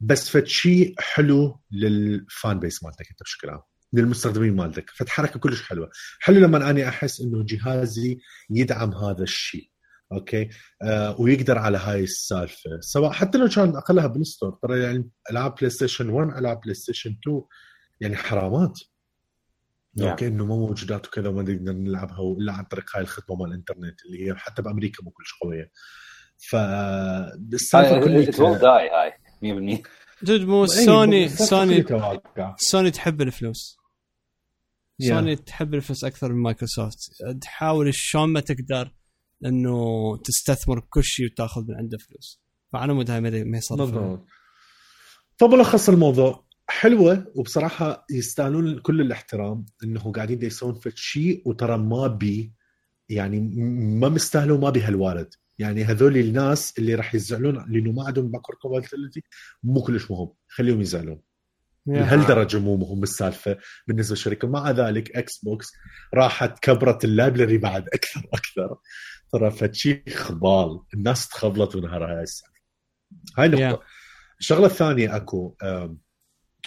بس فتشي حلو لل fan base مالتك أنت بشكل عام. للمستخدمين مالتك. فتحركة كلش حلوة. حلو لما اني أحس إنه جهازي يدعم هذا الشيء. أوكي؟ آه ويقدر على هاي السالفة. سواء حتى لو كان أقلها بال store ترى يعني ألعاب PlayStation 1 ألعاب PlayStation 2 يعني حرامات. Yeah. أوكي؟ إنه مو موجودات وكذا وما نقدر نلعبها الا عن طريق هاي الخدمة مال الإنترنت اللي هي حتى بأمريكا مو كلش قوية. فالسالفه it will كلها داي هاي. 100% dude مو سوني سوني. سوني تحب الفلوس. Yeah. سوني تحب الفلوس أكثر من مايكروسوفت. تحاول شلون ما تقدر انه تستثمر كل شيء وتأخذ من عنده فلوس. فعلى مود هاي ما يصرف بالضبط. فملخص الموضوع حلوة وبصراحة يستاهلون كل الاحترام إنه قاعدين يسوون فد شيء وترى ما بي يعني ما مستاهلوا ما بي هال word يعني هذول الناس اللي راح يزعلون لأنه ما عندهم backward compatibility مو كلش مهم. خليهم يزعلون. لهالدرجه مو مهم السالفة بالنسبة للشركة. مع ذلك Xbox راحت كبرت ال library بعد أكثر وأكثر. ترى فتشي خبال. الناس تخبلت من هاي السالفه هاي نقطة. Yeah. الشغلة الثانية أكو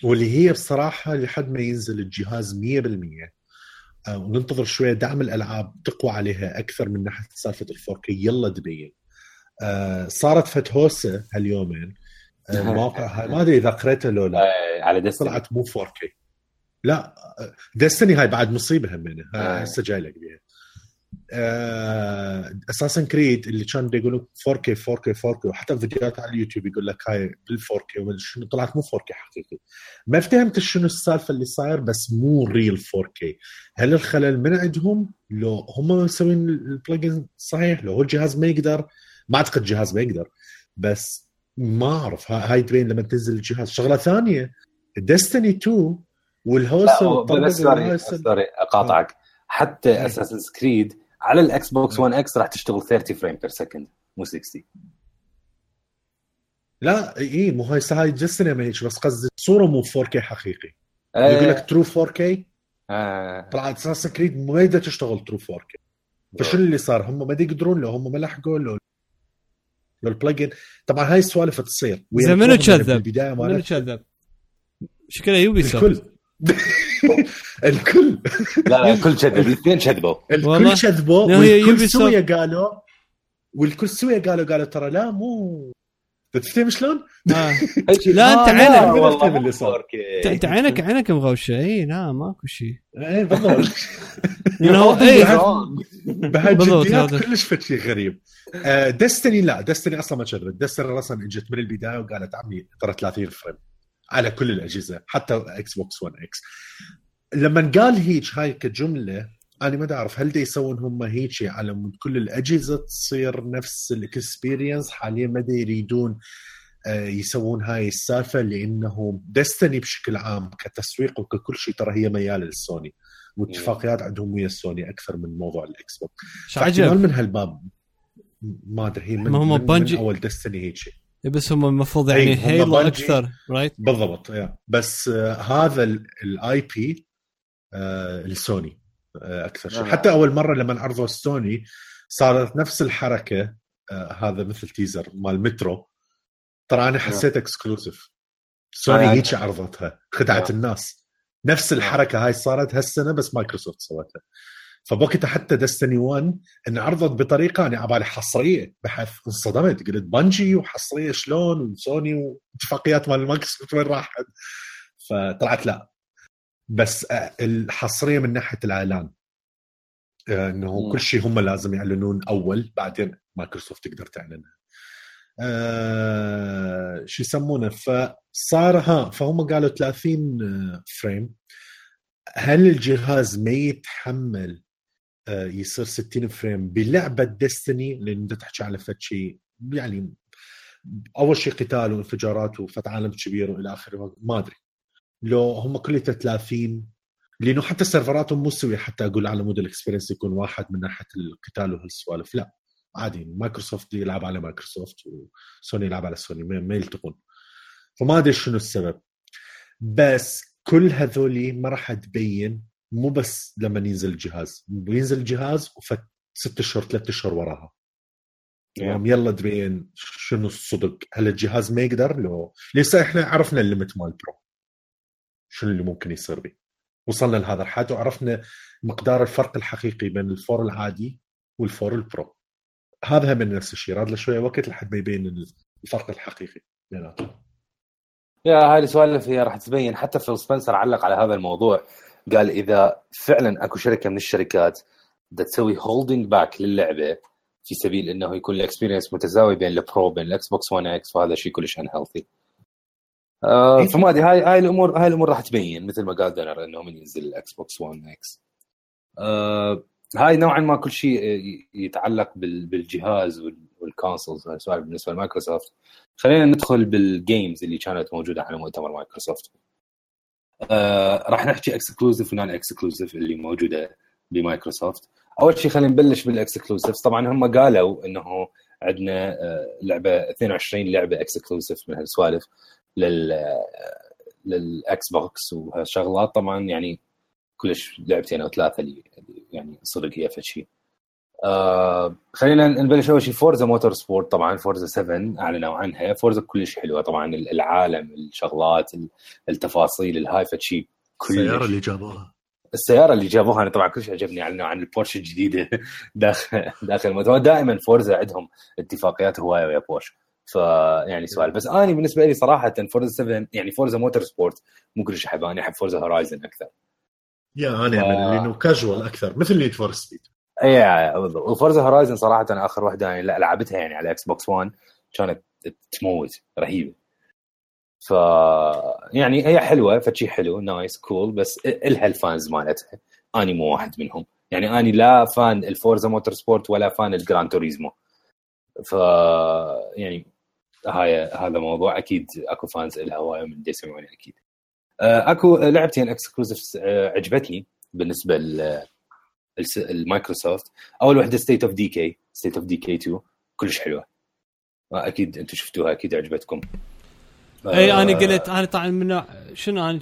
واللي هي بصراحة لحد ما ينزل الجهاز 100% آه، وننتظر شوية. دعم الألعاب تقوى عليها أكثر من ناحية سالفة ال 4K يلا تبين. آه، صارت فتهوسة هاليومين. آه، المواقع هاي ما أدري إذا قريتها لو لا. آه، على ديستني طلعت مو 4K لا ديستني هاي بعد مصيبة همينه آه. هسه جاي لك بيها. Assassin's Creed اللي كان بده يقولوا 4K 4K 4K وحتى فيديوهات على اليوتيوب يقول لك هاي بال 4K ومدري شنو طلعت مو 4K حقيقي. ما فهمت شنو السالفة اللي صاير بس مو real 4K هل الخلل من عندهم؟ لو هم مسوين ال plugin صحيح لو هو الجهاز ما يقدر ما أعتقد الجهاز ما يقدر. بس ما أعرف ها- هاي تبين لما تنزل الجهاز. شغلة ثانية Destiny 2 والهوس لا بس sorry sorry أقاطعك. حتى إيه. Assassin's Creed على ال Xbox One X راح تشتغل 30 frame per second مو 60 لا إي مو هاي هاي ما هيك بس قصدي الصورة مو 4K حقيقي. يقول لك true 4K آه. طلعت Assassin's Creed ما يقدر تشتغل true 4K فشنو اللي صار؟ هم ما يقدرون لو هم ما لحقوا لو لو ال plugin طبعا هاي السوالف تصير. زين منو كذب؟ منو كذب؟ شكله Ubisoft الكل. الكل لا لا الكل كذب الاثنين كذبوا. الكل كذبوا والكل سويا قالوا والكل سويا قالوا قالوا ترى لا مو تفهم شلون؟ آه. لا، أنت آه، عينك. اللي صار. مو 4K. انت أنت عينك عينك مغوشة إي لا ماكو شيء اي. بالضبط، بهالجديات هذا. كلش فد شيء غريب Destiny لا Destiny أصلا ما كذبت Destiny أصلا اجت من البداية وقالت عمي ترى 30 frame على كل الأجهزة حتى Xbox One X لما قال هيك هاي كجملة أنا ما اعرف هل دا يسوون هم هيك على كل الأجهزة تصير نفس ال experience حاليا ما يريدون آه، يسوون هاي السالفة لأنه Destiny بشكل عام كتسويق وككل شيء ترى هي مياله للسوني واتفاقيات عندهم ويا السوني أكثر من موضوع ال Xbox فاحتمال من هالباب ما أدري هي من, ما هم من, من أول Destiny هيك شيء. بس هم المفروض يعني هيلو. أكثر رايت بالضبط يا. بس آه هذا الاي بي آه السوني آه أكثر شيء آه. حتى أول مرة لما عرضوا السوني صارت نفس الحركة آه هذا مثل تيزر مال مترو ترى أنا حسيت اكسكلوسيف سوني آه. هيك عرضتها خدعت آه. الناس نفس الحركة هاي صارت هالسنة بس مايكروسوفت سوتها فبوقتها حتى دستني 1 انعرضت بطريقة أنا عبالي حصرية بحيث انصدمت. قلت Bungie وحصرية شلون وسوني واتفاقيات مال مايكروسوفت وين راحت؟ فطلعت لا. بس آه، الحصرية من ناحية الإعلان. آه، إنه مم. كل شيء هم لازم يعلنون أول بعدين مايكروسوفت تقدر تعلنها آه شو يسمونه؟ فصار ها فهم قالوا 30 frame. هل الجهاز ما يتحمل آه، يصير 60 frame بلعبة Destiny لأن أنت تحكي على فد شيء يعني أول شيء قتال وانفجارات وفت عالم كبير وإلى آخره ما أدري. لو هم كلها 30 لأنه حتى سيرفراتهم مو سوي حتى أقول على مود ال experience يكون واحد من ناحية القتال وهالسوالف لا. عادي مايكروسوفت يلعب على مايكروسوفت وسوني يلعب على سوني ما يلتقون. فما أدري شنو السبب. بس كل هذولي ما راح تبين مو بس لما ينزل الجهاز بينزل الجهاز وفت ست أشهر ثلاث أشهر وراها. تمام يلا تبين شنو الصدق؟ هل الجهاز ما يقدر؟ لو لسه إحنا عرفنا ال limit مال Pro شنو اللي ممكن يصير به. وصلنا لهذا الحد وعرفنا مقدار الفرق الحقيقي بين ال four العادي وال four ال Pro هذا هم نفس الشيء. راد له شوية وقت لحد ما يبين الفرق الحقيقي بيناتهم. yeah هاي السوالف هي راح تبين. حتى فيل سبنسر علق على هذا الموضوع. قال إذا فعلا أكو شركة من الشركات بدها تسوي holding back للعبة في سبيل إنه يكون ال experience متساوي بين ال Pro بين ال Xbox One X فهذا شيء كلش unhealthy آه فما أدري هاي هاي الأمور هاي الأمور راح تبين مثل ما قال دنر انه من ينزل ال Xbox One X آه هاي نوعا ما كل شيء يتعلق بال- بالجهاز وال- وال consoles سؤال بالنسبة لمايكروسوفت. خلينا ندخل بال games اللي كانت موجودة على مؤتمر مايكروسوفت. آه راح نحكي exclusive و non-exclusive اللي موجودة بمايكروسوفت. أول شيء خلينا نبلش بال exclusives طبعا هم قالوا إنه عندنا آه، لعبة 22 لعبة exclusive من هالسوالف لل آه، لل Xbox وهالشغلات. طبعا يعني كلش لعبتين أو ثلاثة اللي يعني صدق هي فد شيء آه خلينا نبلش أول شيء Forza Motorsport طبعا Forza 7 أعلنوا عنها. Forza كلش حلوة. طبعا العالم الشغلات التفاصيل الهاي شيء السياره كلش. اللي جابوها. السيارة اللي جابوها أنا طبعا كلش عجبني. أعلنوا عن البورش الجديدة داخل داخل الموتور. دائما Forza عندهم اتفاقيات هواية ويا بورش. فيعني سؤال. بس أنا بالنسبة لي صراحة Forza 7 يعني Forza Motorsport مو كلش احبها أنا أحب Forza Horizon أكثر. yeah أنا آه. من لأنه كاجوال أكثر. مثل Need for Speed اي بالضبط Horizon صراحة آخر واحدة يعني لعبتها يعني على Xbox One كانت تموت رهيبة. ف يعني هي حلوة فشي حلو nice cool بس إلها ال fans مالتها. اني مو واحد منهم. يعني اني لا fan ال Forza Motorsport ولا fan ال Gran Turismo. ف يعني هاي هذا موضوع. أكيد أكو fans إلها هواية من يسمعوني أكيد. آه، أكو لعبتين exclusive عجبتني بالنسبة المايكروسوفت أول وحدة State of Decay State of Decay 2 كلش حلوة. أكيد أنتم شفتوها أكيد عجبتكم. إي أنا آه، قلت أنا طبعا من شنو أنا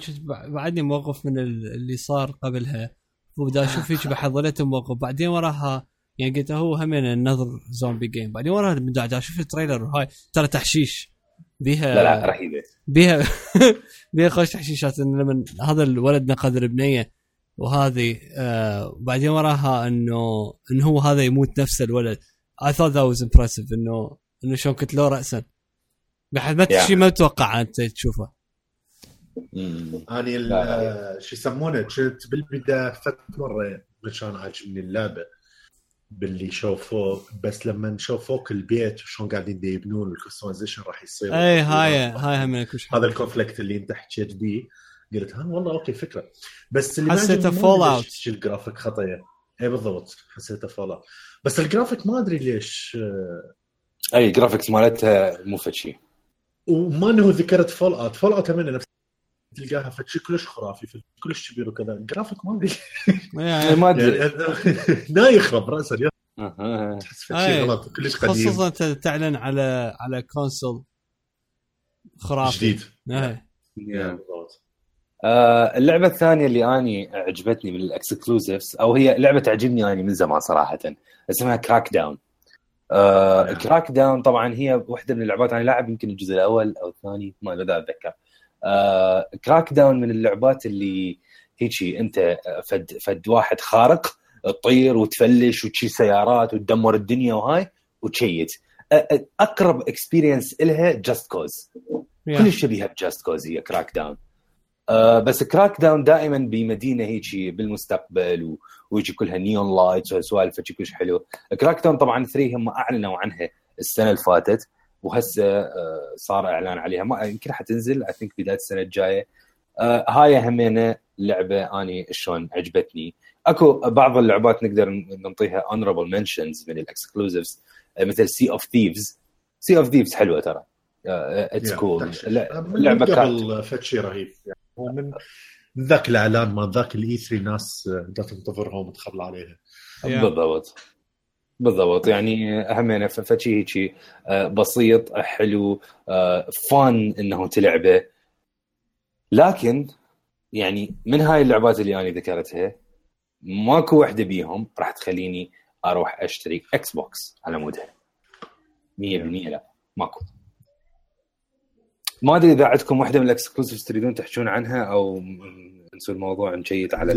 بعدني موقف من اللي صار قبلها. وبدأ أشوف هيك بحضرته موقف. بعدين وراها يعني قلت هو همين النظر zombie game بعدين وراها دا أشوف ال trailer هاي ترى تحشيش. بيها لا لا رهيبة. بيها بيها خوش تحشيشات لما هذا الولد نقذ البنية. وهذه آه بعدين وراها إنه انه هو هذا يموت نفس الولد. I thought that was impressive إنه إنه شلون كتلوه راسا. بحد ما Yeah. شيء ما تتوقع أنت تشوفه. ال- لا، شو يسمونه كنت بالبداية فت مرة كان عاجبني اللعبة. باللي شوفوه بس لما شوفوك البيت وشلون قاعدين دي يبنون ال customization راح يصير. اي هاي هاي هم هذا ال conflict اللي أنت حكيت بيه. قلت ها والله okay فكرة. بس اللي حسيته Fallout. ليش الجرافيك خطيه اي بالضبط حسيته Fallout بس الجرافيك ما أدري ليش آه، أي graphics مالتها مو فشي. وما انه ذكرت Fallout Fallout هم نفس تلقاها فشي كلش خرافي كلش كبير وكذا. الجرافيك ما أدري. يعني ما أدري. يعني لا يخرب راسا. تحس. فشي غلط كلش قديم. خصوصا انت تعلن على على console خرافي. جديد. إيه. بالضبط. آه، اللعبة الثانية اللي أني عجبتني من ال exclusives أو هي لعبة تعجبني أني من زمان صراحة اسمها Crackdown آه نعم. Crackdown طبعا هي واحدة من اللعبات أنا لاعب يمكن الجزء الأول أو الثاني ما لا أتذكر. آه Crackdown من اللعبات اللي هيجي أنت فد فد واحد خارق تطير وتفلش وتشيل سيارات وتدمر الدنيا وهاي و cheat. أ- أقرب experience إلها Just Cause. كلش شبيهة ب Just Cause هي Crackdown آه بس Crackdown دائما بمدينة هيجي بالمستقبل و... ويجي كلها neon lights وسوالف كلش حلو. Crackdown طبعا 3 هم أعلنوا عنها السنة اللي فاتت وهسه آه صار إعلان عليها. ما يمكن حتنزل I think بداية السنة الجاية. آه هاي همينه لعبة أني شلون عجبتني. أكو بعض اللعبات نقدر نعطيها honorable mentions من ال exclusives مثل Sea of Thieves Sea of Thieves حلوة ترى. it's cool. لعبة قبل فتشي رهيب. يعني هو من من ذاك الإعلان ما ذاك ال E3 ناس آه، دا تنتظرهم وتخبل عليها. بالضبط. بالضبط. يعني همينه ف- فشي هيجي آه، بسيط حلو آه، fun إنه تلعبه. لكن يعني من هاي اللعبات اللي أنا ذكرتها ماكو وحدة بيهم راح تخليني أروح أشتري Xbox على مودها. 100% لا ماكو. ما أدري إذا عندكم وحده من ال exclusives تريدون تحجون عنها أو نسوي الموضوع نشيت على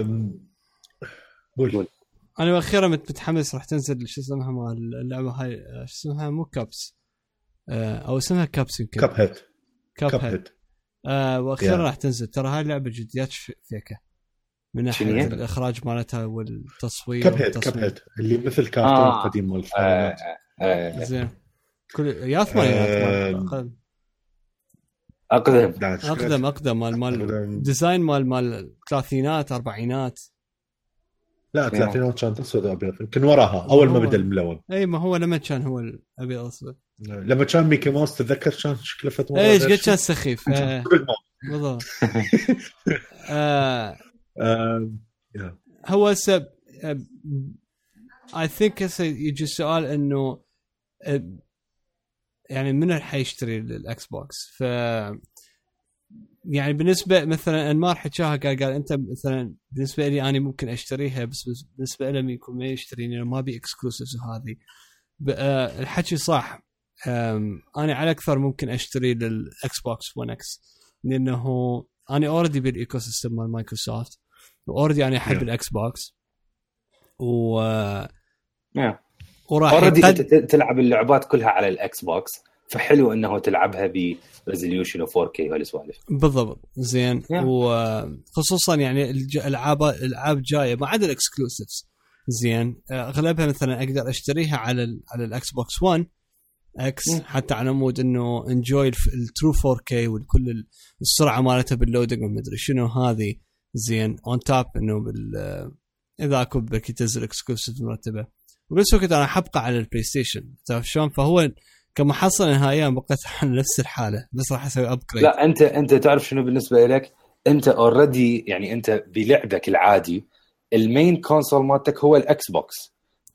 آم، قول. قول. أنا أخيرا مت- متحمس راح تنزل شو اسمها مال اللعبة هاي آه، شو اسمها؟ مو كابس آه، أو اسمها كابس يمكن. كاب هيد كاب هيد آه وأخيرا Yeah. راح تنزل. ترى هاي اللعبة جديات فيكة. من ناحية؟ الإخراج مالتها والتصوير كاب هيد كاب. هيد اللي مثل كرتون آه. قديم مال آه، الثمانينات آه، زين. كل يا ثمانينات آه، أقدم. أقدم أقدم مال مال. design مال مال الثلاثينات أربعينات. لا ثلاثينات كانت أسود وابيض يمكن وراها أول ما بدأ الملون. إي ما هو لما كان هو الأبيض اسود لما كان ميكي ماوس تتذكر كان شكله فت مرة إي إيش قد كان. سخيف. آه، بالضبط. آه، هو هسه I think هسه يجي السؤال إنه آه، يعني من اللي حيشتري الإكس بوكس ف يعني بالنسبة مثلا أنمار حكاها قال قال أنت مثلا بالنسبة لي أنا ممكن أشتريها بس بالنسبة له يكون ما يشتريني لأنه ما بي exclusives وهذه آه، الحكي صح أنا على أكثر ممكن أشتري للإكس بوكس 1 إكس لأنه أنا already بال ecosystem مال مايكروسوفت و already أنا أحب Yeah. الإكس بوكس و Yeah. وراح already ت- تلعب اللعبات كلها على الإكس بوكس فحلو إنه تلعبها ب resolution و4K وهالسوالف بالضبط. زين. Yeah. وخصوصا يعني الالعاب الالعاب جاية ما عدا ال exclusives زين. آه، أغلبها مثلا أقدر أشتريها على ال على الإكس بوكس 1 إكس. حتى على مود إنه enjoy ال true 4K والكل ال- السرعة مالتها بال loading ومدري شنو هذه. زين. on top إنه بال آه، إذا أكو تنزل exclusive مرتبة. وبنفس الوقت أنا حبقى على البلاي ستيشن تعرف شلون؟ فهو كمحصله نهائيا بقيت على نفس الحالة بس راح أسوي upgrade لا أنت أنت تعرف شنو بالنسبة لك أنت already يعني أنت بلعبك العادي ال main console مالتك هو الإكس بوكس.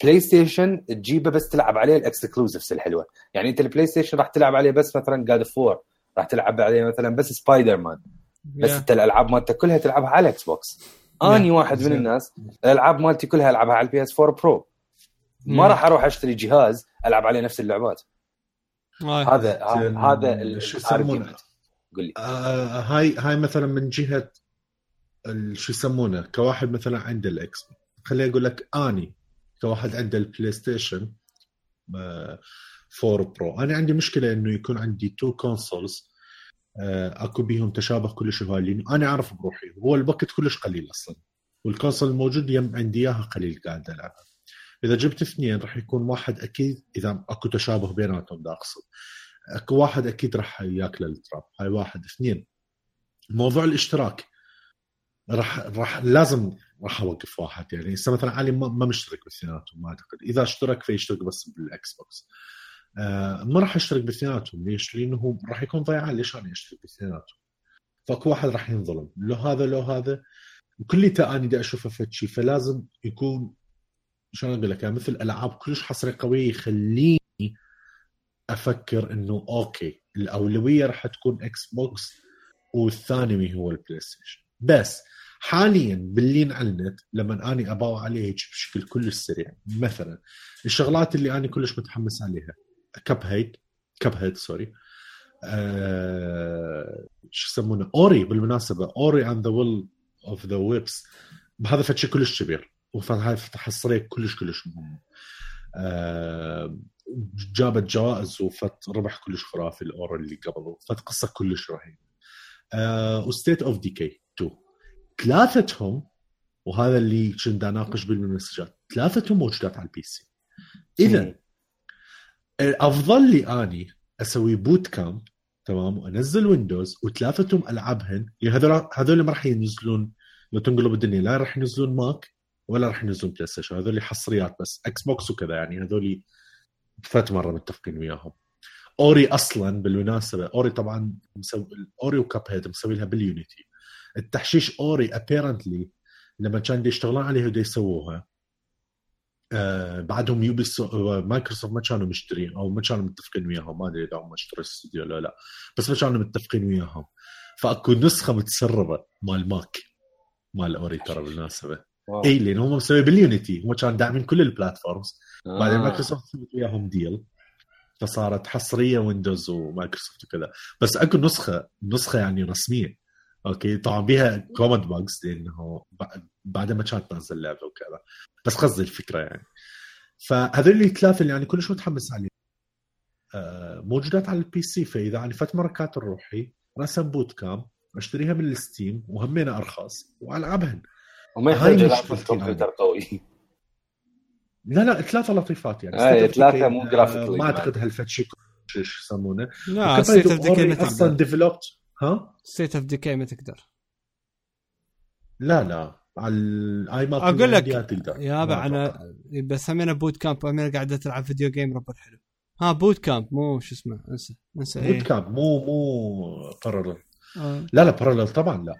بلاي ستيشن تجيبه بس تلعب عليه ال exclusives الحلوة. يعني أنت البلاي ستيشن راح تلعب عليه بس مثلا God of War راح تلعب عليه مثلا بس سبايدر مان بس أنت الألعاب مالتك كلها تلعبها على الإكس بوكس. أني واحد من. الناس الألعاب مالتي كلها ألعبها على ال PS4 Pro ما. راح أروح أشتري جهاز ألعب عليه نفس اللعبات آه. هذا. هذا ال- شو يسمونه؟ قل لي آه هاي هاي مثلا من جهة ال- شو يسمونه كواحد مثلا عنده الاكس خليني أقول لك آني كواحد عنده البلاي ستيشن آه، 4 Pro أنا عندي مشكلة إنه يكون عندي two consoles أكو بيهم تشابه كلش هواي لأنه أنا أعرف بروحي هو الوقت كلش قليل أصلا وال console الموجود يم عندي إياها قليل قاعد ألعبها إذا جبت اثنين راح يكون واحد أكيد إذا أكو تشابه بيناتهم دا أقصد. أكو واحد أكيد راح ياكل التراب هاي واحد. اثنين موضوع الاشتراك. راح راح لازم راح أوقف واحد. يعني هسه مثلا علي ما, مشترك باثنيناتهم ما أعتقد. إذا اشترك فيشترك بس بالإكس بوكس. آه ما راح أشترك باثنيناتهم. ليش؟ لأنه راح يكون ضيعان ليش أنا أشترك باثنيناتهم؟ فأكو واحد راح ينظلم. لو هذا لو هذا. كليته أنا بدي أشوفه فد شيء فلازم يكون شلون أقول لك مثل ألعاب كلش حصرية قوية يخليني أفكر إنه أوكي الأولوية راح تكون إكس بوكس والثاني هو البلاي ستيشن بس حاليا باللي أعلنت لما أني أباوع عليه بشكل كلش سريع مثلا الشغلات اللي أنا كلش متحمس عليها Cuphead Cuphead sorry شو يسمونه؟ Ori بالمناسبة Ori and the Will of the Wisps هذا فد كلش كبير. وهاي حصريه كلش كلش مهمة. آه، جابت جوائز وفت ربح كلش خرافي ال Ori اللي قبل فت قصة كلش رهيبة. و State of Decay 2 ثلاثتهم وهذا اللي كنت أناقش بالمسجات ثلاثتهم موجودات على ال PC اذا مم. أفضل لي أني أسوي Boot Camp تمام وأنزل ويندوز وثلاثتهم ألعبهن يعني هذول هذول ما راح ينزلون لو تنقلب الدنيا لا راح ينزلون ماك ولا راح ينزلون بلاي ستيشن. هذول حصريات بس. إكس بوكس وكذا يعني. هذول فات مره متفقين وياهم. Ori أصلا بالمناسبة Ori طبعا مسوي Ori و Cuphead مسوي لها بال Unity. التحشيش Ori apparently لما كان يشتغلون عليها ودي يسووها آه بعدهم يوبي مايكروسوفت ما كانوا مشترين أو ما كانوا متفقين وياهم. ما أدري إذا هم اشتروا الاستوديو ولا لا. بس ما كانوا متفقين وياهم. فأكو نسخة متسربة مال ماك مال Ori ترى بالمناسبة. اي لأن هم مسوي بال Unity. هم كانوا داعمين كل ال platforms آه. بعدين مايكروسوفت سوت وياهم deal فصارت حصرية ويندوز ومايكروسوفت وكذا. بس أكو نسخة نسخة يعني رسمية. أوكي؟ طبعا بيها كومنت باجز لأنه بعد- ما كانت تنزل اللعبة وكذا. بس قصدي الفكرة يعني. فهذول الثلاثه اللي يعني كلش متحمس عليهم. آه، موجودات على البي سي فإذا يعني فت مركات روحي رسم بوت كامب أشتريها من الستيم وهمين أرخص وألعبهن. وما هاي يحتاج يلعب مشكلتي الكمبيوتر قوي. لا لا ثلاثة لطيفات يعني. Decay، مو آه، graphically ما. أعتقد هالفد شيء شو يسمونه. لا ستيت اوف ديكي ما أصلا تقدر ديفلوبت ها؟ ستيت اوف ديكي ما تقدر. لا لا على الاي ماك أقول لك تقدر. يابا أنا. بس همينة بوت كامب همينة قاعدة تلعب فيديو جيم ربط حلو. ها بوت كامب مو شو اسمه انسى انسى بوت كامب مو مو بارلل آه. لا لا بارلل طبعا لا.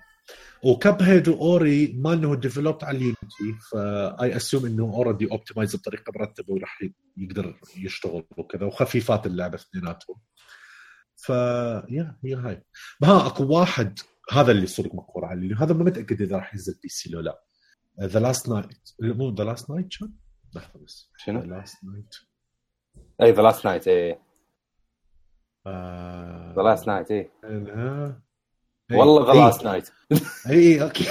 وكاب هيد وأوري ما إنه ديفلوبت على اليونيتي فاي اسيوم إنه اوريدي اوبتمايز بطريقة مرتبة وراح يقدر يشتغل وكذا وخفيفات اللعبة اثنيناتهم. ف يا هي هاي. ها أكو واحد هذا اللي صدق مقهور عليه هذا ما متأكد إذا راح ينزل PC لو لا. The Last Night مو The Last Night كان لحظه بس. ذا شنو؟ لاست نايت اي The Last Night اي ذا ذا لاست نايت اي. والله ذا لاست نايت. اي okay.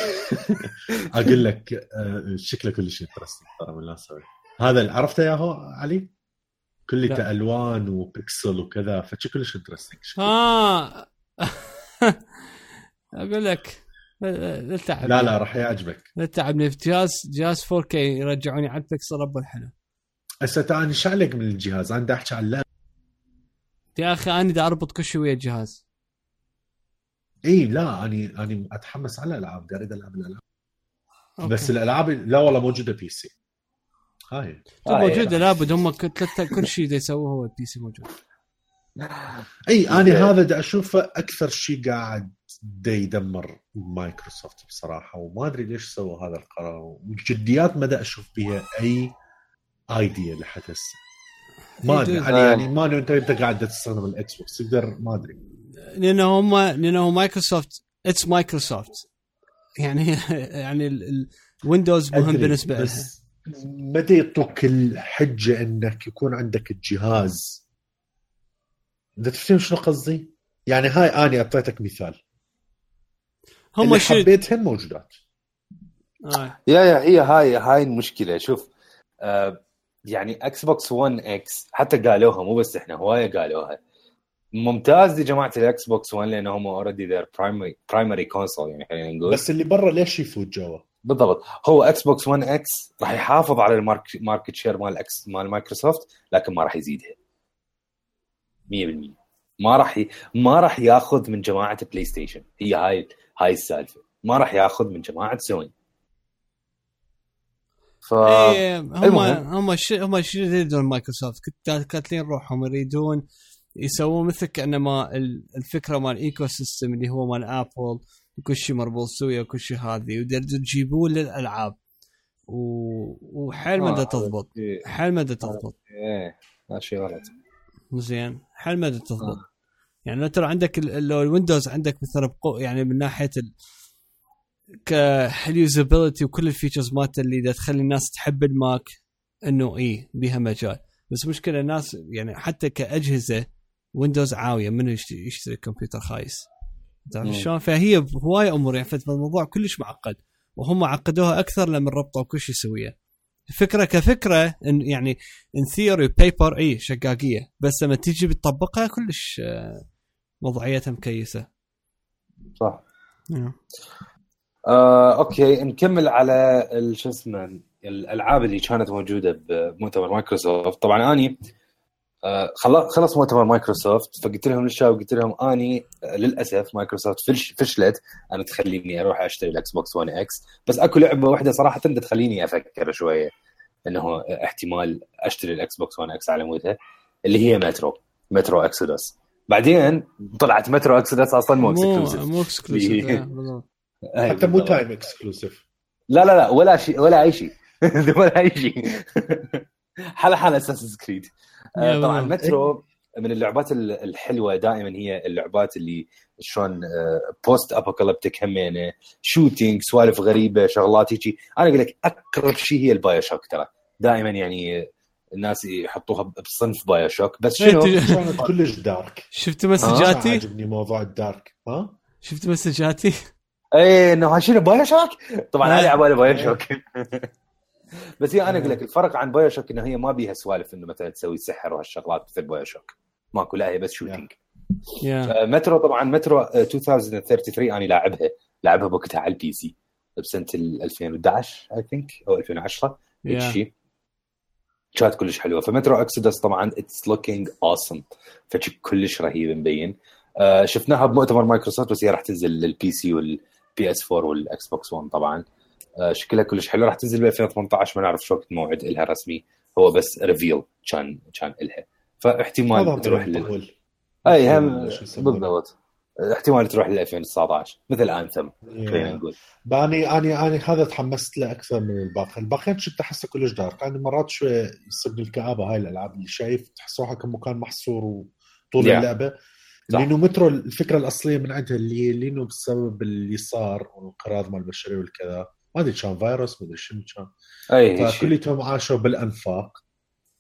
أقول لك آه، شكله كلش interesting ترى هذا اللي عرفته يا هو علي؟ كلته لا. الوان وبيكسل وكذا فشي كلش interesting ها. أقول لك للتعب لا لا راح يعجبك. للتعبني في جهاز جهاز 4K يرجعوني على البكسل رب الحلا هسه تعال إيش عليك من الجهاز؟ أنا بدي أحكي عن اللعبه يا أخي أنا بدي أربط كل شيء ويا الجهاز. اي لا أني أني أتحمس على الألعاب اريد ألعب الألعاب okay. بس الألعاب لا والله موجودة PC هاي آه، موجودة. لابد هم كل شيء دا يسووه هو ال PC موجود إي أنا. هذا بدي أشوفه أكثر شيء قاعد دا يدمر مايكروسوفت بصراحة وما أدري ليش سووا هذا القرار والجديات ما دا أشوف بها أي idea لحد هسه ما أدري. يعني, يعني ما أدري انت أنت قاعد تستخدم الإكس بوكس تقدر ما أدري لأنه هم لأنه مايكروسوفت it's Microsoft. يعني يعني الويندوز مهم بالنسبة لها. متى يعطوك الحجة إنك يكون عندك الجهاز؟ انت تفهم شنو قصدي؟ يعني هاي أني أعطيتك مثال. هم اللي شو حبيتهن موجودات. آه. يا يا هي هاي هاي المشكلة. شوف آه يعني إكس بوكس 1 إكس حتى قالوها مو بس إحنا هواية قالوها. ممتاز لجماعة الاكس بوكس 1 لأن هم already their primary primary console يعني خلينا نقول. بس اللي برا ليش يفوت جوا؟ بالضبط. هو إكس بوكس 1 إكس راح يحافظ على ال mark market share مال إكس مال مايكروسوفت لكن ما راح يزيدها. 100% ما راح ي... ما راح ياخذ من جماعة بلاي ستيشن هي هاي هاي السالفة. ما راح ياخذ من جماعة سوني ف إيه، هم. هم ش- هم شو يريدون مايكروسوفت كت- كاتلين روحهم يريدون يسوون مثل كانما ال- الفكرة مال ecosystem اللي هو مال ابل وكل شيء مربوط سويا وكل شيء هذه ويريدون يجيبون للألعاب. و... وحيل ما آه، تضبط. حيل ما تضبط. إيه هذا شيء غلط. زين. حيل ما تضبط. آه. يعني لو ترى عندك لو الويندوز عندك مثلا بقو يعني من ناحية ال... كال usability وكل ال features مالته اللي تخلي الناس تحب الماك إنه إيه بيها مجال. بس مشكلة الناس يعني حتى كأجهزة ويندوز عاوية منو يشتري, كمبيوتر خايس؟ تعرف. شلون؟ فهي هواي أمور يعني فالموضوع كلش معقد وهم عقدوها أكثر لما ربطوا كل شيء سويه الفكرة كفكرة إن يعني in theory paper إي شقاقية بس لما تيجي بتطبقها كلش آه، وضعيتها مكيسة. صح. نعم. آه، okay نكمل على شو اسمه الألعاب اللي كانت موجودة بمؤتمر مايكروسوفت. طبعا أني آه، خلص مؤتمر مايكروسوفت فقلت لهم للشباب قلت لهم أني آه، للأسف مايكروسوفت فش فشلت. أنا تخليني أروح أشتري الأكس بوكس 1 إكس. بس أكو لعبة واحدة صراحة تخليني أفكر شوية إنه احتمال أشتري الأكس بوكس 1 إكس على مودها اللي هي Metro Metro Exodus بعدين طلعت Metro Exodus أصلا مو exclusive. مو exclusive آه، حتى مو. time exclusive. لا لا لا ولا شيء ولا أي شيء. ولا أي شيء. حلا حلا Assassin's Creed طبعا بالضبط. مترو من اللعبات ال- الحلوة دائما هي اللعبات اللي شلون post apocalyptic همينة shooting سوالف غريبة شغلات هيجي. أنا أقول لك اقرب شيء هي ال BioShock ترى. دائما يعني الناس يحطوها بصنف BioShock بس شنو؟ إيه، كانت كلش dark شفت ما مسجاتي؟ عاجبني موضوع ال dark ها؟ شفت مسجاتي؟ إيه إنه شنو بايو شوك طبعا آه. علي على بالي BioShock بس هي أنا أقول لك الفرق عن BioShock إنه هي ما بيها سوالف إنه مثلا تسوي سحر وهالشغلات مثل BioShock ماكو لا هي بس shooting يا آه، مترو طبعا مترو آه، 2033 أنا لاعبها لاعبها بوقتها على ال PC بسنة ال 2011 I think أو 2010 هيك يا. شيء كانت كلش حلوة. ف Metro Exodus طبعا it's looking awesome فشي كلش رهيب مبين. آه، شفناها بمؤتمر مايكروسوفت بس هي راح تنزل لل PC وال PS 4 والاكس بوكس 1 طبعا. آه، شكلها كلش حلو. راح تنزل ب 2018 ما نعرف شو وقت موعد لها رسمي. هو بس reveal كان كان لها فاحتمال تروح لل... أي هم؟ بالضبط. احتمال تروح ل 2019 مثل Anthem خلينا يا. نقول باني اني اني هذا تحمست له أكثر من الباقي، الباقيين شفت أحسه كلش dark، أنا مرات شوي يصيبني الكآبة هاي الألعاب اللي شايف تحس روحك كمكان محصور وطول Yeah. اللعبة. صح. لأنه مترو الفكرة الأصلية من عندها اللي لأنه بسبب اللي صار والانقراض مال البشرية والكذا. ما أدري كان فيروس ما أدري شنو كان. أي شيء. فكليتهم عاشوا بالأنفاق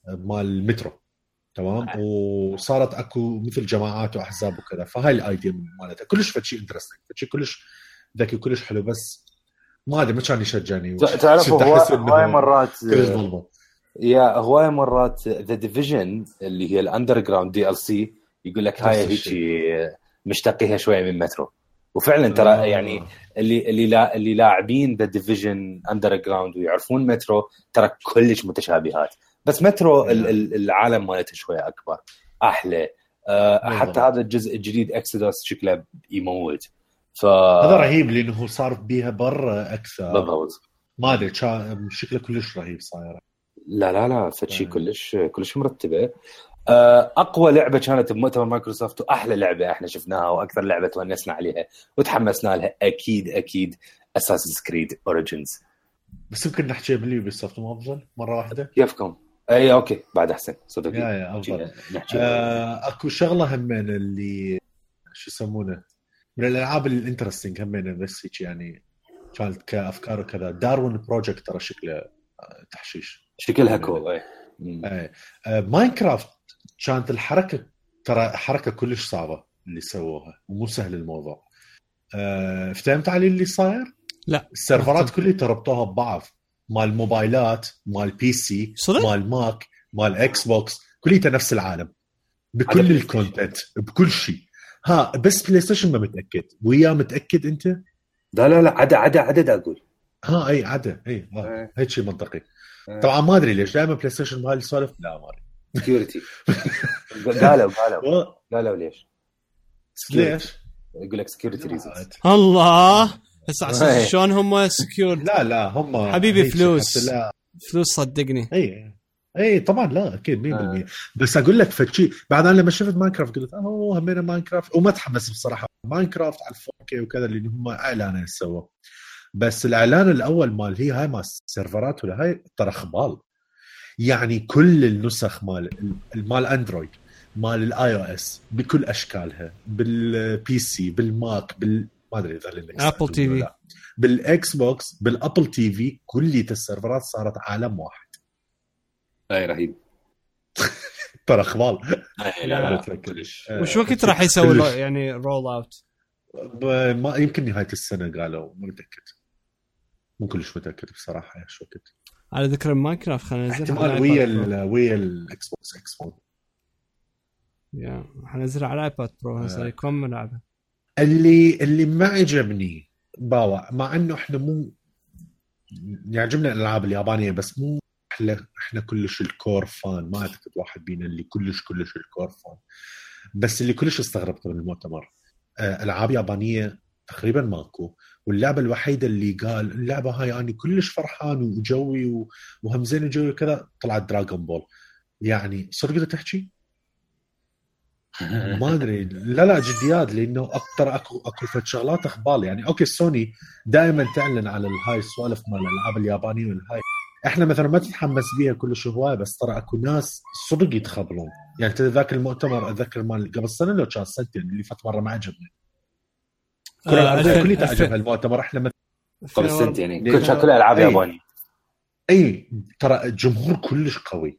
مال المترو تمام؟ وصارت أكو مثل جماعات وأحزاب وكذا. فهاي ال idea من مالتها. كلش فد شيء interesting فد شيء كلش ذكي وكلش حلو. بس ما أدري ما كان يشجعني أحس هواي مرات كلش ظلمة. يا هواي مرات The Division اللي هي ال Underground DLC يقول لك هاي هيك مشتقيها شوية من مترو. وفعلا ترى آه. يعني اللي اللي لا اللي لاعبين The Division Underground ويعرفون مترو ترى كلش متشابهات. بس مترو ال- العالم مالته شوية أكبر أحلى. آه بالضبط. حتى هذا الجزء الجديد Exodus شكله يموت. ف هذا رهيب لأنه صار بيها برا أكثر بالضبط. ما أدري شكله كلش رهيب صاير. لا لا لا فشي آه. كلش كلش مرتبة. أقوى لعبة كانت بمؤتمر مايكروسوفت وأحلى لعبة إحنا شفناها وأكثر لعبة تونسنا عليها وتحمسنا لها. أكيد أكيد Assassin's Creed Origins بس يمكن نحكي باليوبي سوفت مو أفضل؟ مرة واحدة؟ كيفكم؟ أي okay بعد أحسن. صدق. yeah yeah أفضل. آه أكو شغلة همين اللي شو يسمونه؟ من الألعاب ال interesting همين بس هيك يعني كانت كأفكار وكذا. Darwin Project ترى شكله آه، تحشيش. شكلها cool اي آه ماينكرافت كانت الحركة ترى حركة كلش صعبة اللي سووها ومو سهل الموضوع آه فهمت علي اللي صاير؟ لا. السيرفرات كلها تربطوها ببعض مال موبايلات مال PC صدق؟ مال ماك مال إكس بوكس كليتها نفس العالم بكل ال content بكل شيء ها بس بلاي ستيشن ما متأكد وياه متأكد أنت؟ لا لا لا عدا عدا عدا دا أقول ها أي عدا أي. إيه. هيك شيء منطقي إيه. طبعا ما أدري ليش دائما بلاي ستيشن بهاي السوالف لا ما أدري security قالوا قالوا. قالوا ليش؟ ليش؟ يقول لك security reasons الله! هسه على إيه. شلون هم secure لا لا هم حبيبي فلوس. فلوس صدقني. اي اي طبعا لا أكيد 100% آه. بس أقول لك فشي بعد أنا لما شفت ماينكرافت قلت oh همينا ماينكرافت وما تحمس بصراحة. ماينكرافت على 4K وكذا اللي هم إعلان سووا بس الإعلان الأول مال هي هاي مال السيرفرات ولا هاي ترى خبال. يعني كل النسخ مال مال اندرويد مال ال iOS بكل أشكالها بال PC بالماك بال ما أدري إذا لينكس TV. ولا لا. بالاكس بوكس بال Apple TV كلية السيرفرات صارت عالم واحد. أي رهيب. ترى خبال كلش. وش وقت راح يسوي يعني roll out؟ ما يمكن نهاية السنة قالوا ما متأكد. مو كلش متأكد بصراحة إيش وقت. على ذكر ماينكرافت خلينا ننزلها. احتمال ويا. ال ويا الاكس بوكس إكس 1 يا حنزلها على الايباد برو هسه آه. كم ملعبه اللي اللي ما عجبني باوع مع إنه إحنا مو يعجبنا الألعاب اليابانية بس مو إحنا إحنا كلش ال core fan. ما أعتقد واحد بينا اللي كلش كلش ال core fan. بس اللي كلش استغربت من المؤتمر آه، ألعاب يابانية تقريبا ماكو. واللعبة الوحيدة اللي قال اللعبة هاي أنا كلش فرحان وجوي و- وهمزين جوي وكذا طلعت Dragon Ball يعني صدق تحكي؟ ما أدري. لا لا جديات لأنه أكثر اكو أكو فد شغلات اخبال يعني okay سوني دائما تعلن على الهاي السوالف مال الألعاب اليابانية والهاي. إحنا مثلا ما تتحمس بيها كلش هواية بس ترى أكو ناس صدق يتخبرون يعني ذاك المؤتمر أتذكر مال قبل سنة لو كان سنتين اللي فات مرة ما عجبني. الكره آه، كلها ألفين- عجبها المؤتمر إحنا مثلا قبل 2004. سنت يعني كل كلها ألعاب أي. ياباني اي ترى الجمهور كلش قوي.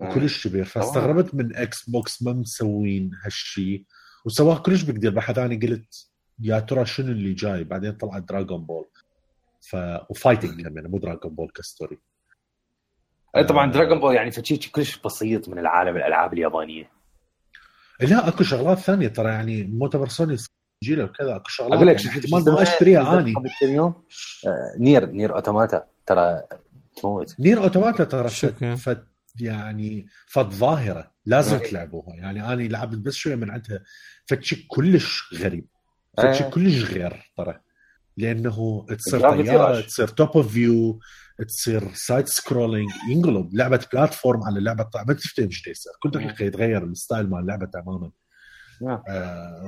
آه. كلش كبير. فاستغربت من إكس بوكس ما مسوين هالشيء وسواه كلش بقدر بحث أنا قلت يا ترى شنو اللي جاي؟ بعدين طلع Dragon Ball ف و fighting كمان مو Dragon Ball ك story أي طبعا آه. دراغون Ball يعني فشي كلش بسيط من العالم الألعاب اليابانية. لا أكو شغلات ثانية ترى. يعني مؤتمر سوني جيله وكذا اكو شغلات أقول لك يعني احتمال ما اشتريها اني كم يوم آه، Nier Nier Automata ترى تموت Nier Automata ترى. فت, يعني فد ظاهرة لازم. تلعبوها يعني أنا لعبت بس شوية من عندها فتشي كلش غريب فتشي أي. كلش غير ترى لأنه تصير طيارة. تصير top of view تصير side scrolling ينقلب لعبة platform على لعبة ما تفتهم إيش يصير كل دقيقة يتغير ال style مال اللعبه تماما. آه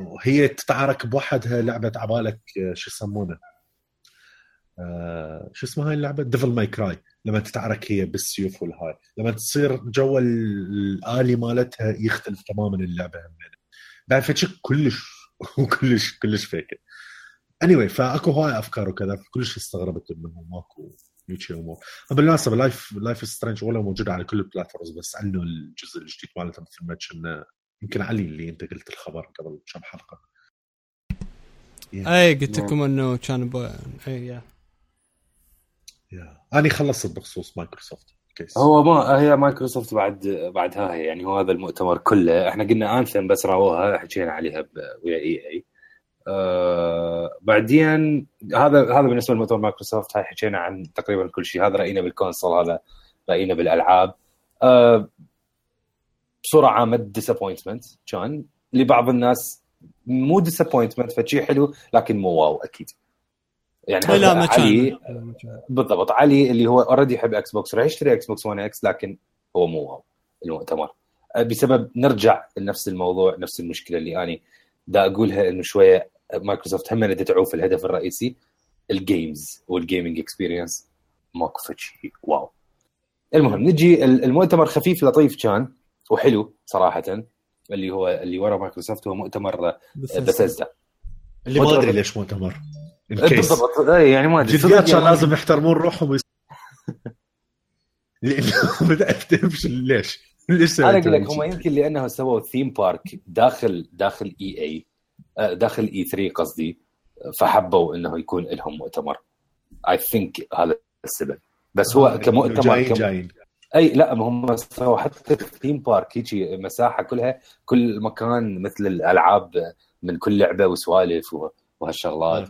وهي تتعارك بوحدها لعبه عبالك آه، شو يسمونه؟ آه شو اسمها هاي اللعبة؟ ديفل ماي كراي لما تتعارك هي بالسيوف والهاي. لما تصير جو ال- الآلي مالتها يختلف تماما اللعبة همين بعد فشي كلش وكلش كلش فيك. اني anyway, فأكو هواي أفكار وكذا كلش استغربت إنه ماكو هيك امور بالمناسبة لايف لايف سترينج ولا موجودة على كل البلاتفورمز بس عنه الجزء الجديد مالته مثل ما كنا يمكن علي اللي انت قلت الخبر قبل كم حلقة. اي قلت لكم انه كان بو... اي يا يا أنا خلصت بخصوص مايكروسوفت كيس هو ما هي مايكروسوفت بعد بعد هاي يعني هو هذا المؤتمر كله. إحنا قلنا Anthem بس راوها حكينا عليها ويا إي إي. آه بعدين هذا هذا بالنسبة لمؤتمر مايكروسوفت. هاي حكينا عن تقريبا كل شيء. هذا رأينا بال console هذا رأينا بالألعاب. آه بصورة عامة disappointment كان لبعض الناس مو disappointment فشي حلو لكن مو wow أكيد. يعني لا ما علي بالضبط. علي اللي هو already يحب Xbox راح يشتري Xbox 1 X لكن هو مو wow المؤتمر. أه، بسبب نرجع لنفس الموضوع نفس المشكلة اللي اني دا أقولها إنه شوية مايكروسوفت هم تدعو في الهدف الرئيسي. ال games وال gaming experience ماكو شيء wow. المهم نجي ال- المؤتمر خفيف لطيف كان. وحلو صراحة اللي هو اللي ورا مايكروسوفت هو مؤتمر بثزدا اللي ما أدري ليش مؤتمر. الكيس بالضبط. إيه، يعني ما أدري. جديات كان لازم يحترمون روحهم ويس... لأنه بدأت تفشل ليش؟ ليش أنا أقول لك؟ هم يمكن لأنه سووا theme park داخل داخل E E داخل E 3 قصدي فحبوا إنه يكون لهم مؤتمر. I think هذا السبب. بس هو آه، كمؤتمر جايين كم... جايين. أي لا ما هم سووا حتى الثيم بارك هيجي مساحة كلها كل مكان مثل الألعاب من كل لعبة وسوالف وهالشغلات.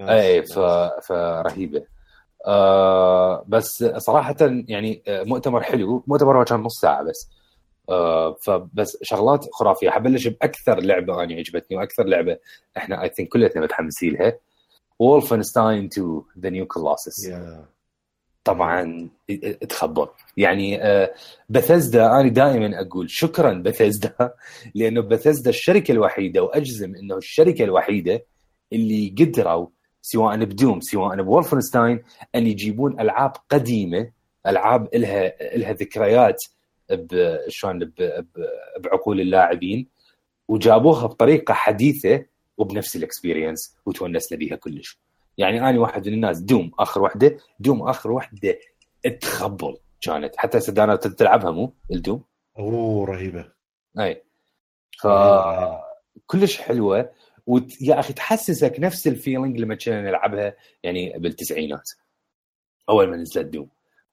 أي ف... فرهيبة. آه بس صراحة يعني آه، مؤتمر حلو مؤتمر هو كان نص ساعة بس. آه فبس شغلات خرافية. حبلش بأكثر لعبة أنا عجبتني وأكثر لعبة إحنا اي ثينك كلنا متحمسين لها. Wolfenstein 2 The New Colossus yeah طبعا تخبل يعني آه، بثزدا أنا دائما أقول شكرا بثزدا لأنه بثزدا الشركة الوحيدة وأجزم إنه الشركة الوحيدة اللي قدروا سواء ب Doom سواء ب Wolfenstein أن يجيبون ألعاب قديمة ألعاب إلها إلها ذكريات شلون بعقول اللاعبين وجابوها بطريقة حديثة وبنفس ال experience وتونسنا بيها كلش. يعني أنا واحد من الناس Doom آخر وحدة Doom آخر وحدة تخبل كانت. حتى هسه أنا تلعبها مو ال Doom؟ أوه رهيبة. أي. ف. كلش حلوة. وت... يا أخي تحسسك نفس ال feeling لما كنا نلعبها يعني بالتسعينات. أول ما نزلت Doom.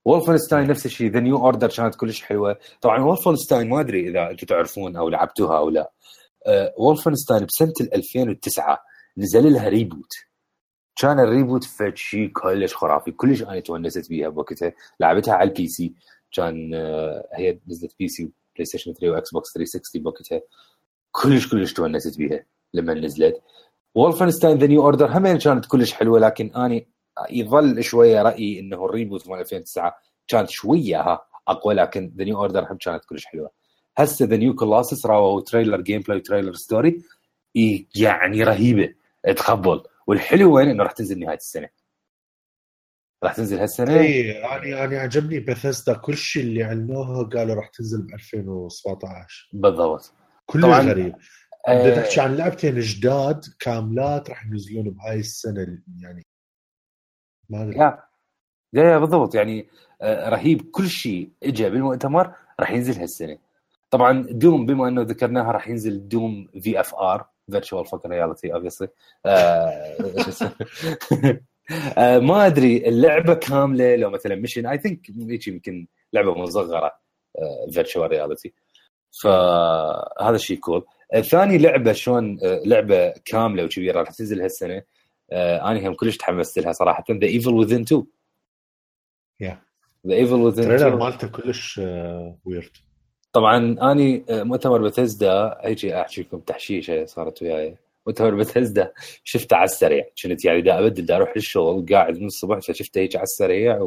Wolfenstein نفس الشيء. The New Order كانت كلش حلوة. طبعا Wolfenstein ما أدري إذا أنتم تعرفون أو لعبتوها أو لا. أه Wolfenstein بسنة ال 2009 نزل لها reboot. كان ال reboot فد شيء كلش خرافي كلش أنا تونست بيها بوقتها لعبتها على ال PC كان هي نزلت PC PlayStation 3 و Xbox 360 بوقتها كلش كلش تونست بيها لما نزلت. Wolfenstein The New Order هم كانت كلش حلوة لكن اني يظل شوية رايي انه ال reboot مال 2009 كانت شوية اقوى لكن The New Order هم كانت كلش حلوة. هسه The New Colossus راووا trailer gameplay trailer story يعني رهيبه تخبل والحلو وين إنه راح تنزل نهاية السنة؟ راح تنزل هالسنة؟ اي أنا أنا عجبني بثزدا كل شيء اللي علموها قالوا راح تنزل ب 2017 بالضبط. كله طبعاً، غريب. آه، بدك تحكي عن لعبتين جداد كاملات راح ينزلون بهاي السنة يعني ما أدري. yeah yeah بالضبط. يعني آه، رهيب. كل شيء اجى بالمؤتمر راح ينزل هالسنة. طبعا Doom بما إنه ذكرناها راح ينزل Doom VFR. virtual fucking reality obviously ما أدري اللعبة كاملة لو مثلا mission I think يمكن لعبة مصغرة virtual reality فهذا الشيء cool ثاني لعبة شلون آه، لعبة كاملة وكبيره راح تنزل هالسنة آه، أنا هم كلش تحمست لها صراحة. The Evil Within 2 yeah The Evil Within ال trailer 2 مالته كلش آه، weird طبعا أني آه، مؤتمر بثزدا هيجي أحكي لكم تحشيشة صارت وياي. مؤتمر بثزدا شفته على السريع. كنت يعني دا أبدل دا أروح للشغل قاعد من الصبح فشفته هيك على السريع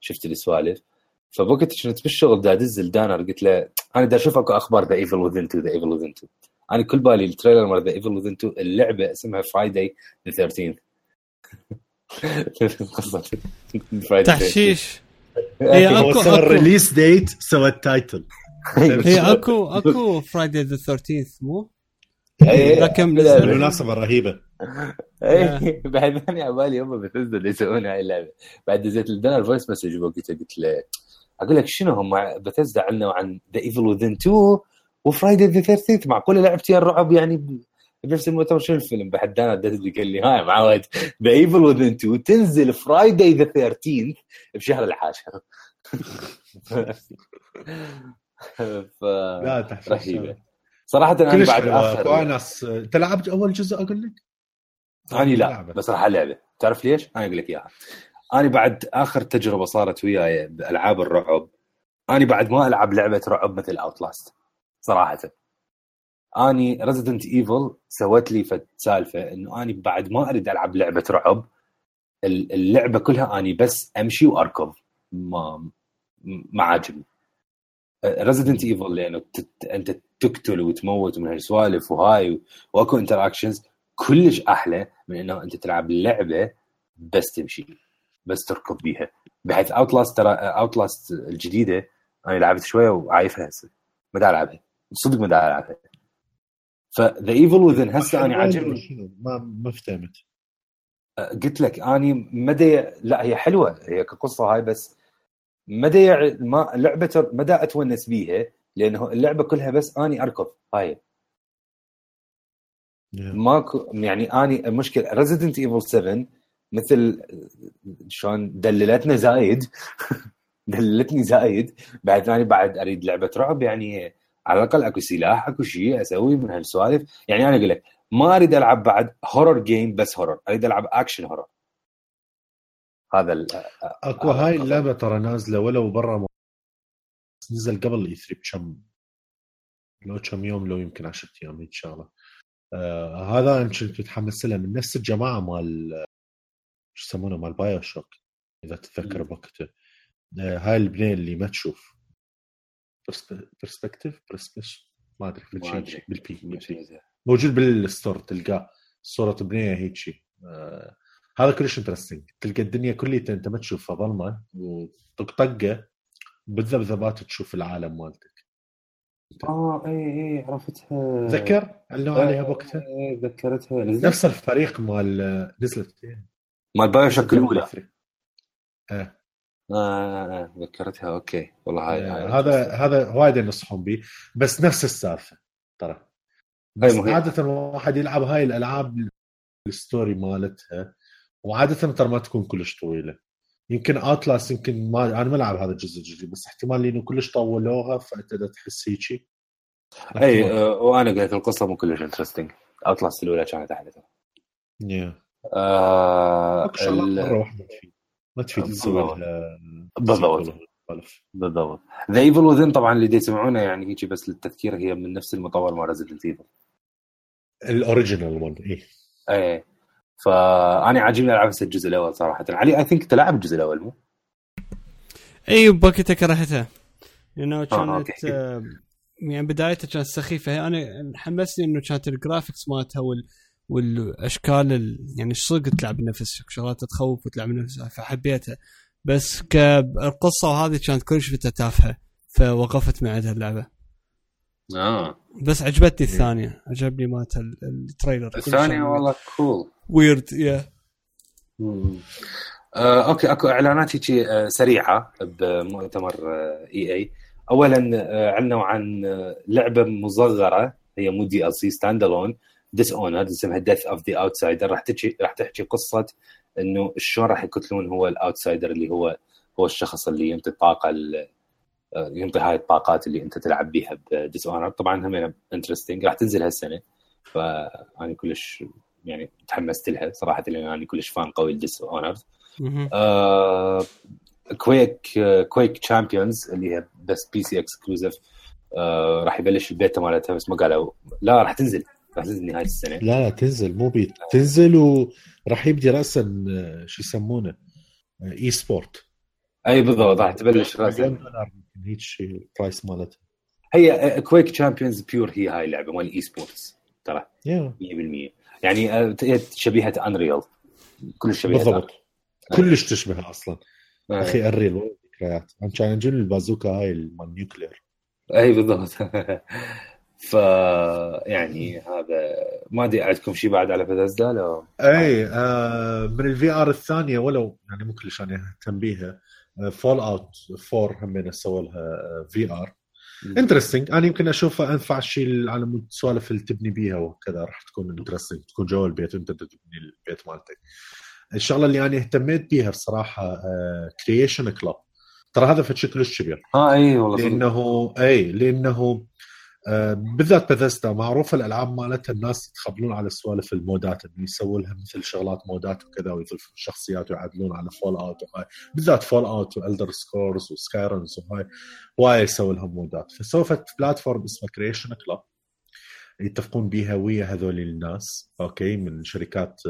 وشفت السوالف. فبوقت كنت بالشغل دا أدز الدانر قلت له أنا دا أشوف أكو أخبار The Evil Within 2 The Evil Within 2 أنا كل بالي ال trailer مال The Evil Within 2 اللعبة اسمها Friday the 13 قصه Friday the 13th. تحشيش. هي هو أكو. ال release date سوى ال title هي أكو أكو Friday the 13 مو؟ إيه، رقم لا، نزل. بالمناسبة رهيبه إيه. بعد أنا على بالي هم بثزدا اللي يسوون هاي اللعبة. بعد نزلت لنا ال voice message وقتها قلت له أقول لك شنو هم؟ بثزدا عنا عن The Evil Within 2 و Friday the 13 معقوله لعبتي الرعب يعني بنفس المؤتمر. شنو الفيلم؟ بعد أنا قال لي هاي معود The Evil Within 2 تنزل Friday the 13 بشهر العاشر. ف لا رهيبة صراحة أنا بعد. اخر وناس انت لعبت أول جزء أقول لك؟ اني لا لعبة. بس راح ألعبه تعرف ليش؟ أنا أقول لك إياها أنا بعد آخر تجربة صارت وياي بألعاب الرعب أنا بعد ما ألعب لعبة رعب مثل Outlast صراحة أني Resident Evil سوت لي فت سالفة إنه أني بعد ما أريد ألعب لعبة رعب ال- اللعبة كلها أني بس أمشي وأركض ما ما عاجبني Resident Evil لأنه تت... أنت تقتل وتموت من هالسوالف وهاي وأكو interactions كلش أحلى من إنه أنت تلعب لعبة بس تمشي بس تركض بيها. بحيث Outlast ترى Outlast الجديدة أنا لعبت شوية وعايفها هسه. ما دا ألعبها. صدق ما دا ألعبها. ف The Evil Within هسه أنا عاجبني؟ ما ما فهمت قلت لك أني ما دا لا هي حلوة. هي كقصة هاي بس ما دا يع- ما لعبة ما دا أتونس بيها لأنه اللعبة كلها بس أني أركض. هاي. ماكو يعني أني المشكلة Resident Evil 7 مثل شلون دللتنا زايد. دللتني زايد. بعد ثاني بعد أريد لعبة رعب يعني على الأقل أكو سلاح أكو شيء أسوي من هالسوالف. يعني أنا أقول لك ما أريد ألعب بعد horror game بس horror أريد ألعب action horror هذا ال- أكو هاي. اللعبة ترى نازلة ولو برا م- نزل قبل ال E3 بكم لو كم يوم لو يمكن 10 أيام هيك شغله آه هذا أنا كنت متحمس له من نفس الجماعة مال شو يسمونه مال بايو شوك إذا تتذكر. بوقته آه هاي البنية اللي ما تشوف perspective perspective ما أدري بالشي. بالبي. موجود بال store تلقاه صورة بنية هيك شيء آه هذا كلش interesting تلقى الدنيا كلها انت ما تشوفها ظلمة وطقطقه بالذبذبات تشوف العالم مالتك. آه اي اي عرفتها. تذكر؟ علموا عليها بوقتها؟ إيه ذكرتها. نزلت. نفس الفريق مال آه، نزلت. إيه. مال بايو شوك الأولى. آه. آه, آه, آه ذكرتها. أوكي. والله هاي, هاي آه، هذا هذا وايد ينصحون به. بس نفس السالفة ترى. بس. عادة الواحد يلعب هاي الألعاب ال story مالتها وعادة ترى ما تكون كلش طويلة. يمكن Outlast يمكن ما أنا ما العب هذا الجزء الجديد بس احتمال لأنه كلش طولوها فأنت تحس هيجي إي آه وأنا قلت القصة مو كلش interesting Outlast الأولى كانت أحلى ترى. yeah. آه ال- مرة واحدة تفيد. ما تفيد بالضبط. بالضبط. The Evil Within طبعا اللي يسمعونه يعني هيك بس للتذكير هي من نفس المطور مال Resident Evil ال original one إي. إيه فأنا عاجبني ألعب هسه الجزء الأول صراحة. علي I think تلعب الجزء الأول مو؟ إي بوقتها كرهتها لأنه كانت. آه يعني بدايتها كانت سخيفة. هي أنا حمسني إنه كانت ال graphics مالتها وال والأشكال ال... يعني صدق تلعب بنفسك شغلات تخوف وتلعب بنفسها فحبيتها. بس كالقصة وهذه كانت كلش تافهه فوقفت معي هذه اللعبة. آه. بس عجبتني الثانية. عجبني مالت ال- ال trailer. الثانية والله cool weird yeah. آه، أوكي أكو إعلانات هيك آه، سريعة بمؤتمر E3. اولا آه، أعلنوا عن آه، لعبة مصغرة هي مو دي إل سي ستاند الون ديس اونر اسمها Death of the Outsider راح تحكي راح تحكي قصة إنه شلون راح يقتلون هو ال Outsider اللي هو هو الشخص اللي ينطي الطاقه ال- آه، ينطي هاي الطاقات اللي انت تلعب بيها ب Dishonored طبعا هم interesting راح تنزل هالسنة. فانا كلش يعني تحمست لها صراحة لأن أنا كلش fan قوي ل Dishonored. آه Quake آه Quake Champions اللي هي بس PC exclusive آه راح يبلش البيتا مالتها بس ما قالوا. لا راح تنزل. راح تنزل نهاية السنة. لا لا تنزل. مو بيت تنزل وراح يبدي راسا آه، شو يسمونه؟ آه، eSport إي بالضبط راح تبلش راسا. هيك ال price مالتها. هي Quake Champions pure هي هاي اللعبة مال eSports ترى يا 100% يعني آه، شبيهة Unreal كلش شبيهه بالضبط. كلش تشبه أصلا. آه. أخ Unreal والله ذكريات. كان يجوني البازوكا هاي مال nuclear إي بالضبط. ف يعني هذا ما أدري عندكم شيء بعد على بثزدا لو إي آه من ال VR الثانية ولو يعني مو كلش أنا اهتم بيها Fallout 4 هم سووا لها VR interesting أنا يمكن أشوفها أنفع شيء على مود السوالف اللي تبني بيها وكذا. راح تكون interesting تكون جوا البيت وأنت تبني البيت مالتك. الشغله اللي أنا اهتميت بيها بصراحة Creation Club ترى هذا فد شيء كلش كبير؟ آه اي والله. لأنه اي لأنه آه، بالذات بثيستا معروفه الألعاب مالتها الناس يتخبلون على سوالف ال mod ات إنه يسووا لها مثل شغلات mod ات وكذا ويضيفون شخصيات ويعدلون على Fallout وهاي بالذات Fallout وال Elder Scrolls و Skyrim وهاي هواي يسووا لهم mod ات. فسووا فد platform اسمها Creation Club يتفقون بيها ويا هذول الناس أوكي من شركات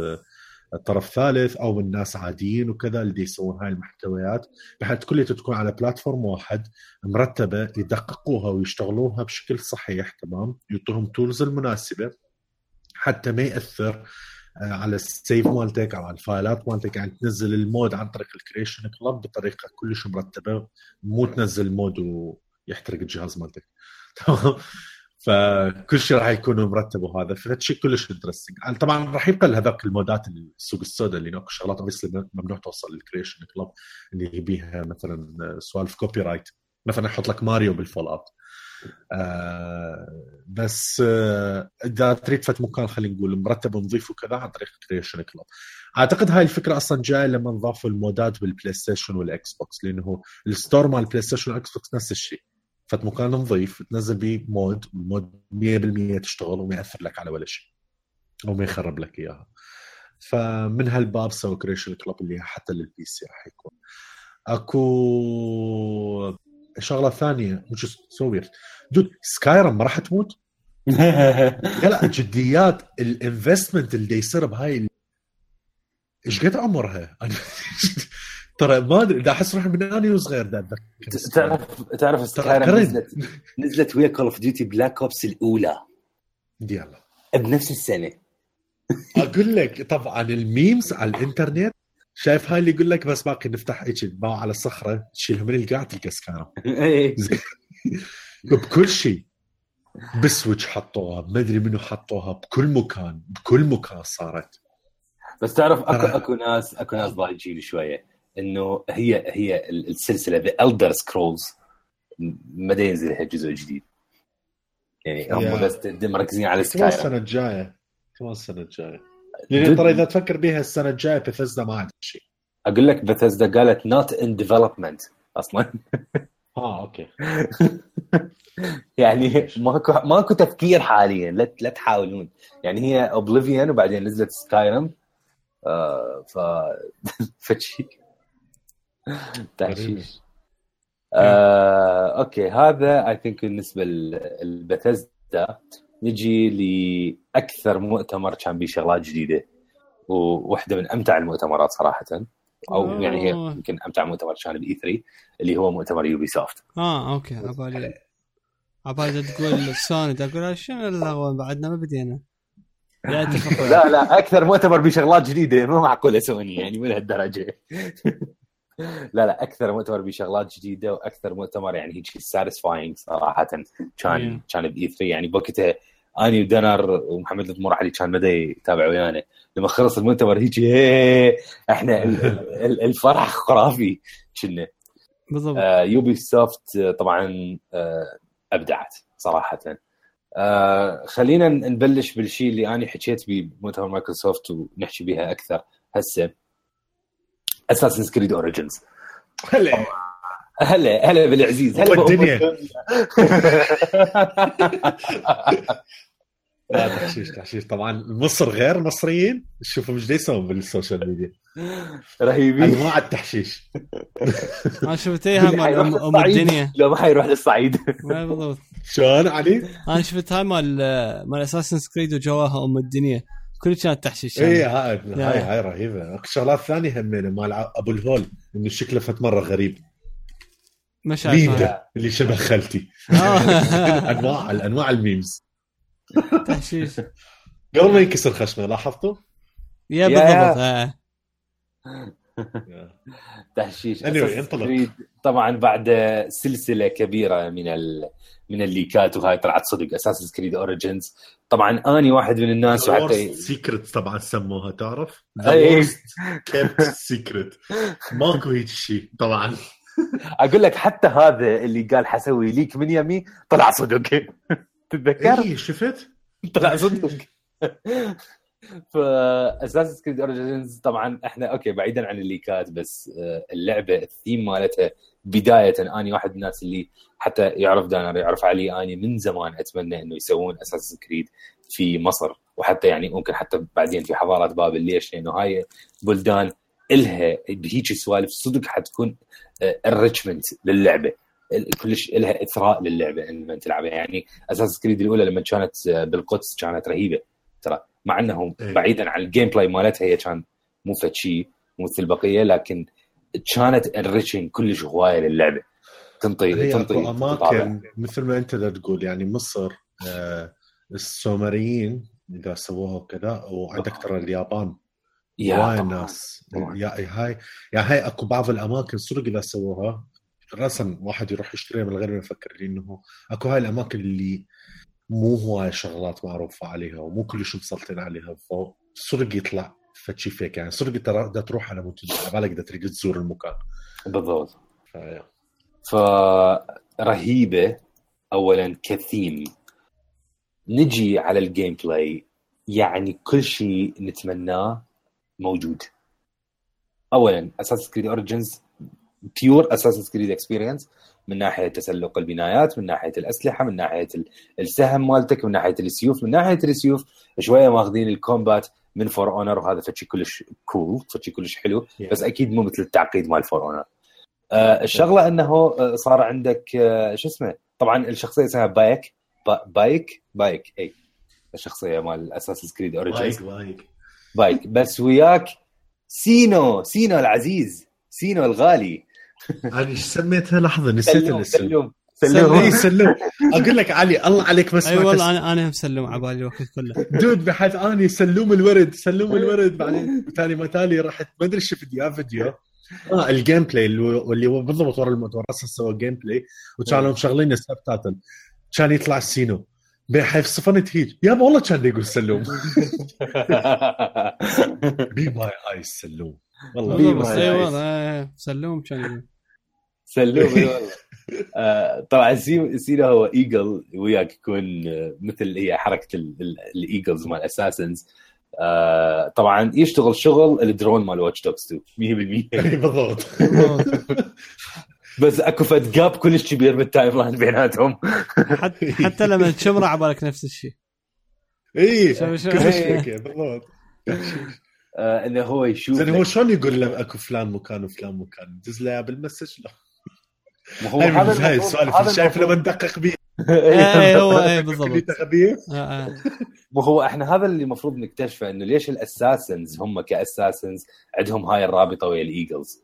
الطرف الثالث أو من ناس عاديين وكذا اللي يسوون هاي المحتويات بحيث كلها تكون على platform واحد مرتبة يدققوها ويشتغلوها بشكل صحيح تمام؟ يعطوهم tools المناسبة حتى ما يأثر آه، على ال save مالتك أو على ال file ات مالتك. يعني تنزل ال mod عن طريق ال Creation Club بطريقة كلش مرتبة مو تنزل mod ويحترق الجهاز مالتك. تمام فكل شيء راح يكون مرتب وهذا فد شيء كلش interesting طبعا راح يبقى هذاك ال mod ات السوق السوداء اللي نوك شغلات ممنوع توصل لل Creation Club اللي بيها مثلا سوالف copyright مثلا يحط لك ماريو بال Fallout آه بس آه إذا تريد فد مكان خلينا نقول مرتب ونظيف وكذا عن طريق Creation Club أعتقد هاي الفكرة أصلا جاية لما انضافوا ال mod ات بال PlayStation وال Xbox لأنه ال store مال ال PlayStation وال Xbox نفس الشيء. فد مكان نظيف تنزل بيه mod ال mod 100% تشتغل وما يأثر لك على ولا شيء أو ما يخرب لك إياها. فمن هالباب سوى Creation Club اللي حتى لل PC راح يكون. أكو شغلة ثانية so weird. dude سكايرم ما راح تموت؟ لا جديات ال investment اللي يصير بهاي إيش قد عمرها؟ ترى ما أدري أحس روحي من اني وصغير دا تعرف تعرف سكايرم نزلت نزلت ويا كول اوف ديوتي بلاك اوبس الأولى. يلا. بنفس السنة. أقول لك طبعا ال memes على الإنترنت شايف هاي اللي يقول لك بس باقي نفتح هيك باو على الصخرة تشيلها من القاع تلقى سكايرم إيه. بكل شيء. بسويتش حطوها ما أدري منو حطوها بكل مكان بكل مكان صارت. بس تعرف اكو أكو ناس أكو ناس ضايجين شوية. إنه هي هي السلسلة ذا الدر سكرولز ما ينزل لها جزء جديد. يعني هم بس مركزين على سكاي السنة الجاية. السنة الجاية. يعني ترى إذا تفكر بها السنة الجاية بثزدا ما عندها شيء. أقول لك بثزدا قالت not in development أصلا. آه أوكي. يعني ماكو ماكو تفكير حاليا لا لا تحاولون. يعني هي اوبليفيون وبعدين نزلت سكايرم آه ف فشي. تحشيش. آه، okay هذا I think بالنسبة لبثزدا نجي لأكثر مؤتمر كان به شغلات جديدة وواحده من أمتع المؤتمرات صراحة. أو يعني هي يمكن أمتع مؤتمر كان بإي 3 اللي هو مؤتمر يوبي سوفت آه okay عبالي عبالي تقول سوني تقول شنو اللغوه بعدنا؟ ما بدينا. لا لا أكثر مؤتمر بشغلات جديدة مو معقولة سوني يعني من هالدرجه لا لا أكثر مؤتمر بشغلات جديدة وأكثر مؤتمر يعني هيك satisfying صراحة. كان كان باي 3 يعني بوقتها أني ودنر ومحمد الدمور علي كان مدى يتابع ويانا. لما خلص المؤتمر هيك إحنا الفرح خرافي كنا. بالضبط. آه يوبي سوفت طبعا آه أبدعت صراحة. آه خلينا نبلش بالشيء اللي أنا حكيت بمؤتمر مايكروسوفت ونحكي بها أكثر هسه. Assassin's Creed Origins هلا. هلا هلا بالعزيز هلا. بالدنيا لا تحشيش تحشيش. طبعا مصر غير مصريين؟ شوفوا مش يسوون بالسوشيال ميديا. رهيبين. انواع التحشيش. أنا شفت إياها مال ام الدنيا. لو ما حيروح للصعيد. بالضبط. شلون علي؟ أنا شفت هاي مال مال Assassin's Creed وجواها أم الدنيا. كل كانت تحشيش اي هاي هاي هاي رهيبة. شغلات ثانية همينة مال أبو الهول إنه شكله فت مرة غريب. مش ليندا اللي شبه خالتي. أنواع انواع ال memes. تحشيش. قبل ما ينكسر خشمه لاحظتوا؟ يا بالضبط تحشيش. Anyway, انطلق. طبعا بعد سلسلة كبيرة من ال... من ال leakات وهاي طلعت صدق. Assassin's Creed Origins طبعا أني واحد من الناس وحتى secret طبعا سموها تعرف؟ اي kept secret ماكو هيك شيء طبعا أقول لك حتى هذا اللي قال حسوي leak من يمي طلع صدق تتذكر؟ اي شفت؟ طلع صدق ف Assassin's Creed Origins طبعا إحنا okay بعيدا عن ال leakات بس آه، اللعبة الثيم مالتها بداية اني واحد من الناس اللي حتى يعرف دانر يعرف علي اني من زمان أتمنى إنه يسوون Assassin's Creed في مصر. وحتى يعني ممكن حتى بعدين في حضاره بابل ليش؟ لأنه هاي بلدان إلها بهيك سوالف صدق حتكون enrichment للعبة. كلش لها إثراء للعبة لما تلعبها. يعني Assassin's Creed الأولى لما كانت آه، بالقدس كانت رهيبة. ترى مع انه إيه. بعيدا عن ال gameplay مالتها هي كان مو فد شيء مو مثل البقية لكن كانت enriching كلش هواية للعبة تنطي هي تنطي أماكن مثل ما أنت دا تقول يعني مصر آه السومريين إذا سووها وكذا وعندك ترى اليابان يا هواي طبعاً. ناس طبعاً. يا هاي يا هاي أكو بعض الأماكن صدق إذا سووها رسم واحد يروح يشتريها من غير ما يفكر انه أكو هاي الأماكن اللي مو هواي شغلات معروفة عليها ومو كلش مسلطين عليها فصدق يطلع فشي فيك. يعني صدق ترى بدها تروح على مود على بالك بدها تريد تزور المكان. بالضبط. فيا. فرهيبة اولا كثيم. نجي على ال gameplay يعني كل شيء نتمناه موجود. اولا Assassin's Creed Origins pure Assassin's Creed experience من ناحية تسلق البنايات من ناحية الأسلحة من ناحية ال- السهم مالتك من ناحية السيوف من ناحية السيوف شوية ماخذين ال combat من فور اونر وهذا فشي كلش cool فشي كلش حلو بس أكيد مو مثل التعقيد مال فور اونر آه الشغلة إنه آه، صار عندك آه شو اسمه؟ طبعا الشخصية اسمها بايك با- بايك بايك إي. الشخصية مال Assassin's Creed Origins وايد وايد بايك بس وياك سينو سينو العزيز سينو الغالي. أنا إيش سميتها لحظة نسيت سلوم الاسم. سلوم. سلوم. اي سلوم. سلوم. أقول لك علي الله عليك ما أي والله. أنا أنا مسلم على بالي الوقت كله. دود بحيث أني سلوم الورد سلوم الورد. بعدين تالي ما تالي رحت ما أدري شفت يا فيديو. آه الجيم بلاي اللي هو بالضبط ورا المدرسة سوى جيم بلاي وكانوا مشغلين السبتايتل كان يطلع السينو بحيث صفنت هيج يابا والله كان يقول سلوم. بي ماي اي سلوم. والله. بي بس ماي أي سلوم كان سلوم اي والله آه، طبعا سي- Senu هو eagle وياك يكون آه، مثل هي حركة ال- ال- ال eagles مال assassins. طبعا يشتغل شغل الدرون مال Watch Dogs 2 100% إي بالضبط. بس أكو فد gap كلش كبير بال timeline بيناتهم. حتى حتى لما تشمر على بالك نفس الشيء. إي بالضبط. آه، إنه هو يشوف زين هو شلون يقول له أكو فلان مكان وفلان مكان؟ دز له بال message لا هو هاي هذا هاي اللي شايف لما ندقق بيه. اي هو اي بالضبط. آه، آه. مو هو إحنا هذا اللي المفروض نكتشفه إنه ليش ال assassins هم ك assassins عندهم هاي الرابطة ويا ال eagles؟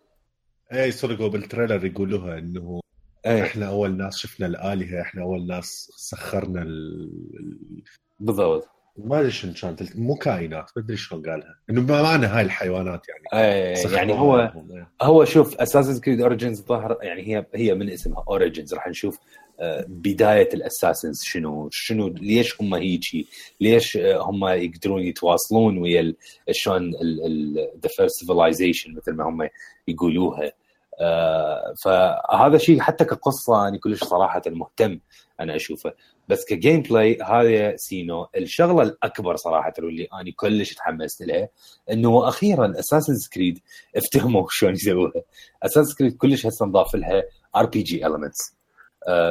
اي هو بال trailer يقولوها إنه إيه. إحنا أول ناس شفنا الآلهة إحنا أول ناس سخرنا. ال- بالضبط. ما أدري شنو كانت مو كائنات ما أدري شلون قالها. إنه ما معنى هاي الحيوانات يعني. إيه سخروها يعني هو إيه. هو شوف Assassin's Creed Origins ظهر يعني هي هي من اسمها Origins راح نشوف آه، بداية ال assassins شنو شنو ليش هم هيجي؟ ليش آه، هم يقدرون يتواصلون ويا شلون the first civilization مثل ما هم يقولوها. آه، فهذا شيء حتى كقصة أنا كلش صراحة مهتم أنا أشوفه. بس ك gameplay هذا Senu الشغلة الأكبر صراحة واللي أنا كلش تحمست لها إنه أخيرا Assassin's Creed افتهموا شلون يسووها Assassin's Creed كلش هسه نضاف لها RPG elements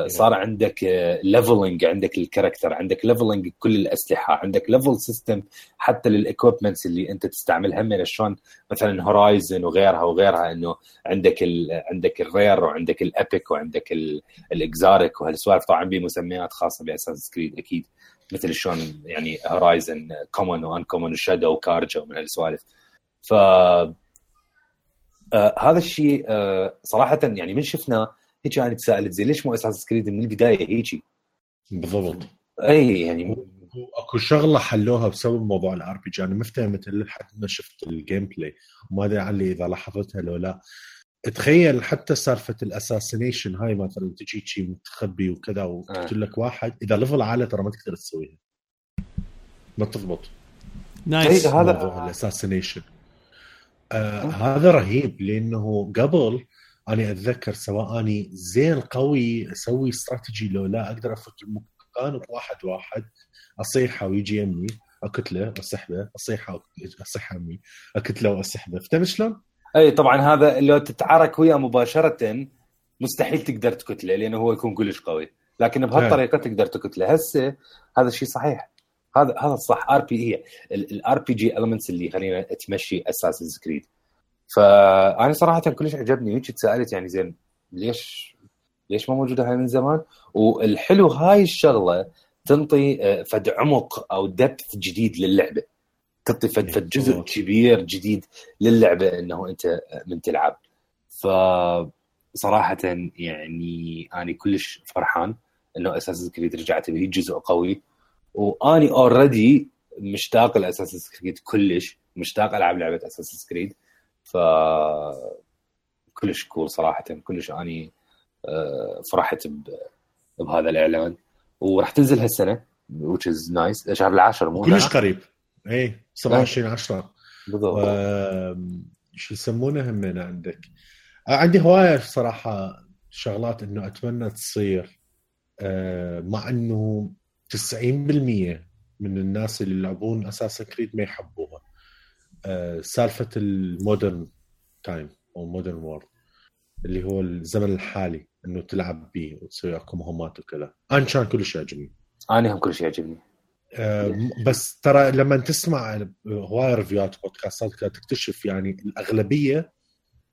صار عندك leveling عندك ال character عندك leveling كل الأسلحة عندك level system حتى لل equipments اللي أنت تستعملها من شلون مثلا Horizon وغيرها وغيرها إنه عندك ال عندك ال rare وعندك ال epic وعندك ال exotic وهالسوالف. طبعا بمسميات خاصة ب Assassin's Creed أكيد مثل شلون يعني Horizon common و uncommon و Shadow و Carja ومن هالسوالف. ف آه هذا الشيء آه صراحة يعني من شفناه هيك أنا تساءلت زي ليش مو Assassin's Creed من البداية هيجي؟ بالضبط. أي يعني أكو شغلة حلوها بسبب موضوع ال RPG أنا ما افتهمت الا لحد ما شفت ال gameplay وما أدري علي إذا لاحظتها لو لا. تخيل حتى سالفة ال assassination هاي مثلا تجي شي متخبي وكذا وتقتل لك واحد إذا level عالي ترى ما تقدر تسويها. ما تضبط. nice. إيه، هذا- موضوع ال assassination آه هذا رهيب لأنه قبل أنا أتذكر سواء أني زين قوي أسوي استراتيجي لو لا أقدر أفك المكان بواحد واحد اصيحه ويجي يمي اكتله اسحبه اصيحه أصيح أمي اكتله واسحبه فهمت شلون؟ أي طبعا هذا لو تتعارك وياه مباشرة مستحيل تقدر تقتله لأنه هو يكون كلش قوي. لكن بهالطريقة تقدر تقتله هسه هذا الشيء صحيح. هذا هذا الصح. RP هي ال RPG elements اللي خلينا تمشي Assassin's Creed فأنا صراحة كلش عجبني هيك تسالت يعني زين ليش ليش ما موجودة هاي من زمان؟ والحلو هاي الشغلة تنطي آه، فد عمق أو depth جديد للعبة. تعطي فد, فد جزء كبير جديد للعبة إنه أنت من تلعب. ف صراحة يعني أنا كلش فرحان إنه Assassin's Creed رجعت به جزء قوي. واني already مشتاق ل Assassin's Creed كلش مشتاق ألعب لعبة Assassin's Creed ف كلش cool صراحة كلش أني آه، فرحت بهذا الإعلان. وراح تنزل هالسنة which is nice شهر العاشر مو كلش قريب. اي 27 10 بالضبط. شو يسمونه همين عندك؟ آه، عندي هواية صراحة شغلات إنه أتمنى تصير آه، مع إنه 90% من الناس اللي يلعبون Assassin's Creed ما يحبوها. سالفة ال modern time أو modern world اللي هو الزمن الحالي إنه تلعب به وتسوي اكو مهمات وكذا. أنا كان كلش يعجبني. أنا هم كلش يعجبني. أه بس ترى لما تسمع هواي review ات بودكاستات تكتشف يعني الأغلبية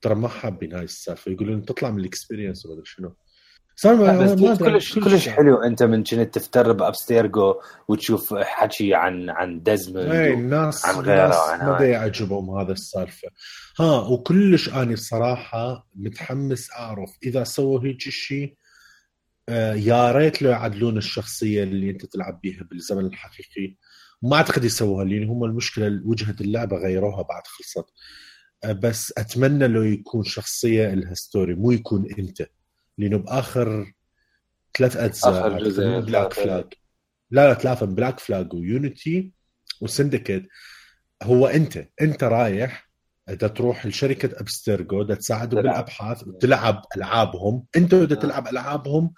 ترى ما حابين هاي السالفة. يقولون تطلع من ال experience ولا شنو. صار بس كلش كلش حلو انت من كنت تفتر ب Abstergo وتشوف حكي عن عن Desmond اي الناس عن غيره. عن ما يعجبهم هذا السالفة. ها وكلش أني بصراحة متحمس أعرف إذا سووا هيك شيء آه يا ريت لو يعدلون الشخصية اللي أنت تلعب بيها بالزمن الحقيقي. ما أعتقد يسووها لأن هم المشكلة وجهة اللعبة غيروها بعد خلصت. آه بس أتمنى لو يكون شخصية لها story مو يكون أنت. لأنه باخر ثلاث أجزاء آخر جزء Black Flag لا لا ثلاثة. Black Flag و Unity و Syndicate هو أنت. أنت رايح إذا تروح لشركة Abstergo بدها تساعدهم بالأبحاث وتلعب ألعابهم. أنت بدك تلعب ألعابهم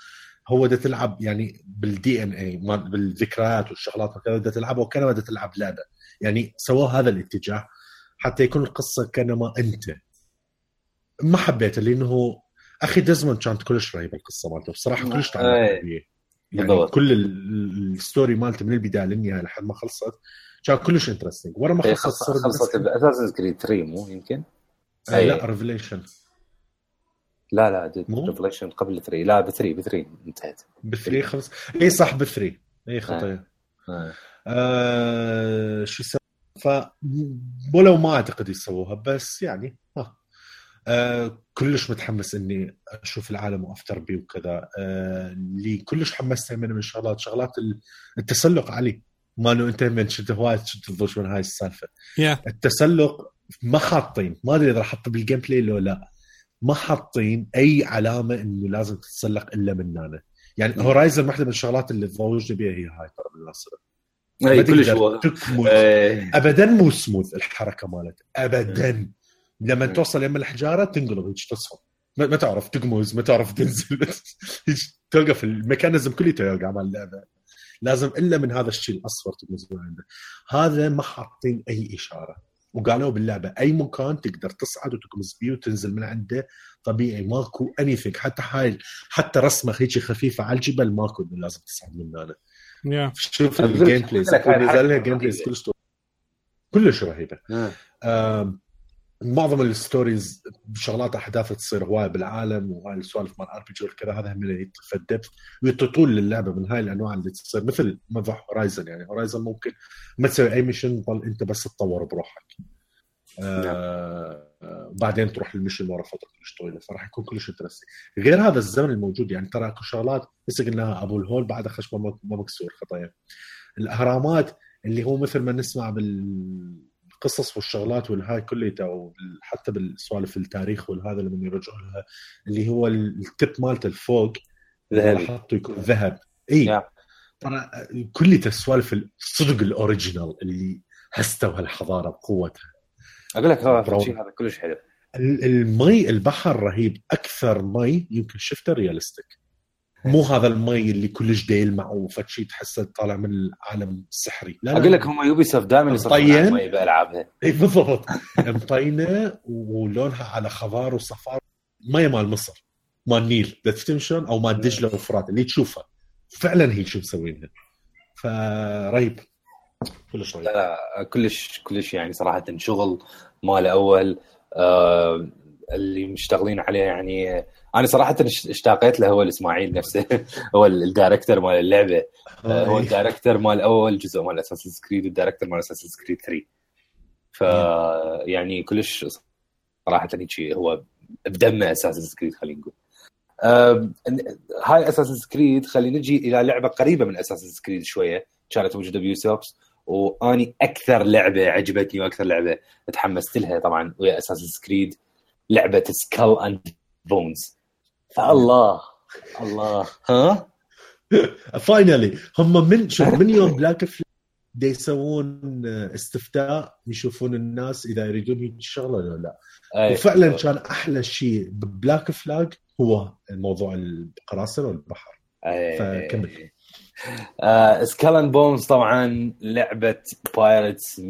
هو بدك تلعب يعني بال DNA بالذكريات والشغلات وكذا بدك تلعبه وكانما بدك تلعب لعبة. يعني سووا هذا الاتجاه حتى يكون القصة كانما أنت. ما حبيته لأنه أخي ديزموند كانت كلش رهيبة القصة مالته. بصراحة كلش تعمقت يعني بالضبط. كل ال story مالته من البداية للنهاية لحد ما خلصت كان كلش interesting ورا ما خلصت خلصت باساس كريد 3 مو يمكن؟ آه لا Revelations لا لا Revelations قبل 3 لا ب 3 ب 3 انتهت. ب 3 خلص. اي صح ب 3 اي خطيه آه. آه. شو يسمى ف ولو ما أعتقد يسووها بس يعني ها. آه كلش متحمس إني أشوف العالم وافتر بيه وكذا. آه اللي كلش حمستني من من الشغلات شغلات التسلق علي. ما أنه أنت من شفت هواي شفت من هاي السالفة. Yeah. التسلق ما حاطين. ما أدري إذا راح احطه بال gameplay لو لا. ما حاطين أي علامة إنه لازم تتسلق إلا من هنا. يعني Horizon واحدة من الشغلات اللي تضوجني بها هي هاي ترى بالمناسبه إي كلش ابدا مو سموث الحركة مالت. ابدا. لما توصل يم الحجارة تنقلب هيك تصفى. ما, ما تعرف تقمز ما تعرف تنزل. بس توقف ال mechanism كله يوقع مع اللعبه لازم إلا من هذا الشيء الأصفر تقمز من عنده. هذا ما حاطين أي إشارة. وقالوا باللعبة أي مكان تقدر تصعد وتقمز بيه وتنزل من عنده طبيعي ماكو اني حتى هاي حتى رسمة هيك خفيفة على الجبل ماكو إنه لازم تصعد من هنا. Yeah. شوف ال gameplays gameplays كلش كلش رهيبة. معظم ال stories شغلات أحداث تصير هواي بالعالم وهاي السوالف مال RPG وكذا هذا هم يتفدبت ويطول للعبة من هاي الأنواع اللي تصير مثل موضوع Horizon يعني. Horizon ممكن ما تسوي أي mission ظل أنت بس تطور بروحك. آه بعدين تروح لل mission ورا فترة كلش طويلة فراح يكون كلش interesting غير هذا الزمن الموجود يعني ترى أكو شغلات لسه قلناها أبو الهول بعد خشمه ما مكسور خطايا الأهرامات اللي هو مثل ما نسمع بال القصص والشغلات والهاي كلها حتى بالسوالف التاريخ والهذا اللي يرجعوا لها اللي هو ال top مالته الفوق اللي حطوا يكون ذهب. إي. ترى كلها السوالف الصدق ال original اللي هستوا هالحضارة بقوتها. أقول لك هذا الشيء هذا كلش حلو. المي البحر رهيب. أكثر مي يمكن شفته realistic مو هذا المي اللي كلش يلمع وفتشي تحسه طالع من العالم السحري. لا أقول لك هم Ubisoft دائما. يصرفون بألعابها. اي بالضبط. مطينة ولونها على خضار وصفار. مي مال مصر مال نيل تفتهم شلون أو مال دجلة وفرات اللي تشوفها. فعلا هي شو مسوينها. فرهيب. كلش رهيب. لا لا كلش كلش يعني صراحة شغل مال أول. آه اللي مشتغلين عليه يعني أنا صراحة اش- اشتاقيت له هو الإسماعيل نفسه. هو ال- ال director مال اللعبة. آه، هو إي. ال director مال أول جزء مال Assassin's Creed وال director مال Assassin's Creed 3 ف يعني كلش صراحة هيك هو بدمه Assassin's Creed خلينا نقول. هاي Assassin's Creed خلينا نجي إلى لعبة قريبة من Assassin's Creed شوية. كانت موجودة ب Ubisoft وأني أكثر لعبة عجبتني وأكثر لعبة تحمست لها طبعا وهي Assassin's Creed لعبة سكال اند بونز الله الله ها finally هم من شوف من يوم Black Flag دي يسوون استفتاء يشوفون الناس إذا يريدون هيك الشغله ولا لا أي. وفعلا كان أحلى شيء ب Black Flag هو الموضوع القراصنة والبحر أي. فكمل. آه Skull and Bones طبعا لعبة pirates 100%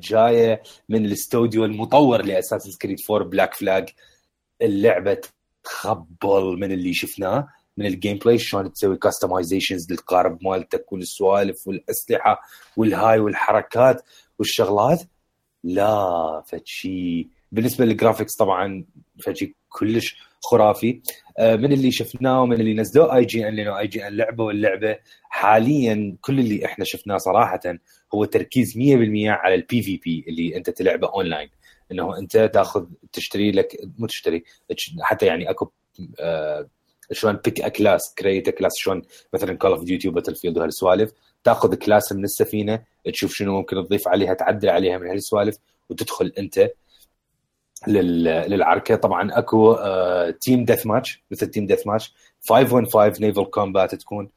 جاية من الاستوديو المطور ل Assassin's Creed 4 Black Flag اللعبة تخبل من اللي شفناه من ال gameplay شلون تسوي customizations للقارب مالتك والسوالف والأسلحة والهاي والحركات والشغلات. لا فشي بالنسبة لل graphics طبعا فشي كلش خرافي آه، من اللي شفناه ومن اللي نزلوه آي جي إن لأنه آي جي إن لعبة واللعبة حاليا كل اللي إحنا شفناه صراحة هو تركيز 100% على ال PvP اللي أنت تلعبه أونلاين إنه أنت تاخذ تشتري لك مو تشتري تش- حتى يعني أكو آه، شلون بيك class create class شلون مثلا Call of Duty و Battlefield وهالسوالف تاخذ class من السفينة تشوف شنو ممكن تضيف عليها تعدل عليها من هالسوالف وتدخل أنت. للعركة. طبعا أكو team deathmatch مثل team deathmatch 515 naval combat تكون.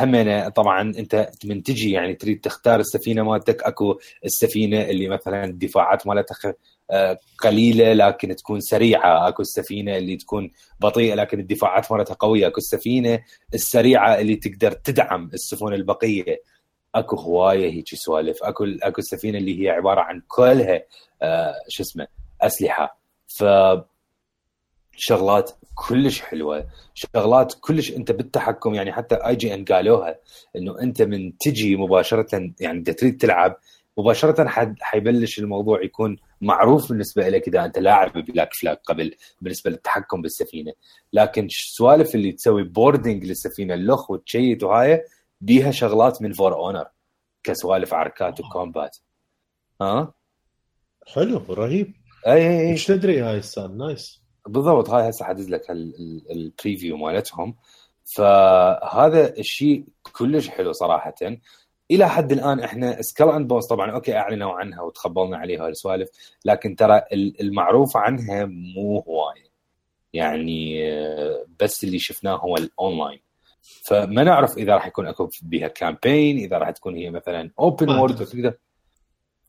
همينة طبعا أنت من تجي يعني تريد تختار السفينة مالتك. أكو السفينة اللي مثلا الدفاعات مالتها آه، قليلة لكن تكون سريعة. أكو السفينة اللي تكون بطيئة لكن الدفاعات مالتها قوية. أكو السفينة السريعة اللي تقدر تدعم السفن البقية. أكو هواية هيك سوالف. أكو أكو السفينة اللي هي عبارة عن كلها آه شو اسمه أسلحة. ف شغلات كلش حلوة. شغلات كلش أنت بالتحكم يعني حتى آي جي إن قالوها إنه أنت من تجي مباشرة يعني بدك تريد تلعب مباشرة حد حيبلش الموضوع يكون معروف بالنسبة لك إذا أنت لاعب Black Flag قبل بالنسبة للتحكم بالسفينة. لكن السوالف اللي تسوي boarding للسفينة اللخ وتشيت وهاي بيها شغلات من For Honor كسوالف عركات و combat ها؟ حلو رهيب. اي اي اي. إيش تدري هاي السنة nice. بالضبط هاي هسه حدز لك ال- ال- ال preview مالتهم. فهذا الشيء كلش حلو صراحة. إلى حد الآن إحنا Skull and Bones طبعا okay أعلنوا عنها وتخبلنا عليها السوالف لكن ترى ال- المعروف عنها مو هوايه يعني بس اللي شفناه هو الاونلاين فما نعرف إذا راح يكون أكو بها campaign إذا راح تكون هي مثلا open world أعتقد.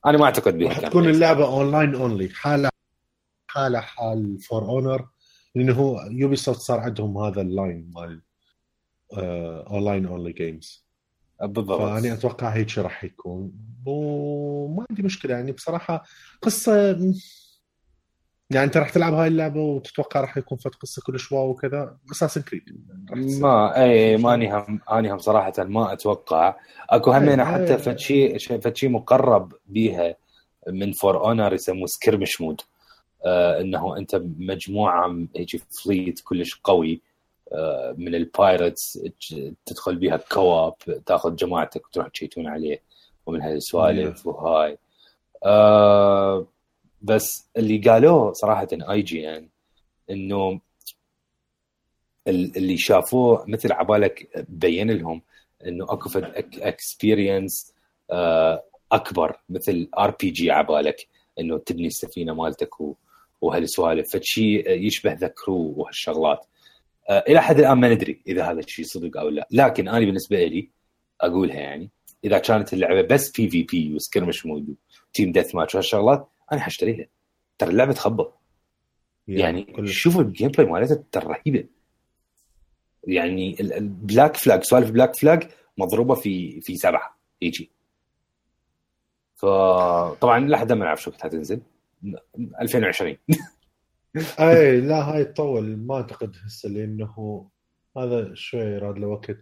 أنا ما أعتقد بها campaign تكون اللعبة online only حاله حالة حال For Honor لأنه هو Ubisoft صار عندهم هذا ال line مال online only games بالضبط. فأنا أتوقع هيك راح يكون. وما عندي مشكلة يعني بصراحة قصة يعني أنت راح تلعب هاي اللعبة وتتوقع راح يكون فد قصة كلش واو وكذا. Assassin's Creed ما اي ماني هم أني هم صراحة ما أتوقع. أكو همينه إيه، حتى إيه. فشي فشي مقرب بيها من For Honor يسموه skirmish mode آه إنه أنت مجموعة هيك fleet كلش قوي آه من ال pirates تدخل بيها co-op تاخذ جماعتك وتروح تشيتون عليه ومن هالسوالف وهاي. آه بس اللي قالوه صراحة IGN يعني إنه ال- اللي شافوه مثل عبالك بين لهم إنه أكو فد experience أكبر مثل RPG عبالك إنه تبني السفينة مالتك وهالسوالف. فشي يشبه The Crew وهالشغلات. آه، إلى حد الآن ما ندري إذا هذا الشيء صدق أو لا. لكن أنا بالنسبة لي أقولها يعني إذا كانت اللعبة بس PvP و skirmish mode و team deathmatch وهالشغلات أنا حاشتريها ترى اللعبة تخبط. يعني كلش. شوفوا ال gameplay مالتها ترى رهيبة. يعني ال Black Flag سوالف Black Flag مضروبة في في سبعة. يجي فطبعا لحد ما نعرف شو وقتها تنزل 2020 أي لا هاي تطول. ما أعتقد هسه لأنه هذا شوي راد له وقت.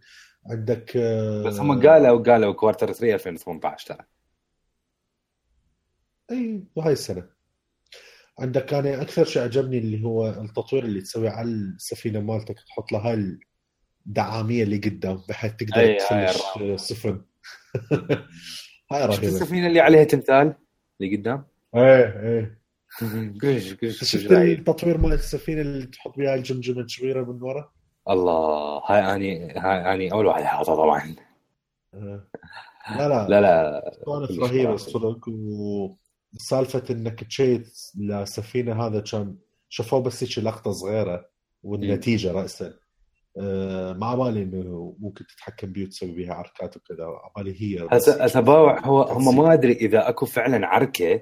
عندك آه، بس هم قالوا قالوا quarter 3 2018 ترى. أي وهاي السنة. عندك أنا أكثر شيء عجبني اللي هو التطوير اللي تسويه على السفينة مالتك تحط لها الدعامية اللي قدام بحيث تقدر تفلش سفن هاي شفت رهيبة. السفينة اللي عليها تمثال اللي قدام؟ إيه إيه. قش قش شفت. التطوير مال السفينة اللي تحط بها الجمجمة الصغيره من ورا؟ الله هاي أني هاي أني أول واحد حاطها طبعا. آه. لا لا. لا لا. رهيبة. الصدق وسالفه إنك تشيت لسفينة هذا كان شافوه بس هيك لقطة صغيرة والنتيجة راسا. آه، ما عبالي إنه ممكن تتحكم بيه وتسوي بيها عركات وكذا عبالي هي هسه هو هم ما أدري إذا أكو فعلا عركة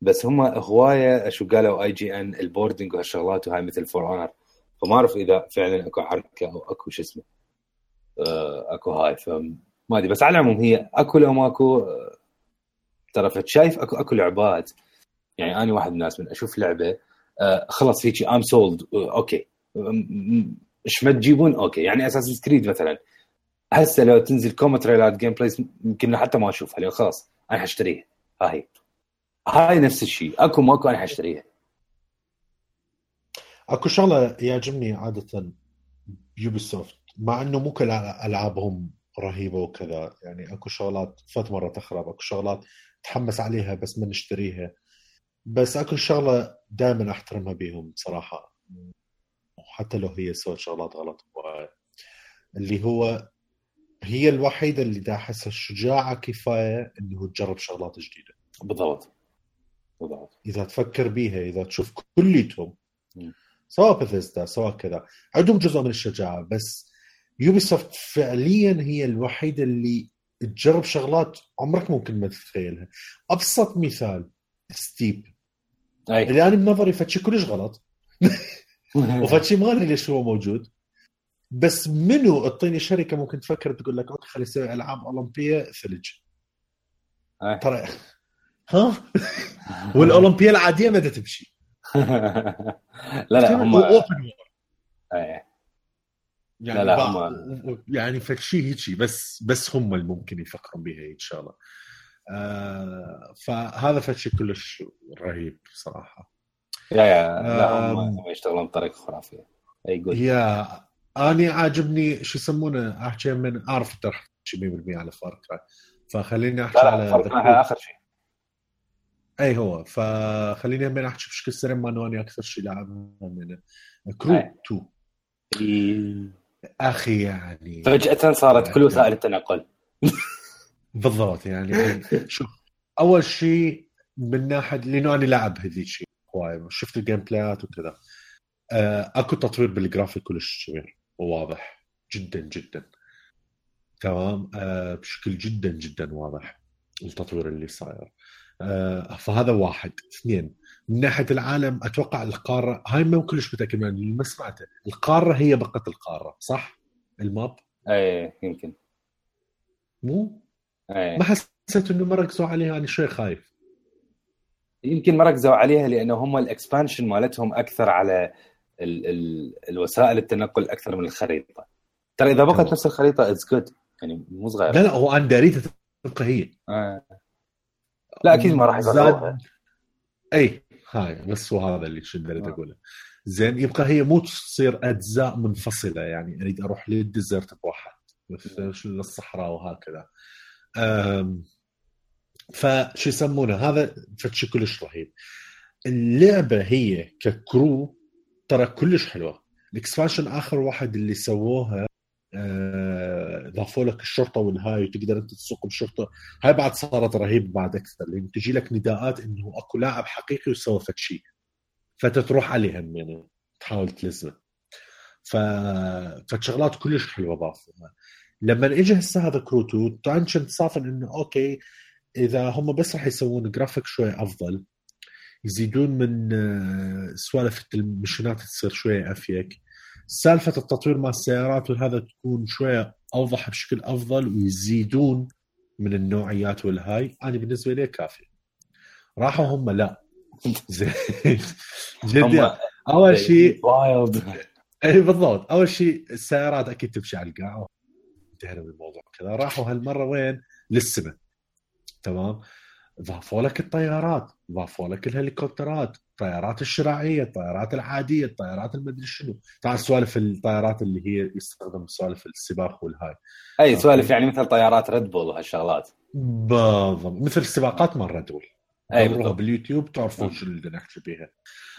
بس هم هواية شو قالوا IGN ال boarding وهالشغلات وهاي مثل For Honor فما أعرف إذا فعلا أكو عركة أو أكو شو اسمه آه، أكو هاي. فما أدري. بس على العموم هي أكو لو ماكو آه، ترى فد شايف اكو أكو لعبات. يعني أنا واحد من الناس من أشوف لعبة آه، خلص هيك I'm sold okay. إيش ما تجيبون؟ okay. يعني Assassin's Creed مثلا. هسه لو تنزل كومة trailer ات gameplays يمكن حتى ما أشوفها. لأن خلاص أنا حأشتريها. هاي هاي نفس الشيء أكو ماكو أنا حأشتريها. أكو شغلة يعجبني عادة Ubisoft مع إنه مو كل ألعابهم رهيبة وكذا. يعني أكو شغلات فات مرة تخرب. أكو شغلات تحمس عليها بس ما نشتريها. بس أكو شغلة دائما أحترمها بيهم بصراحه حتى لو هي سوت شغلات غلط. اللي هو هي الوحيدة اللي دا احسها شجاعه كفاية إنه تجرب شغلات جديدة. بالضبط. بالضبط. إذا تفكر بيها إذا تشوف كليتهم. سواء بثيستا سواء كذا عندهم جزء من الشجاعة بس Ubisoft فعليا هي الوحيدة اللي تجرب شغلات عمرك ممكن ما تتخيلها. أبسط مثال Steep. أي. اللي أنا بنظري فد شي كلش غلط. وفد شي ما أدري ليش هو موجود. بس منو أعطيني شركة ممكن تفكر تقول لك okay خلي نسوي ألعاب أولمبية ثلج. أي. ترى ها؟ والأولمبية العادية ما تمشي. لا لا هم open أي. يعني لا، لا، هم- يعني فشي هيجي بس بس هم اللي ممكن يفكرون بها إن شاء الله. آه فهذا فشي كلش رهيب صراحة. يا يا لا هم يشتغلون بطريقة خرافية. أي قول يا اني عاجبني شو يسمونه أحكي من أعرف انت راح تحكي 100% على Far Cry فخليني أحكي على Crew. آخر شيء. أي هو فخليني هم أحكي بشكل سريع ما انه اني أكثر شيء لاعبها من Crew أي. 2 إي. أخي يعني. فجأة صارت كل وسائل التنقل. بالضبط يعني. شوف أول شيء من ناحية لأنه أنا لاعب هذيك الشيء هواي شفت ال gameplay ات وكذا. آه، أكو تطوير بالجرافيك كلش كبير وواضح جدا جدا. تمام؟ آه، بشكل جدا جدا واضح التطوير اللي صاير. آه، فهذا واحد. اثنين من ناحية العالم أتوقع القارة هاي ما كلش متأكد من اللي ما سمعته. القارة هي بقت القارة صح؟ ال map؟ اي يمكن. مو؟ اي ما حسيت إنه ما ركزوا عليها أنا شوي خايف. يمكن ما ركزوا عليها لأنه هم ال expansion مالتهم أكثر على ال ال الوسائل التنقل أكثر من الخريطة. ترى إذا بقت. نفس الخريطة it's good يعني مو صغير. لا لا هو أنا داريتها تبقى هي. آه. لا أكيد ما راح يغيروها زاد اي هاي بس هو هذا اللي شو دريت آه. أقوله. زين يبقى هي مو تصير أجزاء منفصلة يعني أريد أروح لل desert بواحد الصحراء وهكذا. فشو يسمونه؟ هذا فشي كلش رهيب. اللعبة هي ك Crew ترى كلش حلوة. ال expansion آخر واحد اللي سووها آه، ضافوا لك الشرطة والهاي وتقدر أنت تسوق بالشرطه هاي بعد صارت رهيب بعد أكثر لأن تجي لك نداءات إنه أكو لاعب حقيقي وسوى فد شيء فتتروح عليه هم يعني تحاول تلزمه. ف فشغلات كلش حلوة ضافوها لما إجى هسه هذا Crew 2 طبعا كنت صافن إنه okay إذا هم بس راح يسوون جرافيك شوي أفضل يزيدون من آه، سوالف ال mission ات تصير شوي epic. سالفة التطوير مع السيارات وهذا تكون شوية أوضح بشكل أفضل ويزيدون من النوعيات والهاي. أنا بالنسبة لي كافي. راحوا هم لا. زين. أول شيء wild اي بالضبط. أول شيء السيارات أكيد تمشي على القاع. انتهينا من الموضوع كذا. راحوا هالمرة وين؟ للسماء. تمام. ضافوا لك الطيارات. ضافوا لك الهليكوبترات. الطيارات الشراعيه الطيارات العادية الطيارات المدري شنو. طبعا سوالف الطيارات اللي هي يستخدم سوالف السباق والهاي. أي سوالف يعني مثل طيارات Red Bull وهالشغلات. بالضبط. مثل السباقات مال Red Bull أي باليوتيوب تعرفون نعم. شو اللي نحكي بيها.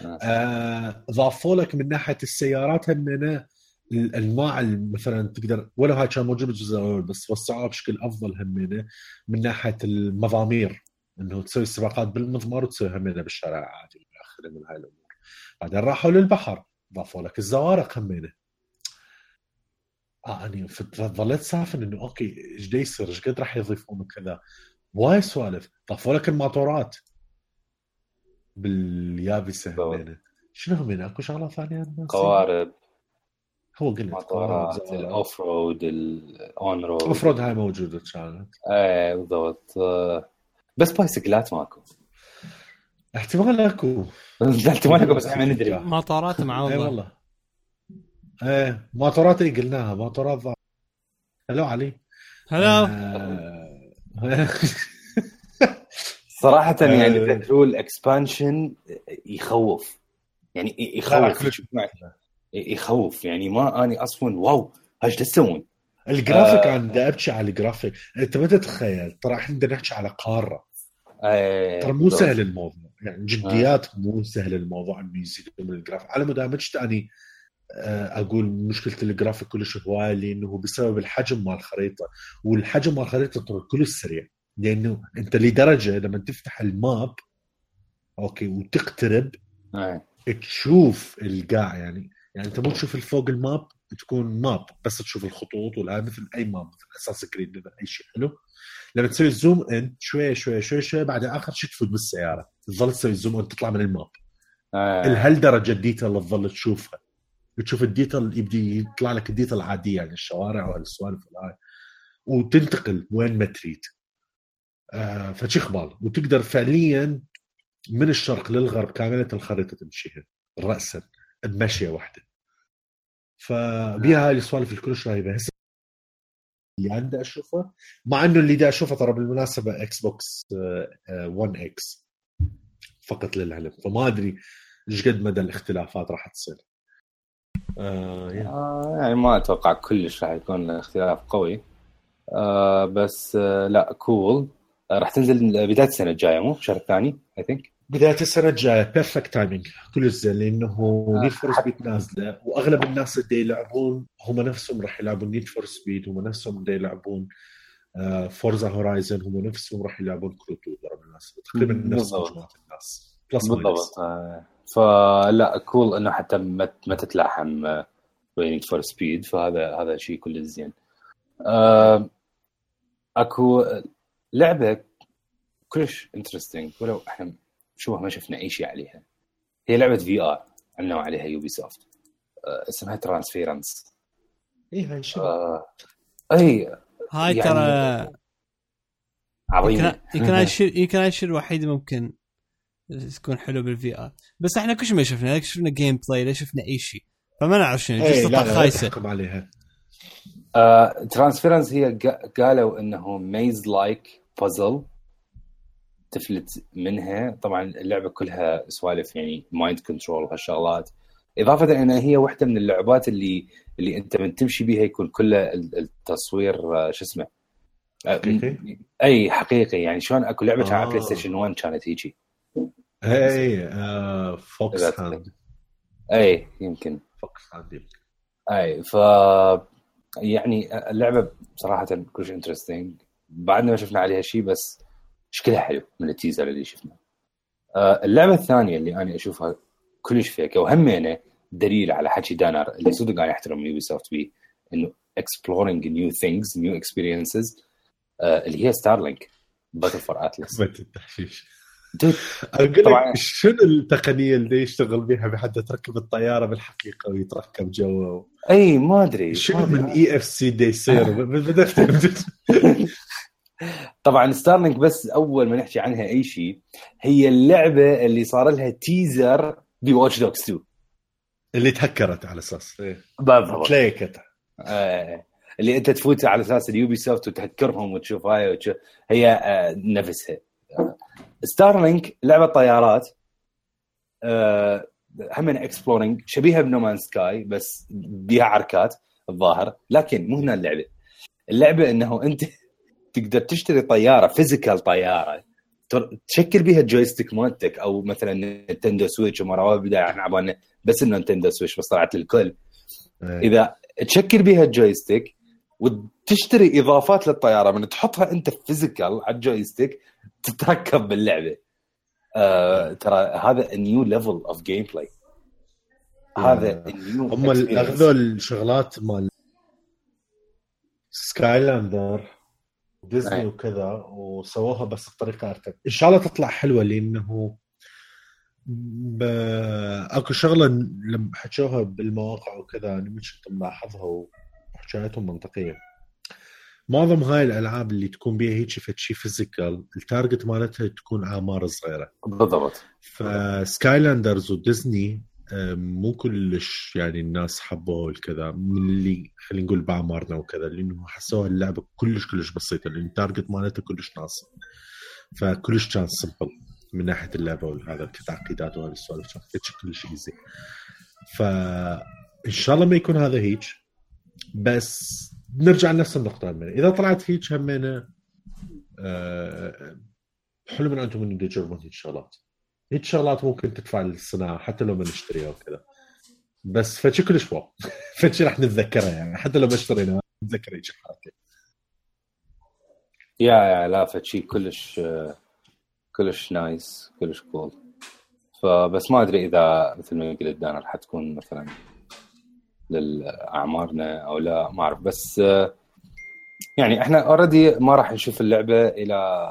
آه. آه، ضافوا لك من ناحية السيارات همنا الانواع مثلا تقدر ولو هاي كان موجود بالجزء الأول بس وسعوها بشكل أفضل همنا من ناحية المضامير. إنه تسوي السباقات بالمضمار وتسوي همنا بالشارع العادي اخره من هاي الأمور. بعدين راحوا للبحر ضافوا لك الزوارق همنا آه أني ظليت صافن إنه okay إيش دا يصير؟ إيش قد راح يضيفون وكذا؟ وايد سوالف. ضافوا لك الماطورات باليابسة. همنا شنو همين أكو شغلة ثانية؟ قوارب. هو قلت ماطورات ال off-road ال on-road off-road هاي موجودة كانت إيه بالضبط. آه، بس بايسكلات ماكو. احتمال اكو. احتمال بس إحنا ما ندري ماطورات اي معوضه والله. إيه ماطورات اي قلناها ماطورات ضاع هلو علي. هلا آه. صراحة يعني آه. ترى ال expansion يخوف. يعني يخوف. يخوف. يعني ما اني أصلا wow إيش تسوون؟ الجرافيك آه. أنا بدي ابكي على الجرافيك. أنت ما تتخيل ترى إحنا بدنا نحكي على قارة. آه، ترى مو. سهل الموضوع. يعني جديات مو سهل الموضوع إنه يزيد من الجرافيك على مدى ما اني آه، أقول مشكلة الجرافيك كلش هواية لأنه هو بسبب الحجم مال الخريطة. والحجم مال الخريطة ترى كلش سريع. لأنه أنت لدرجة لما تفتح ال map okay وتقترب آه. تشوف القاع يعني. يعني أنت مو تشوف الفوق ال map تكون map بس تشوف الخطوط والان مثل أي map مثل Assassin's Creed مثل أي شيء حلو. لما تسوي zoom in شوي شوي شوي شوي بعدين آخر شيء تفوت بالسيارة. تظل تسوي zoom in تطلع من ال map. آه. لهالدرجه ال detail اللي تظل تشوفها. تشوف ال detail يبدي يطلع لك ال detail العاديه يعني الشوارع وهالسوالف والهاي وتنتقل وين ما تريد. آه فشي خبال وتقدر فعليا من الشرق للغرب كاملة الخريطة تمشيها راسا. بمشية واحدة. فبيها هاي السوالف الكلش رهيبه هسه اللي عندي أشوفه مع إنه اللي دا أشوفه ترى بالمناسبة Xbox 1 X فقط للعلم. فما أدري إيش قد مدى الاختلافات راح تصير. آه يا. آه يعني ما أتوقع كلش راح يكون اختلاف قوي. آه بس آه لا cool آه راح تنزل بداية السنة الجاية مو الشهر الثاني I think بداية السنة الجاية perfect timing كل زين لأنه آه. Need for Speed نازلة وأغلب الناس اللي يلعبون هم نفسهم راح يلعبون Need for Speed هم نفسهم اللي يلعبون Forza Horizon هم نفسهم راح يلعبون Crew 2 ترى بالمناسبه تقريبا نفس. مجموعة الناس plus بالضبط آه فلا cool إنه حتى ما ما تتلاحم وي Need for Speed فهذا هذا شيء كله زين آه أكو لعبة كلش interesting ولو إحنا شبه ما شفنا أي شيء عليها. هي لعبة VR علنوا عليها Ubisoft آه اسمها Transference اي هاي شنو آه اي هاي يعني ترى عظيمة. يمكن يمكن هاي الشيء الوحيد ممكن تكون حلو بال VR بس إحنا كل شيء ما شفنا لا شفنا gameplay لا شفنا أي شيء. فما نعرف شنو إيه، لا لا خايسة. عليها. Transference هي قا- قالوا إنه maze-like puzzle تفلت منها. طبعا اللعبة كلها سوالف يعني mind control وهالشغلات. إضافة انها هي واحدة من اللعبات اللي اللي أنت من تمشي بيها يكون كله ال- التصوير آه، شو اسمه؟ آه، حقيقي؟ أي حقيقي. يعني شلون أكو لعبة كان على آه. PlayStation 1 كانت هيجي. اي آه Fox Hunt اي يمكن. Fox Hunt اي ف يعني اللعبة بصراحه كلش interesting بعدنا ما شفنا عليها شيء بس شكلها حلو من ال teaser اللي شفناه. آه، اللعبة الثانية اللي أنا أشوفها كلش فيك وهمينة دليل على حكي دانر اللي صدق أنا احترم يوبي سوفت بيه إنه exploring new things new experiences آه، اللي هي ستارلينك باتل فور اتلس التحشيش. أقول طبعاً. لك شنو التقنية اللي يشتغل بها بحد تركب الطيارة بالحقيقة ويتركب جوا أي ما أدري شنو. من اي اف سي دي يصير؟ طبعا ستارلينك بس أول ما نحكي عنها أي شيء هي اللعبة اللي صار لها teaser ب Watch Dogs 2 اللي تهكرت على أساس. إيه. بالضبط. تليكت آه، اللي أنت تفوت على أساس ال Ubisoft وتهكرهم وتشوف هاي وتشوف هي آه، نفسها. Starlink لعبة طيارات آه، هم exploring شبيهة ب No Man's Sky بس بيها عركات الظاهر لكن مو هنا اللعبة. اللعبة إنه أنت تقدر تشتري طيارة physical طيارة. تشكل بيها ال joystick مالتك أو مثلا Nintendo Switch ومره بداية إحنا عبالنا بس إنه Nintendo Switch بس طلعت للكل. إيه. إذا تشكل بيها ال joystick وتشتري إضافات للطيارة من تحطها أنت physical على ال joystick تتركب باللعبة. آه ترى هذا new level of gameplay هذا new هم أخذوا الشغلات مال Skylander Disney أي. وكذا وسووها بس بطريقة ارتب إن شاء الله تطلع حلوة لأنه ب... أكو شغلة لما حكوها بالمواقع وكذا أنا مش كنت ملاحظها وحكايتهم منطقية. معظم هاي الألعاب اللي تكون بيها هيك فد شيء physical ال target مالتها تكون أعمار صغيرة. بالضبط. ف Skylanders و Disney أم، مو كلش يعني الناس حبوها الكذا من اللي خلينا نقول باعمارنا وكذا لأنه حسوها اللعبة كلش كلش بسيطة لأن ال target مالتها كلش ناقص فكلش كان simple من ناحية اللعبة وهذا كتعقيدات وهذه السوالف فشي كلش easy فان شاء الله ما يكون هذا هيك بس نرجع لنفس النقطة. همين. إذا طلعت هيك همينة آه، حلو من أنتم من تجربون هيك شغلات. هيك شغلات ممكن تدفع للصناعة حتى لو ما نشتريها وكذا. بس فشي كلش wow. فشي راح نتذكرها يعني حتى لو ما اشترينا نتذكر هيك حركه yeah yeah لا فشي كلش كلش nice كلش cool فبس ما أدري إذا مثل ما قلت دانا راح تكون مثلا لاعمارنا أو لا ما أعرف. بس يعني إحنا already ما راح نشوف اللعبة إلى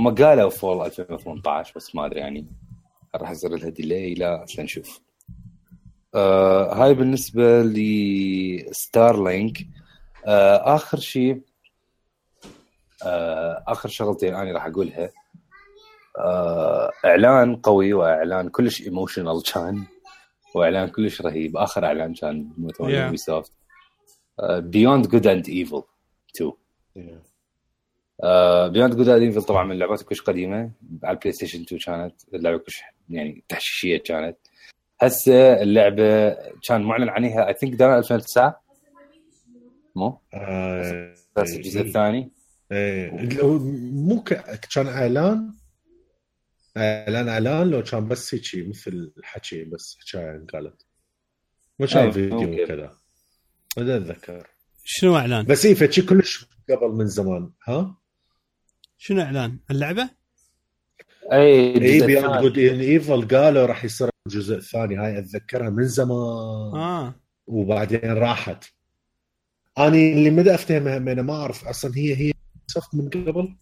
هم قالوا fall 2018 بس ما أدري يعني. راح يصير لها delay لا نشوف. آه هاي بالنسبة ل Starlink آه آخر شيء آه آخر شغلتين أنا راح أقولها. آه إعلان قوي وإعلان كلش emotional كان وإعلان كلش رهيب. آخر إعلان كان مؤتمر Ubisoft Beyond Good and Evil 2 Beyond Good and Evil طبعا من اللعبات كلش قديمة. على ال PlayStation 2 كانت. اللعبة كلش يعني تحشيشية كانت. هسه اللعبة كان معلن عنها اي ثينك 2009 مو؟ آه، بس الجزء الثاني. إيه، هو مو ك- كان إعلان. إعلان إعلان لو كان بس هيك مثل حكي بس حكايه قالت ما كان أي، فيديو. وكذا. ما أتذكر. شنو إعلان؟ بس اي فشي كلش قبل من زمان ها؟ شنو إعلان؟ اللعبة؟ أي اي الثاني. Good and Evil قالوا راح يصير الجزء الثاني هاي أتذكرها من زمان آه وبعدين راحت أنا اللي مدا افتهمها هم أنا ما أعرف أصلا هي هي صف من قبل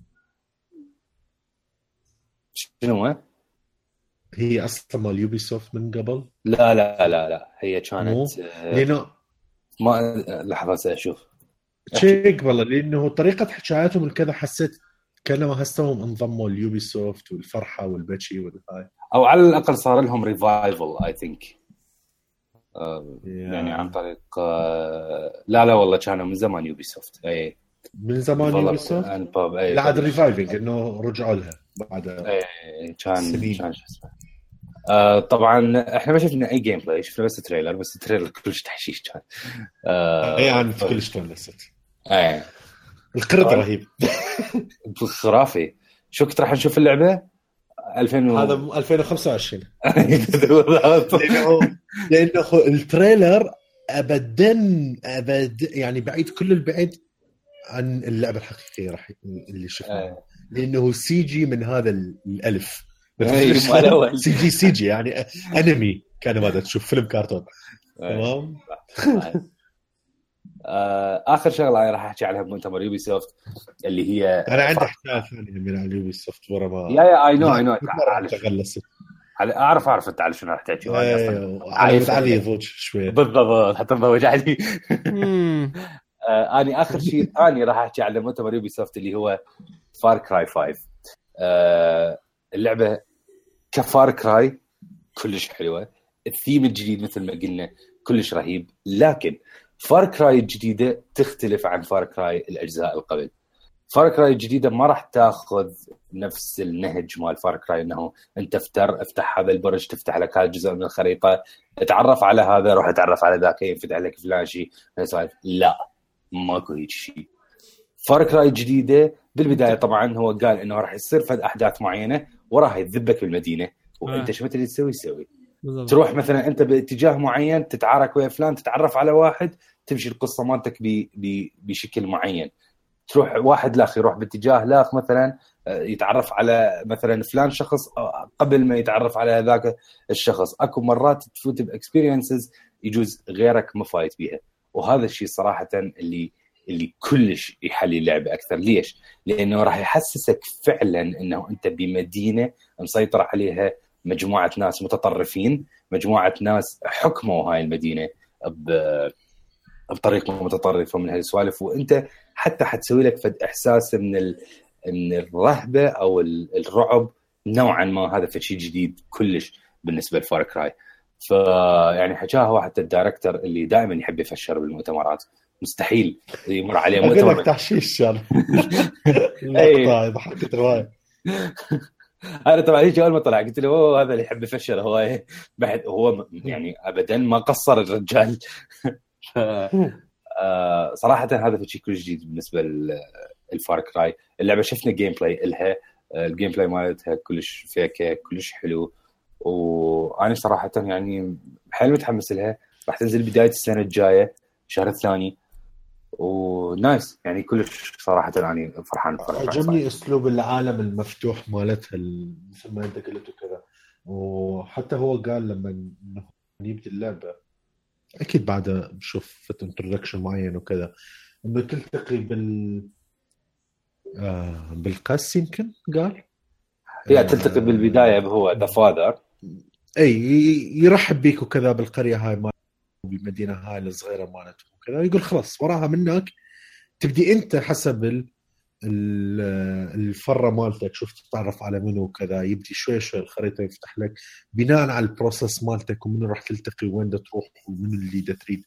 شنو هو؟ هي أصلا مال Ubisoft من قبل لا لا لا لا هي؟ كانت آه، لأنه ما لحظة أشوف هيك والله لأنه طريقة حكاياتهم الكذا حسيت كانما هسه هم انضموا ال Ubisoft والفرحة والبكي والهاي. أو على الأقل صار لهم revival I think يعني عن طريق آه، لا لا والله كانوا من زمان Ubisoft اي من زمان Ubisoft اي لا عاد reviving إنه رجعوا لها بعد اي كان سنين. كان شو اسمه. آه طبعا إحنا ما شفنا أي gameplay شفنا بس trailer بس ال trailer كلش تحشيش كان. آه أي أنا كلش تونست القرد. رهيب خرافي شو كنت راح نشوف اللعبة 2000 و... هذا 2025 بالضبط. لأنه لأنه خو- ال trailer ابدا ابد يعني بعيد كل البعد عن اللعبة الحقيقية راح اللي شفناها إيه. لأنه CG من هذا ال- الألف إيه،. CG CG يعني أنمي كان ما تشوف فيلم كرتون إيه. تمام آه آخر شغلة أنا راح أحكي عنها بمؤتمر Ubisoft اللي هي أنا عندي حكايه ثانية من على ال Ubisoft ورا ما يا يا اي نو اي نو أعرف أعرف أنت على شنو راح تحكي. أيوه عارف. علي يضوج شوية بالضبط حتى مضوج علي. آه اني آخر شيء اني راح أحكي على مؤتمر يوبي سوفت اللي هو Far Cry 5 آه اللعبة ك Far Cry كلش حلوة. الثيم الجديد مثل ما قلنا كلش رهيب. لكن Far Cry الجديده تختلف عن Far Cry الأجزاء اللي قبل Far Cry الجديده ما راح تاخذ نفس النهج مال Far Cry إنه أنت افتر افتح هذا البرج تفتح لك هذا الجزء من الخريطة اتعرف على هذا روح اتعرف على ذاك ينفتح لك فلان شيء. لا ماكو هيك شيء Far Cry الجديده بالبداية طبعا هو قال إنه راح يصير فد أحداث معينة وراها يذبك بالمدينة وأنت آه. شو اللي تسوي تسوي بالضبط. تروح مثلا أنت باتجاه معين تتعارك ويا فلان تتعرف على واحد تمشي القصة مالتك بشكل معين تروح واحد لاخ يروح باتجاه لاخ مثلا آه، يتعرف على مثلا فلان شخص آه، قبل ما يتعرف على هذاك الشخص أكو مرات تفوت ب experiences يجوز غيرك ما فايت بيها وهذا الشيء صراحة اللي اللي كلش يحلي اللعبة أكثر ليش؟ لأنه راح يحسسك فعلا إنه أنت بمدينة مسيطر عليها مجموعة ناس متطرفين مجموعة ناس حكموا هاي المدينة بطريقه متطرفه من هالسوالف. وأنت حتى حتسوي لك فد إحساس من ال... من الرهبة أو ال- الرعب نوعا ما. هذا في شيء جديد كلش بالنسبة ل Far Cry. فيعني حكاها هو حتى ال director اللي دائما يحب يفشر بالمؤتمرات. مستحيل يمر عليه أقول لك مؤتمر. تحشيش أي. اللقطه ضحكت رواية. أنا طبعا هيك أول ما طلع قلت له أوه هذا اللي يحب يفشر هو إيه؟ بعد هو يعني ابدا ما قصر الرجال. آه، صراحة هذا شيء كلش جديد بالنسبة لل Far Cry. اللعبة شفنا gameplay إلها. آه، ال gameplay مالتها كلش فيكة كلش حلو. وأنا صراحة يعني حيل متحمس لها. راح تنزل بداية السنة الجاية الشهر الثاني. و nice. يعني كلش صراحة أنا فرحان صراحة. عجبني أسلوب العالم المفتوح مالتها ال- مثل ما أنت قلت وكذا. وحتى هو قال لما انه يبدي اللعبة أكيد بعد بشوف introduction معين وكذا. انه تلتقي بال آه بالقس يمكن قال؟ هي تلتقي بالبداية هو the father اي يرحب بيك وكذا بالقرية هاي مال بالمدينة هاي الصغيرة مالتهم وكذا يقول خلاص وراها منك تبدي أنت حسب ال ال- الفرة مالتك شوف تتعرف على منو وكذا يبدي شوي شوي الخريطة يفتح لك بناء على ال process مالتك ومنو راح تلتقي وين تروح ومنو اللي تريد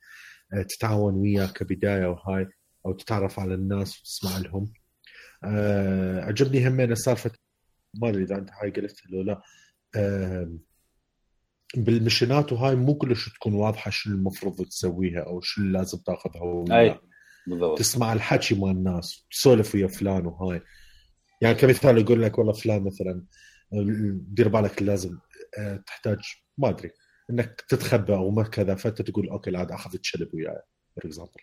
آه، تتعاون وياه كبداية وهاي أو تتعرف على الناس وتسمع لهم. آه، عجبني همين سالفة ما أدري إذا أنت هاي قلتها لو لا آه، بال missions وهاي مو كلش تكون واضحة شو المفروض تسويها أو شو لازم تاخذها. أي بالضبط. تسمع الحكي مال الناس تسولف ويا فلان وهاي. يعني كمثال يقول لك والله فلان مثلا دير بالك لازم آه، تحتاج ما أدري إنك تتخبى أو ما كذا فأنت تقول okay لا عاد أخذ الشلب وياي for example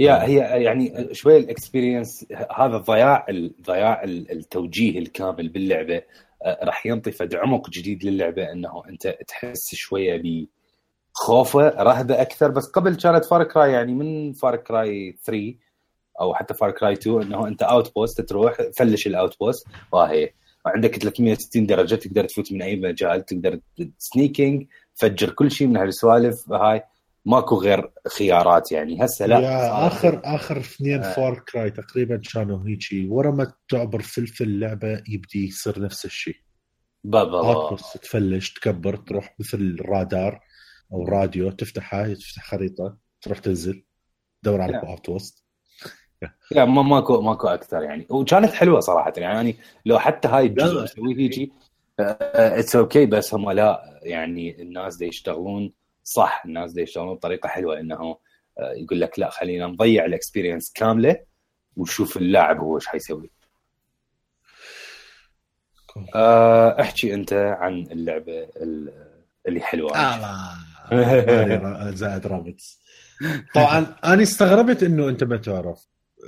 yeah هي يعني شوي ال experience هذا ضياع ضياع التوجيه الكامل باللعبة. راح ينطي عمق جديد للعبة إنه أنت تحس شوية بخوفه رهبة أكثر. بس قبل كانت Far Cry يعني من Far Cry 3 أو حتى Far Cry 2 إنه أنت outpost تروح فلش ال outpost وهي وعندك 360 درجة تقدر تفوت من أي مجال تقدر sneaking فجر كل شيء من هالسوالف هاي. ماكو غير خيارات يعني. هسه لا. يا اخر آخر اثنين آه. Far Cry تقريبا كانوا هيجي. ورا ما تعبر فد level اللعبة يبدي يصير نفس الشيء. بابا outpost تفلش تكبر تروح مثل رادار أو راديو تفتحها تفتح خريطة تروح تنزل تدور على. outpost لا ما ماكو ماكو أكثر يعني. وكانت حلوة صراحة يعني. لو حتى هاي الجزء لا. مسوي هيجي it's okay بس هم لا يعني الناس دي يشتغلون صح الناس دي يشتغلون بطريقة حلوة إنه آه، يقول لك لا خلينا نضيع ال experience كاملة ونشوف اللاعب هو إيش حيسوي. آه، احكي أنت عن اللعبة ال- اللي حلوة. آه. زائد رابط. طبعا أنا استغربت إنه أنت ما تعرف.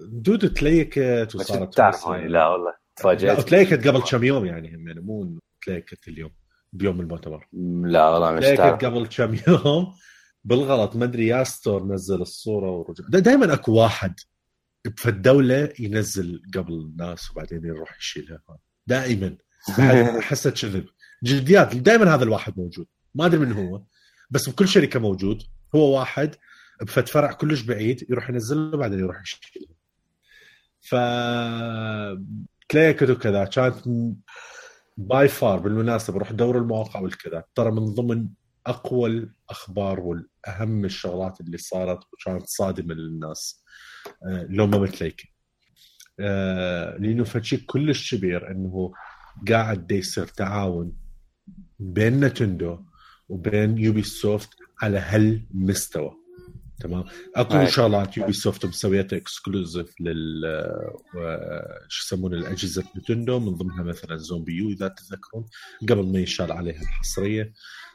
دودو تليكت وصارت تعرف لا والله لا تفاجات تليكت قبل كم يوم يعني هم يعني مو إنه تليكت اليوم. بيوم المؤتمر. لا والله مش تليكت تعرف قبل كم يوم بالغلط ما أدري يا ستور نزل الصورة ورجع. دائما أكو واحد في الدولة ينزل قبل الناس وبعدين يروح يشيلها. دائما احسه كذب جديات دائما هذا الواحد موجود. ما أدري من هو بس بكل شركة موجود. هو واحد بفت فرع كلش بعيد يروح ينزله بعدين يروح يشيله. ف تلاقي كذا كانت باي فار بالمناسبة روح دور المواقع والكذا. ترى من ضمن أقوى الأخبار والأهم الشغلات اللي صارت وكانت صادمة للناس آه، لو ما متليك آه، لأنه فشي كلش كبير إنه قاعد يصير تعاون بين Nintendo وبين Ubisoft على هالمستوى. تمام. اكو شغلات Ubisoft مسويتها exclusive لل شو يسمونه الاجهزه Nintendo من ضمنها مثلا ZombiU إذا تتذكرون قبل ما ينشال عليها الحصرية.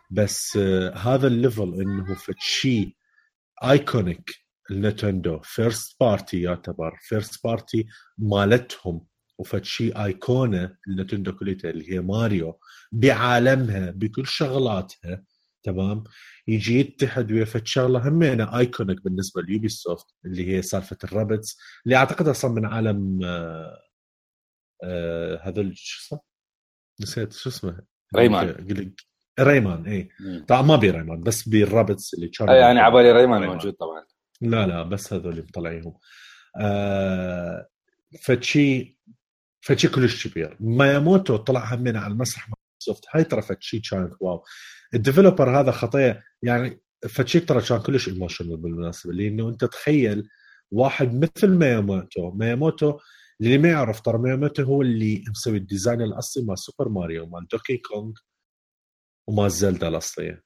بس آه هذا ال level إنه فشي iconic ال Nintendo first party يعتبر first party مالتهم وفد شيء ايقونه ال Nintendo كليتا اللي هي ماريو بعالمها بكل شغلاتها. تمام؟ يجي يتحد ويا فد شغله همينة iconic بالنسبة ل Ubisoft اللي هي سالفة ال Rabbids اللي أعتقد أصلا من عالم آه آه هذول شو اسمه؟ نسيت شو اسمه؟ Rayman. Rayman اي طبعا ما بي Rayman بس بال Rabbids اللي كانوا يعني عبالي Rayman موجود طبعا. لا لا بس هذول مطلعيهم آه فشي فشي كلش كبير. ماياموتو طلع همنا على المسرح Ubisoft هاي ترى فشي كانت wow. ال developer هذا خطيه يعني فشي ترى كان كلش emotional بالمناسبة لأنه أنت تخيل واحد مثل ماياموتو ماياموتو اللي ما يعرف ترى ماياموتو هو اللي مسوي ال design الأصلي مال Super Mario مال Donkey Kong ومال Zelda الأصلية.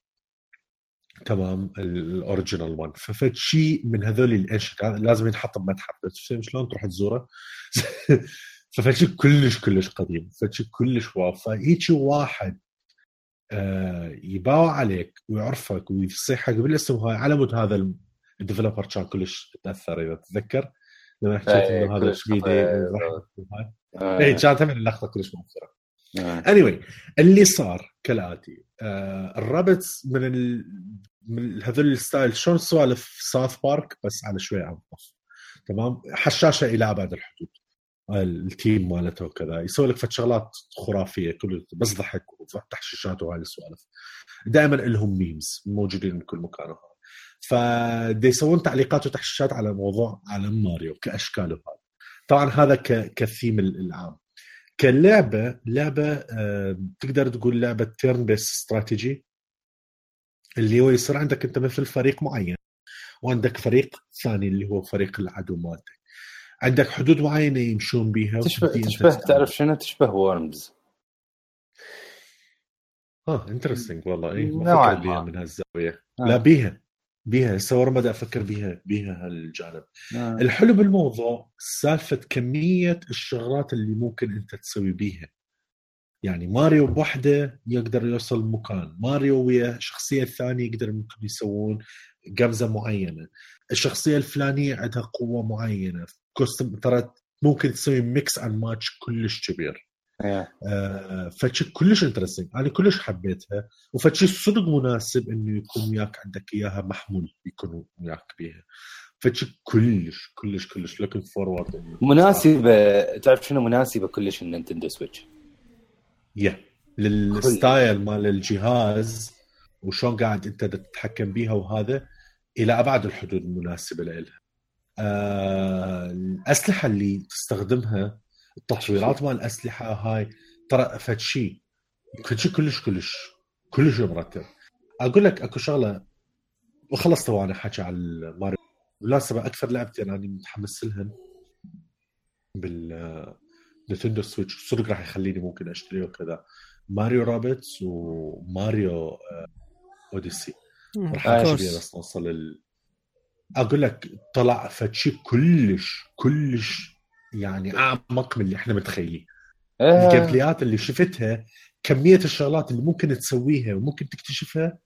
تمام؟ ال original 1 ففد شيء من هذول الاشياء لازم ينحط بمتحف شلون تروح تزوره؟ ففد شيء كلش كلش قديم. شيء كلش wow فهيك واحد آه يباوع عليك ويعرفك ويصيحك بالاسم هاي على مود هذا ال developer كان كلش تأثر إذا تتذكر؟ لما حكيت إيه، إنه هذا شبيدي اي كانت هم اللقطه كلش مؤثرة. اني anyway, اللي صار كالآتي آه ال Rabbids من ال... من هذول ال style شلون سوالف South Park؟ بس على شوي انظف تمام؟ حشاشة إلى أبعد الحدود. ال team مالته وكذا. يسوي لك شغلات خرافية كل بس ضحك وتحشيشات وهاي السوالف. دائما لهم memes موجودين بكل مكان فدي يسوون تعليقات وتحشيشات على موضوع عالم ماريو كاشكاله هذا طبعا هذا كثيم العام. كلعبة لعبة تقدر تقول لعبة turn-based strategy اللي هو يصير عندك أنت مثل فريق معين وعندك فريق ثاني اللي هو فريق العدو مالتك عندك حدود معينة يمشون بيها تشبه تشبه تعرف شنو؟ تشبه Worms آه interesting والله اي ما بيها من هالزاوية. آه. لا بيها بيها هسه ورا ما أفكر بيها بيها هالجانب. آه. الحلو بالموضوع سالفة كمية الشغلات اللي ممكن أنت تسوي بيها. يعني ماريو بوحدة يقدر يوصل مكان ماريو ويا شخصية ثانية يقدر ممكن يسوون قفزة معينة. الشخصية الفلانية عندها قوة معينة. custom ترى ممكن تسوي mix and match كلش كبير. yeah. آه فشي كلش interesting أنا كلش حبيتها وفشي صدق مناسب إنه يكون وياك عندك إياها محمول يكون وياك بيها. فشي كلش كلش كلش looking forward مناسبة تعرف شنو مناسبة كلش ال Nintendo Switch يا لل style مال الجهاز وشلون قاعد أنت تتحكم بيها وهذا إلى أبعد الحدود المناسبه لها. آه الأسلحة اللي تستخدمها التطويرات مال الأسلحة هاي ترى فد شيء فد شيء كلش كلش كلش مرتب أقول لك أكو شغلة وخلصت وأنا حكي على ماريو. بالمناسبة أكثر لعبتين أنا متحمس لهن بال Nintendo Switch. صدق راح يخليني ممكن اشتريه وكذا. Mario Rabbids وماريو آه، Odyssey. راح اشتري بس نوصل. أقول لك طلع فشي كلش كلش يعني أعمق من اللي إحنا متخيلين. آه. ال gameplay ات اللي شفتها كمية الشغلات اللي ممكن تسويها وممكن تكتشفها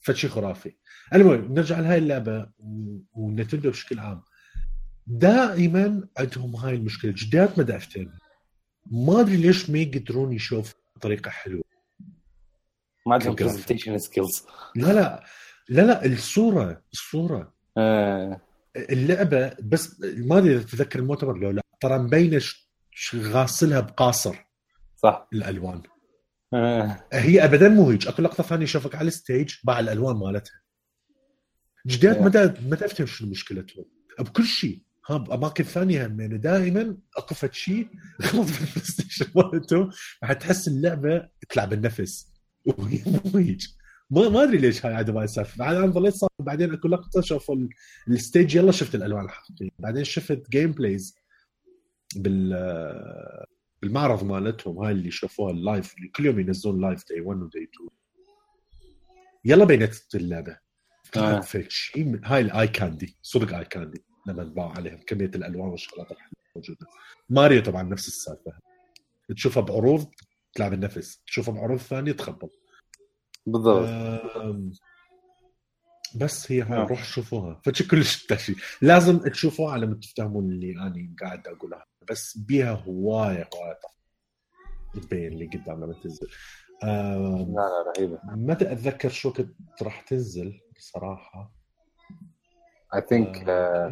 فشي خرافي. المهم نرجع لهاي اللعبة و Nintendo بشكل عام. دائما عندهم هاي المشكلة جدات مدافتين ما أدري ليش ما يقدرون يشوف طريقة حلوة. ما عندهم presentation skills لا لا. لا لا الصورة الصورة. آه. اللعبة بس ما أدري إذا تتذكر المؤتمر لو لا ترى مبينة غاسلها بقاصر صح. الألوان. آه. هي ابدا مو هيك أكو لقطة ثانية شافك على الستيج باع الألوان مالتها. جديات Yeah. ما ما تفهم شنو مشكلتهم. بكل شيء. ها بأماكن ثانية هم يعني دائما اكو فد شيء غلط في البلاي ستيشن مالتهم. راح تحس اللعبة تلعب النفس. وهي مو هيك ما ما أدري ليش هاي ما يصير. بعد أنا ظليت صار بعدين اكو لقطه ال- الستيج يلا شفت الألوان الحقيقية. بعدين شفت جيم بلايز بال بالمعرض مالتهم هاي اللي شافوها ال live اللي كل يوم ينزلون live day 1 و day 2 يلا بينت اللعبة. آه. هاي ال eye candy صدق eye candy لما انباع عليهم كمية الألوان والشغلات الحلوة موجودة. ماريو طبعا نفس السالفة. تشوفها بعروض تلعب النفس. تشوفها بعروض ثانية تخبط. بالضبط. أم، بس هي هاي آه. روح شوفوها. فشي كلش تشي. لازم تشوفوها على ما تفهمون اللي أنا قاعد أقولها. بس بيها هواية هوايه تبين اللي قدام لما تنزل. أم، لا لا رهيبة. ما أدري اتذكر شو كنت راح تنزل بصراحه اي ثينك.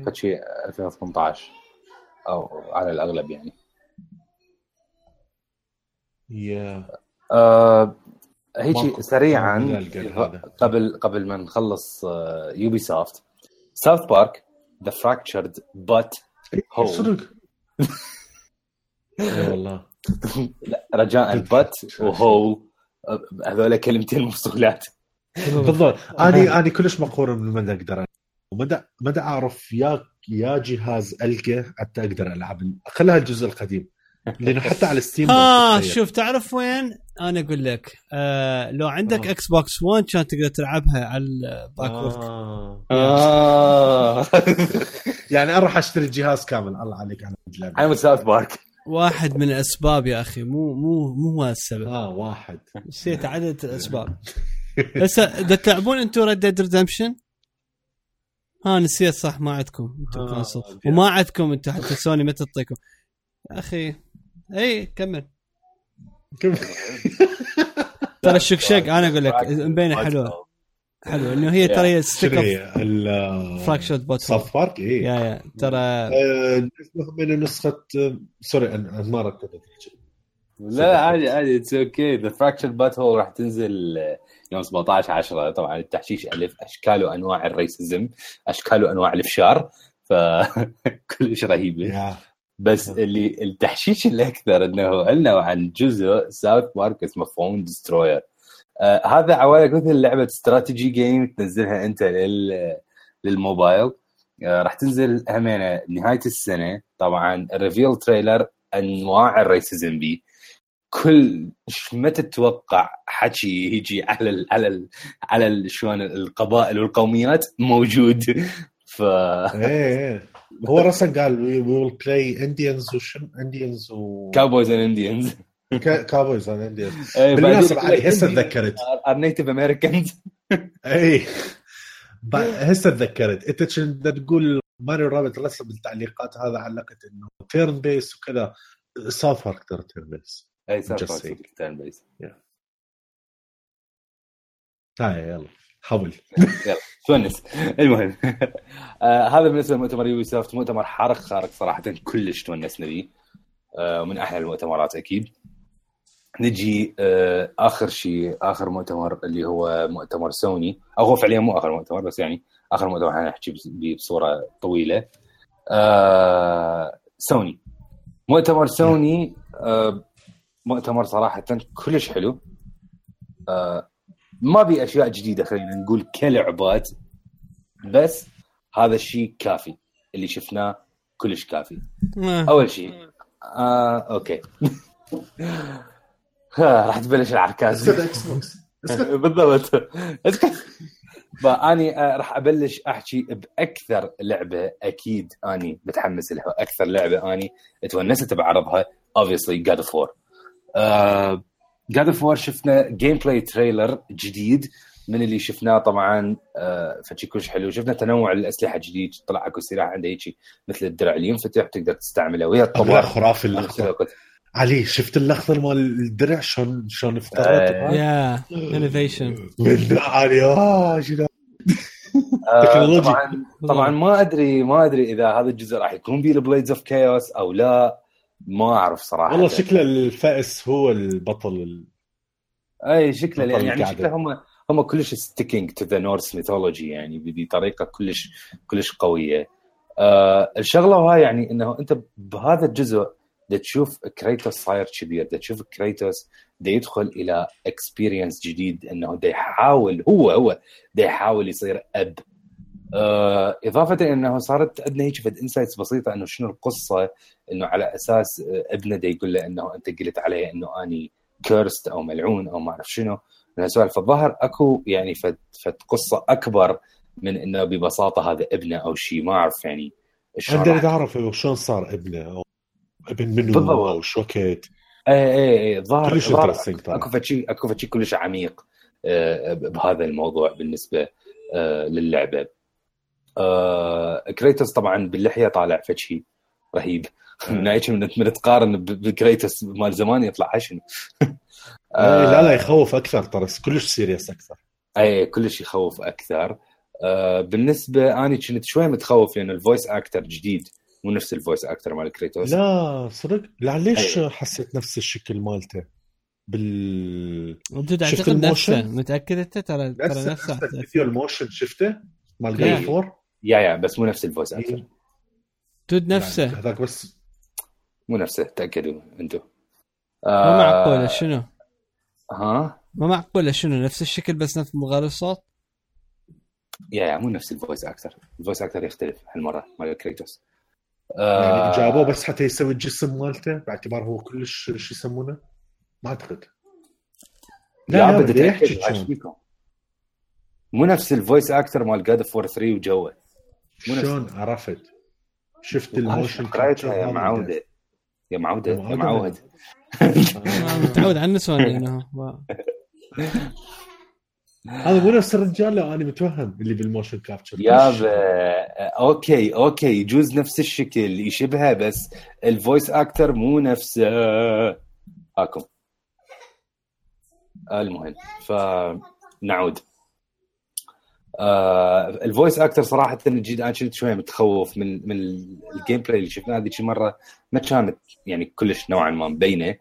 فتشي 2018 أو على الأغلب يعني. هي آه هيجي ماكو. سريعا لا،. قبل قبل ما نخلص Ubisoft South Park The Fractured But Whole صدق. اي والله. رجاء but و whole هذول كلمتين مفصولات. بالضبط. أنا أنا كلش مقهور من مدى أقدر ومدى مدى أعرف يا يا جهاز ألقى حتى أقدر ألعب. ال- خلها الجزء القديم. لأنه حتى على Steam ها ما تتخيل. شوف تعرف وين؟ أنا أقول لك آه لو عندك آه. Xbox 1 كان تقدر تلعبها على ال backward آه. آه. يعني أروح أشتري الجهاز كامل الله عليك على أنا ساوث Park واحد من الأسباب يا أخي مو مو مو هو السبب آه واحد نسيت عدد الأسباب هسه إذا تلعبون أنتم Red Dead Redemption ها نسيت صح ما عندكم أنتم آه، console. وما عندكم أنتم حتى سوني ما تعطيكم يا أخي اي كمل. ترى الشقشق أنا أقول لك مبينة حلوة. حلوة إنه هي ترى هي ستيك؟ ال فراكشرد بوت ساوث بارك اي يا يا ترى آه، من نسخة سوري أنا ما ركبت. لا عادي عادي اتس أوكي ذا فراكشر بات هول راح تنزل آه، يوم 17 10 طبعا التحشيش ألف أشكال وأنواع الريسزم أشكال وأنواع الإفشار. فكلش رهيبه يا بس اللي التحشيش الاكثر إنه علنوا عن جزء ساوث بارك اسمه Phone Destroyer آه هذا عوالك مثل لعبة strategy game تنزلها أنت لل للموبايل. آه راح تنزل همينة نهاية السنة. طبعا ال reveal trailer أنواع ال racism بي كل ما تتوقع حكي يجي على ال على ال على شلون القبائل والقوميات موجود. ف إيه إيه. هو رسم قال وي ويل بلاي انديانز وشن انديانز و كاوبويز اند انديانز كابويز اند انديانز بالمناسبه علي هسه تذكرت. ار نيتف امريكانز اي هسه تذكرت. أنت كنت تقول ماريو رابط رسم بالتعليقات هذا علقت إنه تيرن بيس وكذا. ساوث بارك تيرن بيس اي saying. تيرن بيس هاي يلا. حول تونس. المهم. آه هذا بالنسبة لمؤتمر يوبي سوفت مؤتمر حارق خارق صراحة كلش تونسنا به آه من أحلى المؤتمرات أكيد. نجي آه آخر شيء آخر مؤتمر اللي هو مؤتمر سوني. أو هو فعليا مو آخر مؤتمر بس يعني آخر مؤتمر حنحكي بصورة طويلة. آه سوني. مؤتمر سوني آه مؤتمر صراحة كلش حلو. آه ما بي أشياء جديدة خلينا نقول كلعبات بس هذا الشيء كافي. اللي شفناه كلش كافي. أول شيء آه أوكي. راح تبلش بوكس. بالضبط. فاني آه، راح أبلش أحكي بأكثر لعبة أكيد أني متحمس لها. أكثر لعبة أني تونست بعرضها obviously God of War. God of War شفنا gameplay trailer جديد من اللي شفناه طبعا آه فشي كلش حلو. شفنا تنوع الأسلحة جديد طلع أكو سلاح عنده هيك مثل الدرع اللي ينفتح تقدر تستعمله. ويا الطبار خرافي اللقطه علي شفت اللقطه مال الدرع؟ شلون شلون افترت آه. يا innovation علي آه شنو؟ آه،. طبعا طبعا ما ادري ما أدري إذا هذا الجزء راح يكون فيه ال Blades of Chaos أو لا. ما أعرف صراحة. والله شكله الفاس هو البطل ال- أي شكله يعني القعدة. شكله هم هم كلش sticking to the Norse mythology يعني بدي طريقه كلش كلش قوية. آه الشغلة هاي يعني إنه أنت بهذا الجزء دا تشوف كريتوس صاير كبير دا تشوف كريتوس دا يدخل إلى experience جديد إنه دا يحاول هو هو دا يحاول يصير أب. آه إضافة إلى أنه صارت عندنا هيك فد insights بسيطة إنه شنو القصة إنه على أساس آه، ابنه دا يقول له إنه أنت قلت علي إنه أني cursed أو ملعون أو ما أعرف شنو من هالسوالف فالظاهر أكو يعني فد, فد قصة أكبر من إنه ببساطة هذا ابنه أو شيء ما أعرف يعني راح- اعرف شلون صار ابنه أو ابن منو بالضبط. أو شو وقت اي اي اي الظاهر كلش الظاهر طبعاً. أكو فشي أكو فشي كلش عميق آه، بهذا الموضوع بالنسبة آه، للعبة كريتوس طبعا باللحية طالع فشي رهيب. من من تقارن بكريتوس مال زمان يطلع شنو آه لا لا يخوف أكثر ترى كلش serious أكثر. اي كلش يخوف أكثر. آه بالنسبة اني كنت شوي متخوف لأن ال voice actor جديد مو نفس ال voice actor مال كريتوس لا صدق؟ لا ليش أيوة. حسيت نفس الشكل مالته؟ بال ودود شفت أعتقد؟ نفسه متأكد أنت؟ ترى ترى نفس نفسه نفس الفيديو الموشن شفته مال إيه. جاد فور يا يا بس مو نفس الفويس أكتر دود نفسه. هذاك بس مو نفسه تأكدوا أنتم ما معقولة شنو؟ ها؟ ما معقولة شنو؟ نفس الشكل بس نفس مغير الصوت؟ يا يا مو نفس الفويس أكتر الفويس أكتر يختلف هالمرة مال كريتوس يعني آه جابوه بس حتى يسوي الجسم مالته باعتبار هو كلش شو يسمونه؟ ما أعتقد. لا لا بدي فيكم؟ مو نفس الفويس أكتر مال جاد فور 3 وجوه. شلون عرفت؟ شفت الموشن قريتها يا معوده يا معوده يا يا معودة. معود متعود على النسوان إنه؟ هذا مو نفس الرجال لو أنا متوهم اللي بالموشن كابتشر يابا أوكي أوكي يجوز نفس الشكل يشبهه بس ال voice actor مو نفسه. هاكم المهم فنعود. آه ال voice actor صراحة أنا كنت شوية متخوف من من ال gameplay اللي شفناه هذيك المره ما كانت يعني كلش نوعا ما مبينة.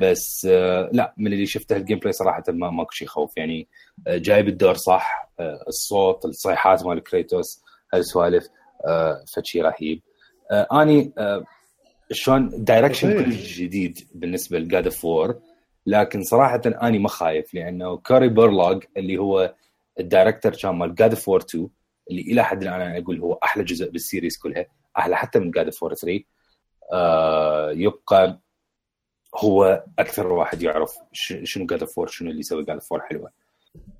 بس آه لا من اللي شفته ال gameplay صراحة ما ماكو شيء يخوف يعني آه جايب الدور صح. آه الصوت الصيحات مال كريتوس هالسوالف آه فشي رهيب. آه أني آه شلون direction. كلش جديد بالنسبة ل God of War لكن صراحة أني ما خايف لأنه كوري بارلوغ اللي هو ال director كان مال God of War 2 اللي إلى حد الآن أنا أقول هو أحلى جزء بال series كلها أحلى حتى من God of War 3 آه يبقى هو أكثر واحد يعرف شنو God of شنو اللي يسوي God of حلوة.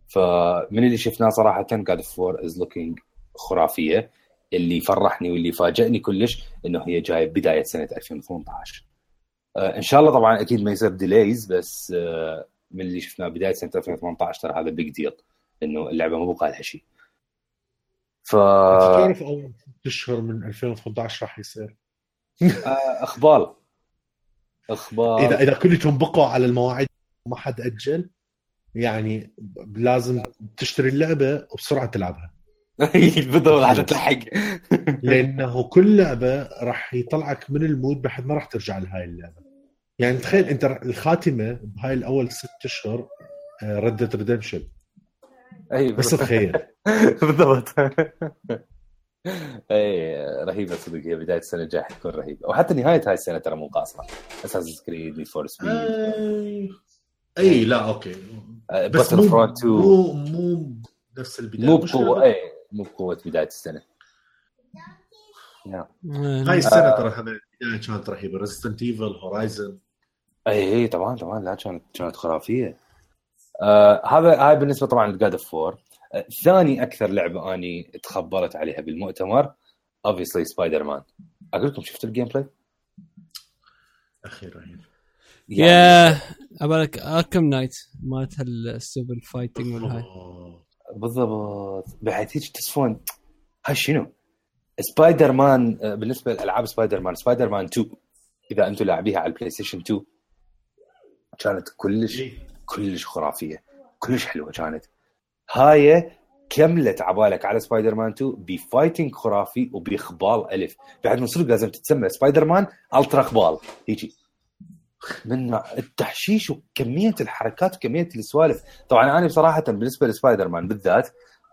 فمن اللي شفناه صراحة God of is looking خرافية. اللي فرحني واللي فاجئني كلش إنه هي جاية بداية سنة 2018 آه إن شاء الله طبعا أكيد ما يصير delays بس آه من اللي شفناه بداية سنة 2018 ترى هذا big deal انه اللعبة مو بقى لها شيء. ف تعرف أول أشهر من 2018 راح يصير. آه، اخبال اخبال اذا إذا كلهم بقوا على المواعيد وما حد أجل يعني لازم تشتري اللعبة وبسرعة تلعبها. بالضبط عشان تلحق لأنه كل لعبة راح يطلعك من ال mood بحيث ما راح ترجع لهاي اللعبة. يعني تخيل أنت الخاتمة بهاي الأول ست أشهر ردت Redemption أي بس تخيل بالضبط. أي رهيبة صدق هي بداية السنة الجاية حتكون رهيبة. وحتى نهاية هاي السنة ترى مو قاصرة. Assassin's Creed Need for Speed أي أي لا أوكي. بس Battle مو Front 2 مو مو نفس البداية. مو بقوة أي مو بقوة بداية السنة. هاي السنة ترى البدايه كانت رهيبة. Resident Evil Horizon أي أي طبعا طبعا لا كانت كانت خرافية. آه هذا هاي بالنسبة طبعا ل God of War آه ثاني أكثر لعبة أني تخبرت عليها بالمؤتمر obviously Spider-Man أقول لكم شفتوا ال gameplay؟ أخي رهيب يا ابالك Arkham Knight مالت ال super fighting والهاي. بالضبط بحيث هيك تصفون هاي شنو؟ سبايدر مان آه، بالنسبة لألعاب Spider-Man Spider-Man 2 إذا أنتم لاعبيها على ال PlayStation 2 كانت كلش إيه. كلش خرافية كلش حلوة كانت. هاي كملت عبالك على سبايدر مان 2 ب fighting خرافي وباخبال ألف. بعد من صدق لازم تتسمى Spider-Man ultra اخبال هيجي. من التحشيش وكمية الحركات وكمية السوالف. طبعا أنا بصراحة بالنسبة لسبايدر مان بالذات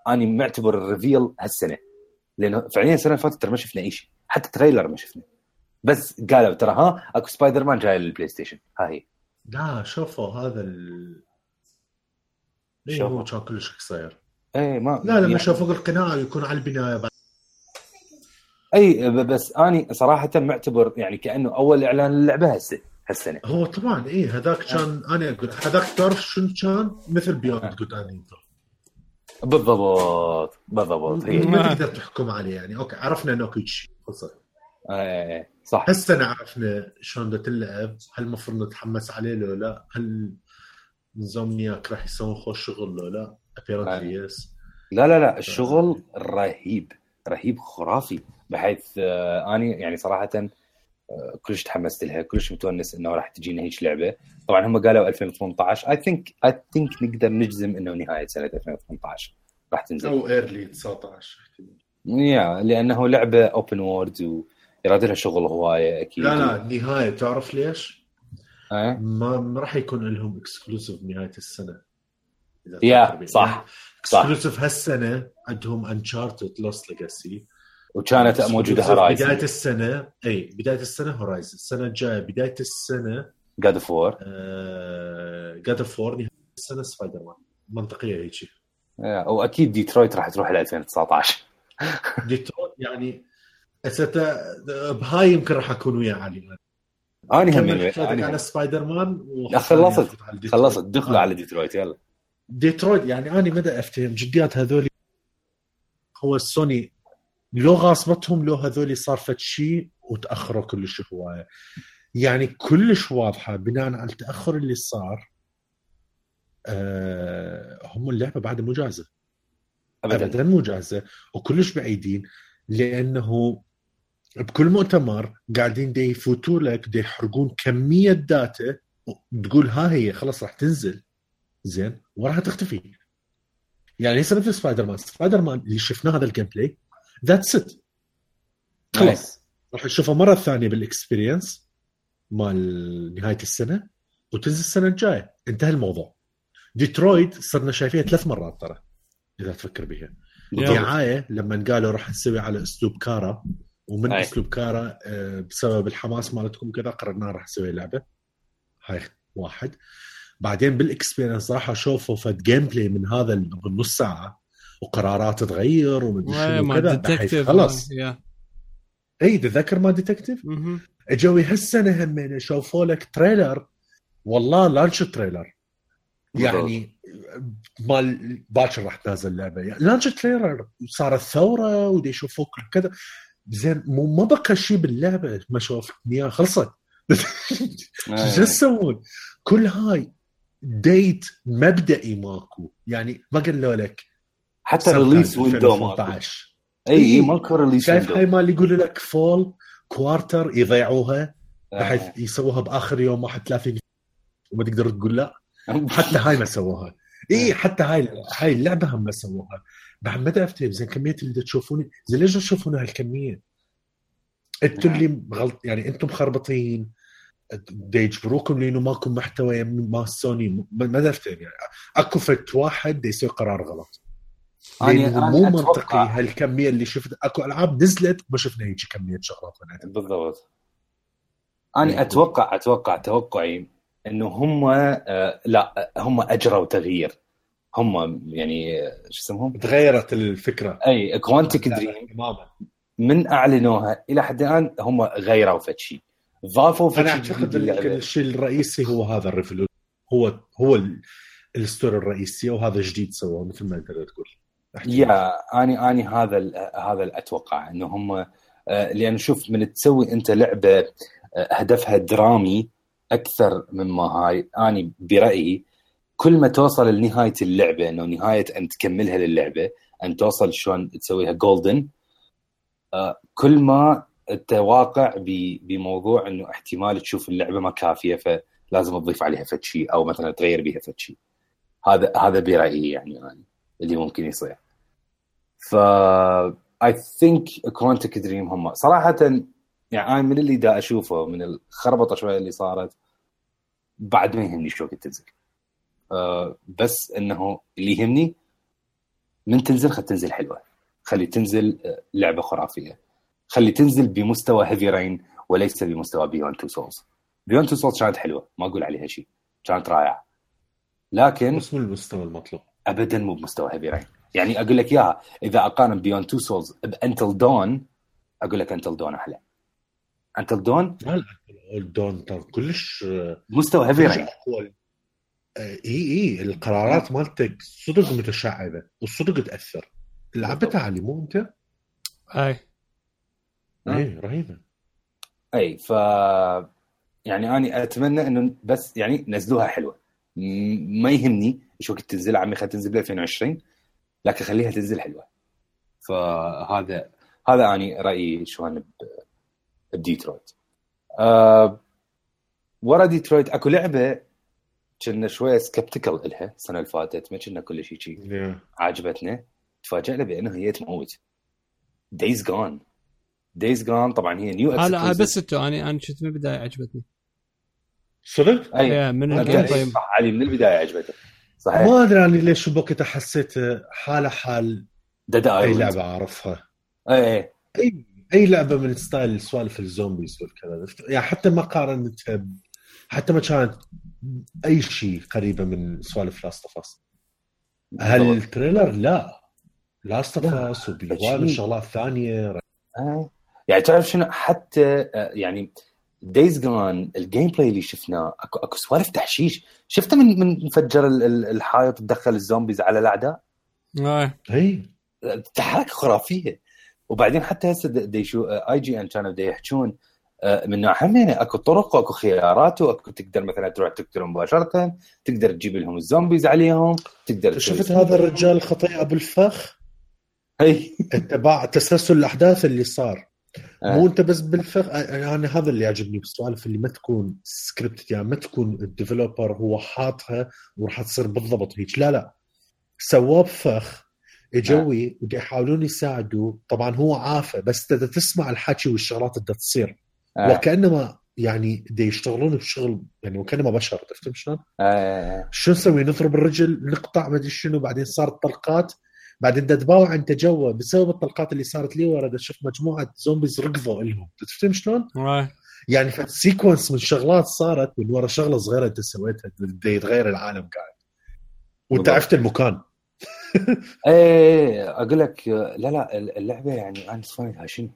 أنا معتبر ال reveal هالسنة. لأنه فعليا السنة اللي فاتت ما شفنا أي شيء. حتى trailer ما شفنا. بس قالوا ترى ها أكو سبايدر مان جاي لل PlayStation. ها هي. لا شوفوا هذا ال إيه شوفوا. هو كان كلش قصير اي ما لا لما يعني- شافوا القناع يكون على البناية بعد. إي بس أني صراحة معتبر يعني كأنه أول إعلان للعبة هسه هالسنة. هو طبعا إيه هذاك كان أنا أقول هذاك تعرف شنو كان؟ مثل Beyond Good and Evil بالضبط بالضبط هي. ما تقدر تحكم عليه يعني. أوكي عرفنا إنه كل شيء خلص آه، صح. هسه عرفنا شلون بدها تلعب. هل المفروض نتحمس عليه لو لا؟ هل Insomniac راح يسوون خوش شغل لو لا؟ apparently yes لا لا لا الشغل رهيب رهيب خرافي بحيث آه أني يعني صراحة آه كلش تحمست لها كلش متونس إنه راح تجينا هيك لعبة. طبعا هم قالوا 2018 I think I think نقدر نجزم إنه نهاية سنة 2018 راح تنزل. أو early 19 yeah لأنه لعبة open world ويراد لها شغل هواية أكيد. لا لا النهايه تعرف ليش؟ ما ما راح يكون لهم exclusive نهاية السنة. yeah،. صح،. exclusive هالسنة عندهم Uncharted Lost Legacy وكانت موجودة بداية هورايزن السنة أي بداية السنة Horizon السنة الجايه بداية السنة God of War God of War نهاية السنة سبايدر مان منطقية هيك. وأكيد ديترويت راح تروح ل 2019 ديترويت يعني بهاي يمكن راح أكون ويا علي. اني هم هم. على سبايدر مان لا، خلصت. خلصت. دخلوا آه. على ديترويت يلا. ديترويت يعني أنا مدى أفتهم جديات هذول. هو السوني لو غاصبتهم لو هذول صار فد شيء وتأخروا كلش هواية. يعني كلش واضحة بناء على التأخر اللي صار آه هم اللعبة بعد مو جاهزة. ابدا. ابدا مو جاهزة. وكلش بعيدين لأنه بكل مؤتمر قاعدين دي يفوتوا لك دي يحرقون كمية data. تقول ها هي خلاص راح تنزل. زين وراح تختفي. يعني هسه مثل Spider-Man. Spider-Man اللي شفناه هذا ال gameplay that's it خلاص راح نشوفه مرة ثانية بال Experience مال نهاية السنة وتنزل السنة الجاية. انتهى الموضوع. ديترويت صرنا شايفيها ثلاث مرات ترى إذا تفكر بها يلا. دعايه لما قالوا راح نسوي على أسلوب Kara. ومن أي. أسلوب Kara آه، بسبب الحماس مالتكم كذا قررنا راح نسوي لعبة. هاي واحد. بعدين بال Experience راح اشوفه فد gameplay من هذا النص ساعة وقرارات تغير ومدري شنو كذا خلاص. اي تتذكر ما detective. اجوا هالسنة همين شوفوا لك trailer والله launch trailer يعني مال باكر راح تنزل اللعبه يعني launch trailer صارت ثورة ودي يشوفوك كذا. زين مو ما بقى شيء باللعبة ما شوف اياه خلصت. شو تسوون؟ كل هاي date مبدئي ماكو. يعني ما قالوا لك حتى release window ماكو. 2018 إي ماكو release شايف هاي مال يقولوا لك fall quarter يضيعوها بحيث آه. يسووها بآخر يوم 31 وما تقدر تقول لا. حتى هاي ما سووها. إي حتى هاي هاي اللعبة هم ما سووها. بعد متى افتهم زين كمية اللي تشوفوني زين ليش تشوفون هالكمية؟ أنتم اللي غلط يعني أنتم مخربطين دا يجبروكم لأنه ماكو محتوى مال سوني ما ما افتهم يعني أكو فت واحد دا يسوي قرار غلط. أنا- أنا مو أتوقع- منطقي هالكمية اللي شفت أكو ألعاب نزلت ما شفنا هيك كمية شغلات بنات بالضبط. أنا أتوقع أتوقع توقعي إنه هم آه لا هم أجروا تغيير. هم يعني شو اسمهم؟ تغيرت الفكرة. أي Quantic Dream تماما من أعلنوها إلى حد الآن هم غيروا فد شيء. ضافوا فد أنا شيء جديد اعتقد. الشيء الرئيسي هو هذا ال revolution هو هو ال- ال story الرئيسيه وهذا جديد سووه مثل ما انت تقول. يا اني اني هذا ال- هذا اللي أتوقع إنه هم آه، لأن شوف من تسوي أنت لعبة آه، هدفها درامي أكثر مما هاي اني برأيي كل ما توصل لنهاية اللعبة إنه نهاية أن تكملها للعبة أن توصل شلون تسويها golden كل ما انت واقع بموضوع إنه احتمال تشوف اللعبة ما كافية فلازم تضيف عليها فد شيء أو مثلا تغير بها فد شيء هذا هذا برأيي يعني أنا اللي ممكن يصير. ف I think Quantic Dream هم. صراحة يعني أنا من اللي دا أشوفه من الخربطة شوية اللي صارت بعد ما يهمني شو تنزل بس إنه اللي يهمني من تنزل خل تنزل حلوة. خلي تنزل آه، لعبة خرافية. خلي تنزل بمستوى Heavy Rain وليس بمستوى Beyond Two Souls Beyond Two Souls كانت حلوة ما أقول عليها شيء. كانت رائعة. لكن بس مو المستوى المطلوب. ابدا مو بمستوى هيفي رين يعني أقول لك إياها إذا أقارن Beyond Two Souls ب Until Dawn أقول لك Until Dawn أحلى. Until Dawn لا لا دون كلش مستوى هيفي رين اي اي القرارات مالتك صدق متشعبة والصدق تأثر. لعبتها علي مو أنت؟ أي. نعم. اي رهيبة. أي ف يعني أنا أتمنى إنه بس يعني نزلوها حلوة. ما يهمني شو وقت تنزل عمي خليها تنزل ب 2020 لكن خليها تنزل حلوة. فهذا هذا اني رأيي شلون ب- بديترويت. أه ورا ديترويت أكو لعبة كنا شوية skeptical إلها السنة اللي فاتت ما كنا كل شيء شي يا. عجبتنا تفاجئنا بأنه هي تموت. Days Gone Days Gone طبعا هي new هلا بس انتو أنا أنا شفت من البداية عجبتني. صدق؟ أي. من ال gameplay صح علي من البداية عجبتك صحيح. ما أدري أنا ليش بوقتها حسيت حالها حال ديد أي لعبة أعرفها. أي أي. أي لعبة من style سوالف ال zombies والكذا يعني حتى ما قارنتها حتى ما كانت أي شيء قريبة من سوالف Last of Us هل ال trailer؟ لا. Last of لا، Us أكيد. وبيوان الشغلات الثانية. آه. يعني تعرف شنو؟ حتى آه، يعني Days Gone ال gameplay اللي شفناه أكو أكو سوالف تحشيش. شفته من من فجر ال- ال- الحائط تدخل ال zombies على الأعداء؟ اي اي حركه خرافية. وبعدين حتى هسه IGN كانوا يحجون آه، من ناحيه همينة أكو طرق وأكو خيارات وأكو تقدر مثلا تروح تقتل مباشرة تقدر تجيب لهم ال zombies عليهم تقدر شفت هذا الرجال الخطيئه بالفخ هي. اتباع تسلسل الأحداث اللي صار. آه. مو أنت بس بالفخ يعني هذا اللي يعجبني بالسوالف اللي ما تكون سكريبت يعني ما تكون ال developer هو حاطها وراح تصير بالضبط هيك. لا لا. سواه بفخ اجوي ودي يحاولون يساعدوا. طبعا هو عافى بس تسمع الحكي والشغلات اللي تصير. آه. وكأنما يعني دي يشتغلون بشغل يعني وكأنما بشر تفهم شلون؟ آه. شو نسوي نضرب الرجل نقطع ما أدري شنو بعدين صارت طلقات بعدين دا تباوع انت جوا بسبب الطلقات اللي صارت لي ورا شوف مجموعة زومبيز ركضوا لهم تفهم شلون؟ يعني في sequence من شغلات صارت من ورا شغلة صغيرة أنت سويتها يتغير العالم قاعد وأنت. عرفت المكان إيه أقول لك آه، لا لا اللعبة يعني أنا صايرها شنو؟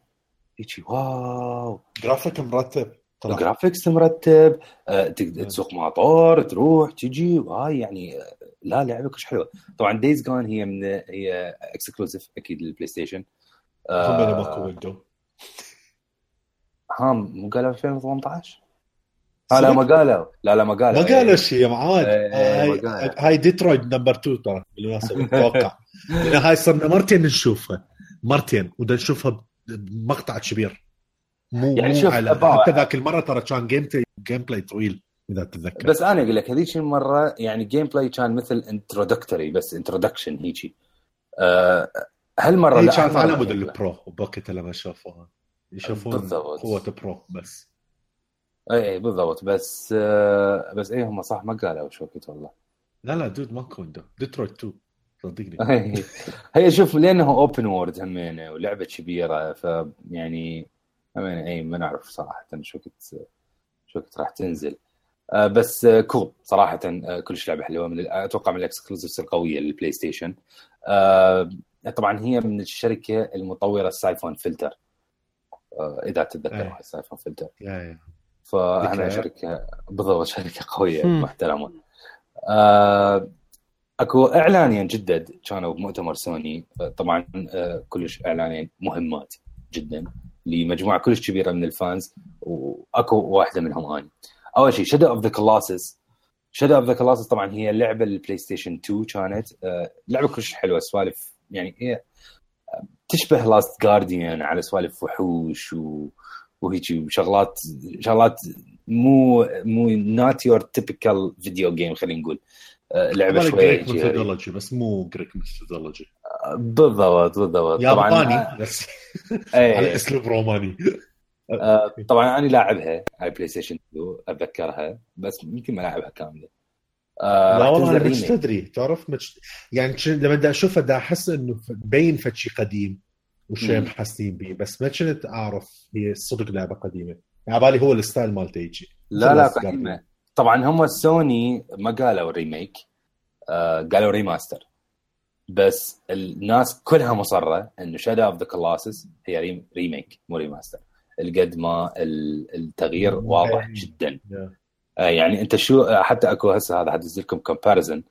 هيجي wow. graphic مرتب طلع. ال graphics مرتب آه، تقدر نعم. تسوق مطار تروح تجي وهاي يعني آه، لا لعبة كلش حلوة. طبعا Days Gone هي من هي exclusive أكيد لل PlayStation هم آه، ماكو window. ها مو قالوا 2018 ها لا ما قالوا. لا لا ما قالوا. ما قالوا شيء يا معاد إيه، إيه، هاي. هاي Detroit number 2 ترى بالمناسبة أتوقع هاي صرنا مرتين نشوفها. مرتين ودا نشوفها بمقطع كبير. مو يعني شوف، على حتى ذاك المرة ترى كان game gameplay طويل إذا تتذكر. بس أنا أقول لك هذيك المرة يعني gameplay كان مثل introductory بس introduction هيجي. آه، هالمرة هي لا كانت على مود ال Pro وبوقتها لما شافوها يشوفون بالضبط. قوة Pro بس. اي اي بالضبط. بس آه، بس اي هم صح ما قالوا شو وقت والله. لا لا dude ماكو window Detroit 2 صدقني. هي- شوف لأنه open world همينة ولعبة كبيرة فيعني همينة إي ما نعرف صراحة شو وقت شو وقت راح تنزل. آه، بس آه، cool صراحة آه، كلش لعبة حلوة من أتوقع من ال exclusives القوية لل PlayStation طبعا هي من الشركة المطورة ال Syphon Filter. إذا تتذكر إيه. ال Syphon Filter. فاحنا. شركه بالضبط شركة قوية. محترمة. أكو إعلانين جدد كانوا بمؤتمر سوني. آه، طبعا آه، كلش إعلانين مهمات جدا لمجموعة كلش كبيرة من ال fans وأكو واحدة منهم أني. أول شيء Shadow of the Colossus Shadow of the Colossus طبعا هي لعبة لل PlayStation 2 كانت. آه، لعبة كلش حلوة سوالف يعني هي تشبه Last Guardian على سوالف وحوش و وهيجي وشغلات شغلات مو مو not your typical video game خلينا نقول. لعبة شوية. mythology بس مو Greek mythology بالضبط بالضبط. طبعا ياباني بس إيه. على اسلوب Roman ي آه، طبعا أنا لاعبها على PlayStation 2 أتذكرها بس يمكن ما لاعبها كاملة. آه، لا والله أنا مش. تدري تعرف؟ مش يعني لما بدي أشوفها بدي أحس إنه مبين فد شيء قديم وشيء. محسنين به بس ما كنت أعرف هي صدق لعبة قديمة. على بالي هو الستايل مالته يجي. لا لا قديمة. طبعا هم سوني ما قالوا remake آه قالوا remaster بس الناس كلها مصرة إنه Shadow of the Colossus هي rem- remake مو remaster القد ما ال- التغيير. واضح. جدا. آه يعني أنت شو آه، حتى أكو هسه هذا حدز لكم comparison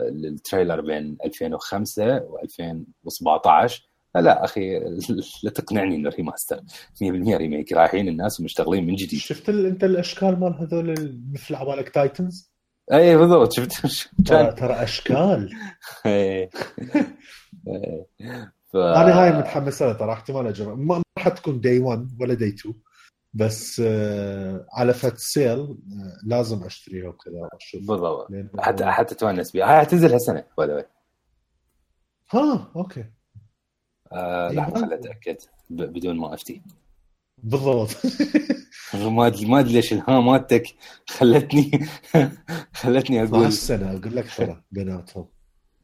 لل trailer بين 2005 و2017 لا أخي لا تقنعني انه remaster 100% remake. رايحين الناس ومشتغلين من جديد. شفت. أنت الأشكال مال هذول مثل عبالك titans؟ اي بالضبط. شفت ترى أشكال. إيه. إيه. ف... أنا هاي متحمس لها ترى احتمال أجرب. ما راح تكون day 1 ولا day 2 بس آه على فت سيل آه لازم أشتريها وكذا بالضبط. حتى حتى تونس بها هاي حتنزل هالسنة باي ها أوكي. آه إيه، لحظه ما- خليني أتأكد بدون ما أفتي. بالضبط. ما ادري ما أدري ليش الها مالتك خلتني خلتني أقول السنة أقول لك ترى بيناتهم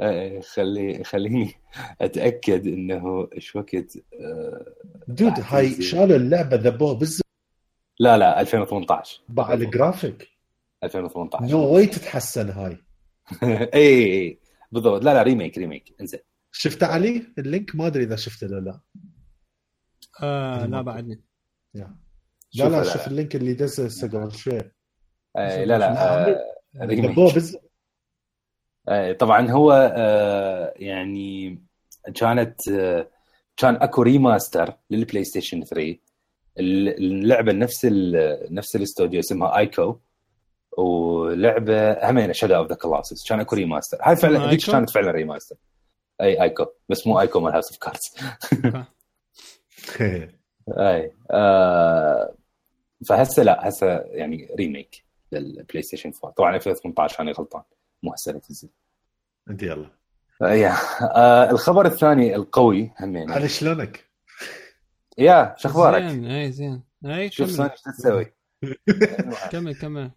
آه، خلي خليني أتأكد إنه إيش وقت آه، dude هاي. شالوا اللعبة ذبوها بالزبط لا لا 2018 مع الجرافيك؟ 2018 no way تتحسن هاي. اي اي اي بالضبط. لا لا ريميك ريميك. انزين. شفت علي ال link؟ ما أدري إذا شفته ولا لا. آه لا بعدني لا لا شوف ال link اللي دزه هسه قبل شوي. آه، لا لا آه، آه، طبعا هو آه، يعني كانت آه، كان أكو remaster لل PlayStation 3 اللعبة نفس ال- نفس الاستوديو اسمها Ico ولعبة همين Shadow of the Colossus كان أكو remaster هاي فعلا هذيك؟ كانت فعلا remaster أي Ico بس مو Ico مال House of Cards أي آه فهسه لا هسه يعني remake لل PlayStation 4 طبعا 2018 أنا غلطان. مو هسه لا تنزل. أنت يلا. آه، yeah. آه الخبر الثاني القوي همين. على شلونك؟ يا شو أخبارك؟ زين إي زين. إي شوف سوني إيش تسوي؟ كمل كمل.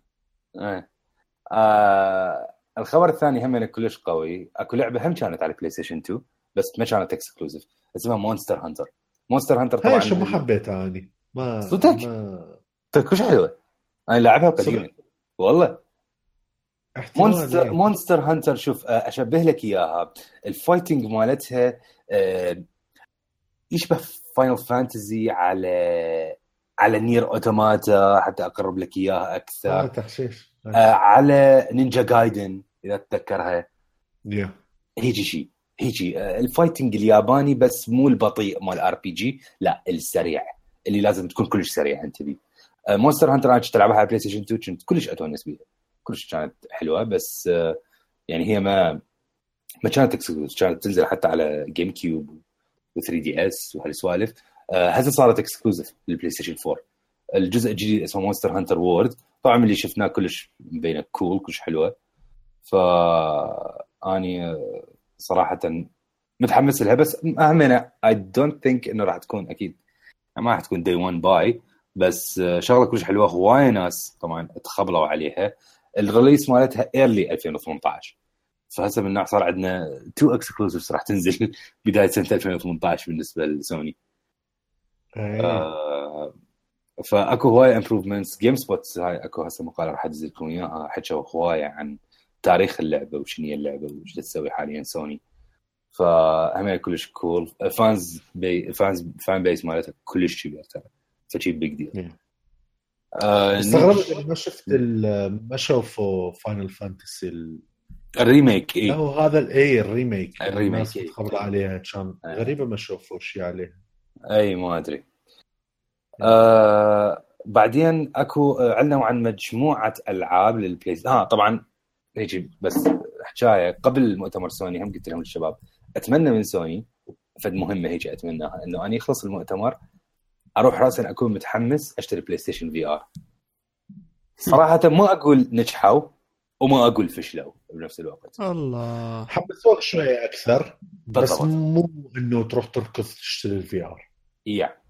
الخبر الثاني هم كلش قوي. أكو لعبة هم كانت على PlayStation 2 بس ما كانت exclusive اسمها Monster Hunter Monster Hunter طبعا شو ما حبيتها أني. ما صدق؟ ما كلش حلوة. أنا لعبها قديما والله. Monster يعني. Monster Hunter شوف أشبه لك إياها. ال fighting مالتها يشبه Final Fantasy على على Nier Automata حتى أقرب لك إياها أكثر. تحشيش آه، على Ninja Gaiden إذا تتذكرها. يا هيجي شيء هيجي. آه، ال fighting الياباني بس مو البطيء مال RPG لا السريع. اللي لازم تكون كلش سريع أنت بيه Monster Hunter أنا كنت العبها على PlayStation 2 كنت كلش أتونس بيها. كلش كانت حلوة بس آه، يعني هي ما ما كانت exclusive، كانت تنزل حتى على GameCube و 3DS وهالسوالف. آه، هسه صارت exclusive لل PlayStation 4 الجزء الجديد اسمه Monster Hunter World طبعا اللي شفناه كلش مبينة cool كلش حلوة. ف أني صراحة متحمس لها بس همينه I don't think إنه راح تكون أكيد ما راح تكون day 1 buy بس شغلة كلش حلوة. هوايه ناس طبعا تخبلوا عليها. ال release مالتها early 2018 فهسه من النوع صار عندنا two exclusives راح تنزل بداية سنة 2018 بالنسبة لسوني. إيه. آه، فاكو هوايه improvements GameSpot هاي اكو هسه مقالة راح انزل لكم إياها. حكوا هوايه عن تاريخ اللعبة وشنو هي اللعبة وش تسوي حاليا سوني فهم كلش cool fans b- fans fan base مالتها كلش كبير ترى. فشي big deal. آه استغربت ما شفت ال- ما شوفوا Final Fantasy ال... ال remake اي هو هذا الاي ال remake. ال remake، الناس إيه. عليها كان آه. غريبة ما شوفوا شيء عليها اي ما أدري. آه بعدين اكو آه، اعلنوا عن مجموعة ألعاب للبلاي آه طبعا هيجي بس حكاية. قبل مؤتمر سوني هم قلت لهم للشباب أتمنى من سوني فد مهمة هيجي أتمناها إنه أنا يخلص المؤتمر أروح راسا أكون متحمس أشتري PlayStation VR صراحة ما أقول نجحوا وما أقول فشلوا بنفس الوقت. الله. حمسوك شوية أكثر بس بالضبط. مو إنه تروح تركض تشتري ال VR yeah.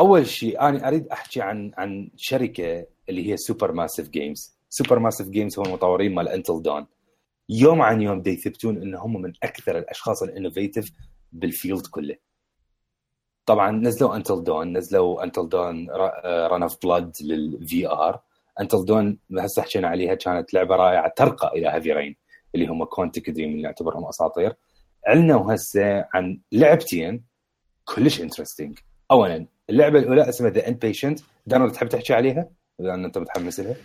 أول شيء أنا أريد أحكي عن عن شركة اللي هي Supermassive Games Supermassive Games هم المطورين مال Until Dawn يوم عن يوم دي يثبتون ان هم من أكثر الأشخاص ال innovative بال field كله. طبعا نزلوا Until Dawn نزلوا Until Dawn Rush of Blood لل VR Until Dawn هسه حكينا عليها كانت لعبة رائعة ترقى إلى Heavy Rain اللي هم Quantic Dream اللي نعتبرهم أساطير. أعلنوا هسه عن لعبتين كلش interesting اولا اللعبة الأولى اسمها The Inpatient دانر تحب تحكي عليها؟ لأن أنت متحمس لها.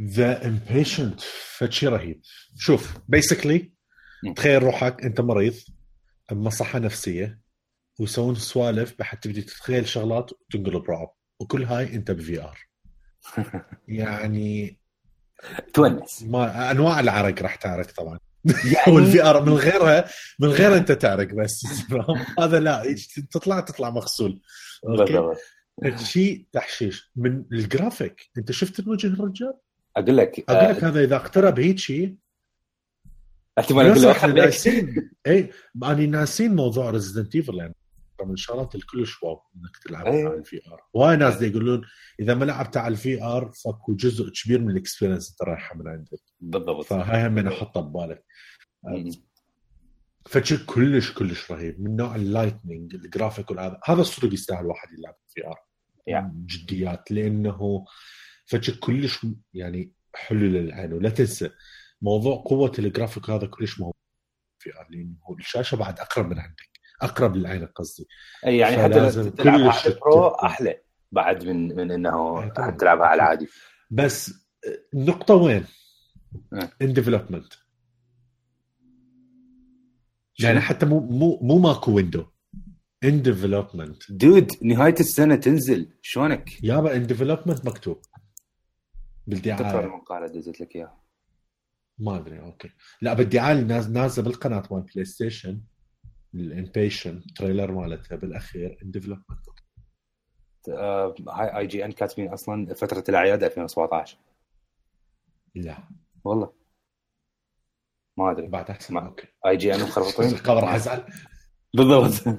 The Inpatient فشي رهيب. شوف basically. تخيل روحك أنت مريض بمصحه نفسية ويسوون سوالف بحيث تبدي تتخيل شغلات وتنقلب رعب وكل هاي أنت ب VR يعني تونس. ما أنواع العرق راح تعرق طبعا. يعني وال VR من غيرها من غيرها أنت تعرق بس هذا لا تطلع تطلع مغسول. شيء تحشيش. من ال graphics. أنت شفت وجه الرجال؟ أقول لك أقول لك آه، هذا إذا اقترب هيك شيء احتمال أقول لك لناسين اي أنا ناسين موضوع Resident Evil يعني. من الشغلات الكلش wow إنك تلعب أي. على ال VR وايد ناس يقولون إذا ما لعبت على ال VR فاكو جزء كبير من ال experience انت رايحة من عندك. بالضبط. فهاي هم احطها ببالك مم. فشي كلش كلش رهيب. من نوع ال lighting ال graphics والهذا هذا الصدق يستاهل واحد يلعب VR Yeah. جديات. لأنه فشي كلش يعني حلو للعين. ولا تنسى موضوع قوة ال graphics هذا كلش مهم VR لأنه الشاشة بعد أقرب من عندك. أقرب للعين قصدي. أي يعني حتى تلعبها على ال Pro أحلى بعد من من إنه. تلعبها على العادي بس النقطه وين؟ أه. in development يعني حتى مو مو مو ماكو window in development dude نهاية السنة تنزل. شلونك؟ يابا in development مكتوب. تذكر بالدعايه المقاله دزت لك إياها. ما أدري okay. لا ناز- نازلة بالقناة مال PlayStation ال Inpatient trailer مالتها بالاخير in development هاي IGN كاتبين أصلا فترة الأعياد 2017 لا. والله. ما أدري. بعد أحسن okay. IGN مخربطين الخبر راح ازعل بالضبط.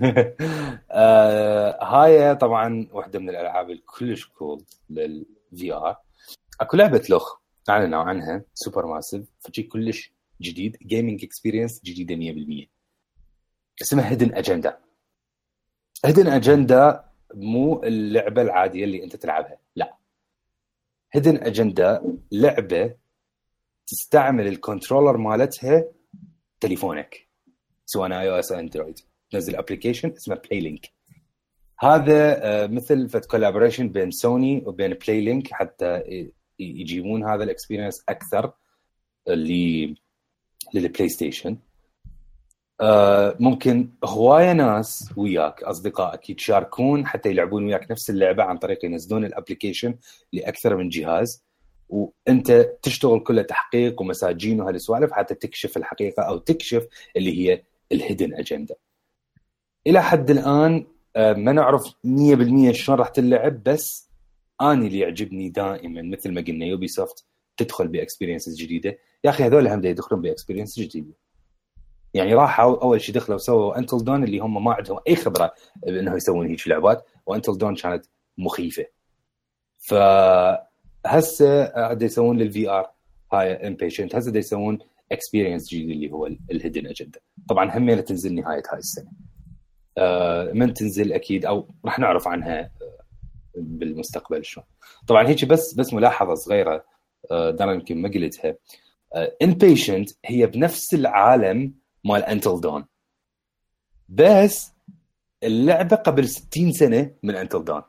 آه هاي طبعا واحدة من الألعاب الكلش cool لل VR أكو لعبة لوخ أعلنوا عنها Supermassive فشي كلش جديد gaming experience جديدة 100% اسمها Hidden Agenda Hidden Agenda مو اللعبة العادية اللي أنت تلعبها لا. Hidden Agenda لعبة تستعمل ال controller مالتها تليفونك سواء iOS أو Android تنزل application اسمه PlayLink هذا آه، مثل فد collaboration بين سوني وبين PlayLink حتى يجيبون هذا ال experience أكثر لل PlayStation آه، ممكن هواية ناس وياك أصدقائك يتشاركون حتى يلعبون وياك نفس اللعبة عن طريق ينزلون ال application لأكثر من جهاز. وأنت تشتغل كله تحقيق ومساجين وهالسوالف حتى تكشف الحقيقة أو تكشف اللي هي ال Hidden Agenda. إلى حد الآن آه، ما نعرف 100% شلون راح تلعب بس آني اللي يعجبني دائما مثل ما قلنا Ubisoft تدخل ب experiences جديدة. يا أخي هذول هم يدخلون ب experience جديدة. يعني راحوا أول شيء دخلوا سووا Until Dawn اللي هم ما عندهم أي خبرة بانه يسوون هيك لعبات و Until Dawn كانت مخيفة. فهسه دا يسوون لل VR هاي Inpatient هسه يسوون experience جديد اللي هو ال Hidden Agenda طبعا همينه تنزل نهاية هاي السنة. آه، من تنزل أكيد أو راح نعرف عنها آه، بالمستقبل شلون طبعا هيك بس بس ملاحظة صغيرة آه، دانا يمكن ما قلتها. Inpatient هي بنفس العالم مال Until Dawn بس اللعبة قبل 60 سنة من Until Dawn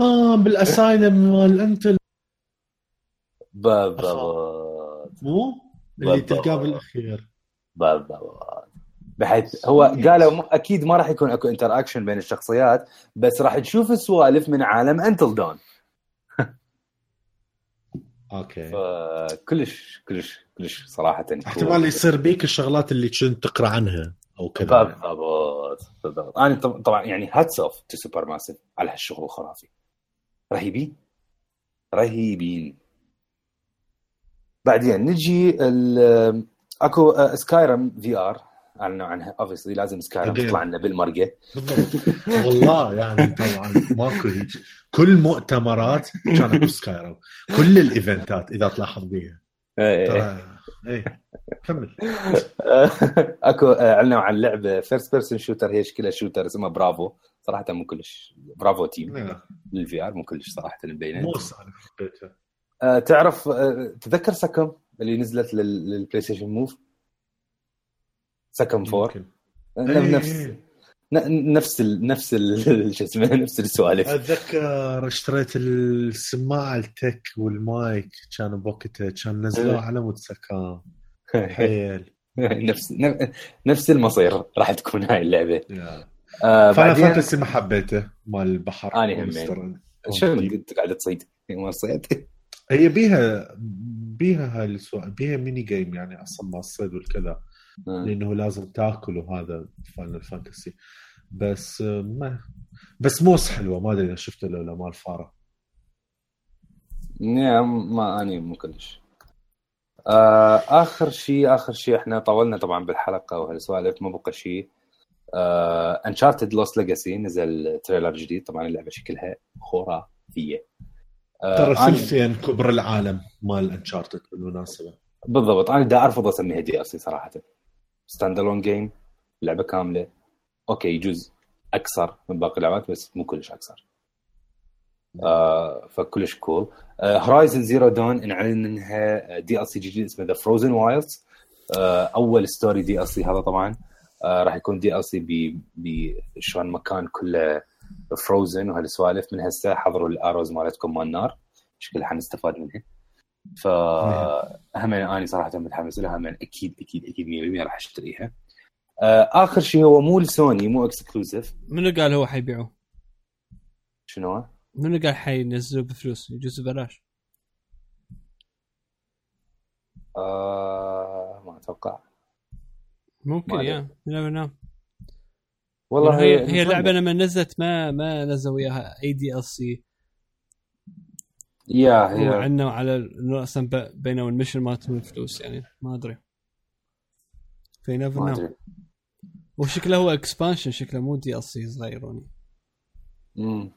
آه بال asylum مال Until بالضبط مو؟ اللي. تلقاه بالأخير. بالضبط بحيث هو قالوا أكيد ما راح يكون أكو interaction بين الشخصيات بس راح تشوف السوالف من عالم Until Dawn okay. فكلش كلش كلش صراحة احتمال يصير بيك الشغلات اللي كنت تقرأ عنها أو كذا. بالضبط بالضبط. أنا طب- طبعا يعني hats off to Supermassive على هالشغل الخرافي. رهيبين. رهيبين. بعدين نجي ال- أكو Skyrim VR اعلنوا عنها obviously لازم Sky. تطلع لنا بالمرقة. بالضبط. والله يعني طبعا ماكو هيك. كل مؤتمرات كانت ب Skyrim كل الإيفنتات إذا تلاحظ بيها. إيه. ترى إيه. كمل. أكو آه، اعلنوا عن لعبه first person shooter هي شكلها shooter اسمها برافو صراحة مو كلش. Bravo Team لل VR مو كلش صراحة مبينه مو آه، تعرف آه، تذكر SOCOM اللي نزلت لل- لل PlayStation Move SOCOM 4 يمكن. ن- إيه، نفس إيه. نفس ال نفس شو اسمه نفس السوالف أتذكر اشتريت السماعة التك والمايك كانوا بوقتها كان نزلوه إيه. على مود سكان حيل نفس نفس المصير راح تكون هاي اللعبة. آه فانا بعدين Fantasy ما حبيته مال البحر أنا همين. شنو انت قاعد تصيد ما صيد هي بيها بيها هاي السؤال بيها mini game يعني أصلا ما الصيد والكذا آه. لأنه لازم تاكل وهذا Final Fantasy بس آه، ما بس Moss حلوة ما أدري إذا شفته لو لا مال فارة. يا ما أني مو كلش. آه آخر شيء آخر شيء إحنا طولنا طبعا بالحلقة وهالسوالف ما بقى شيء. Uncharted Lost Legacy نزل trailer جديد طبعا اللعبة شكلها خرافية. آه ترى ثلثين كبر العالم مال Uncharted بالمناسبة؟ بالضبط أنا دا أرفض أسميها DLC صراحة. standalone game لعبة كاملة. أوكي يجوز. أكثر من باقي اللعبات بس مو كلش أكثر. آه فكلش cool Horizon Zero Dawn انعلن إنها DLC جديد اسمه The Frozen Wilds أول story DLC هذا طبعا. آه راح يكون DLC ب شلون مكان كله frozen وهالسوالف. من هسه حضروا ال arrows مالتكم مال النار شكلها حنستفاد منها. ف هم أنا صراحة متحمس لها هم أكيد أكيد أكيد 100% راح أشتريها. آه، آخر شيء هو مو لسوني مو اكسكلوسيف منو قال هو حيبيعوه؟ شنو؟ منو قال حينزلوه بفلوس؟ يجوز ببلاش آه ما أتوقع. ممكن يا. Never know. والله هي هي اللعبه لما نزلت ما ما نزلوا وياها أي DLC يا هي وعنا على انه أصلا ب- بينهم ال mission مالتهم الفلوس يعني ما أدري. you never know ما أدري. وشكله هو expansion شكله مو DLC صغيروني مم.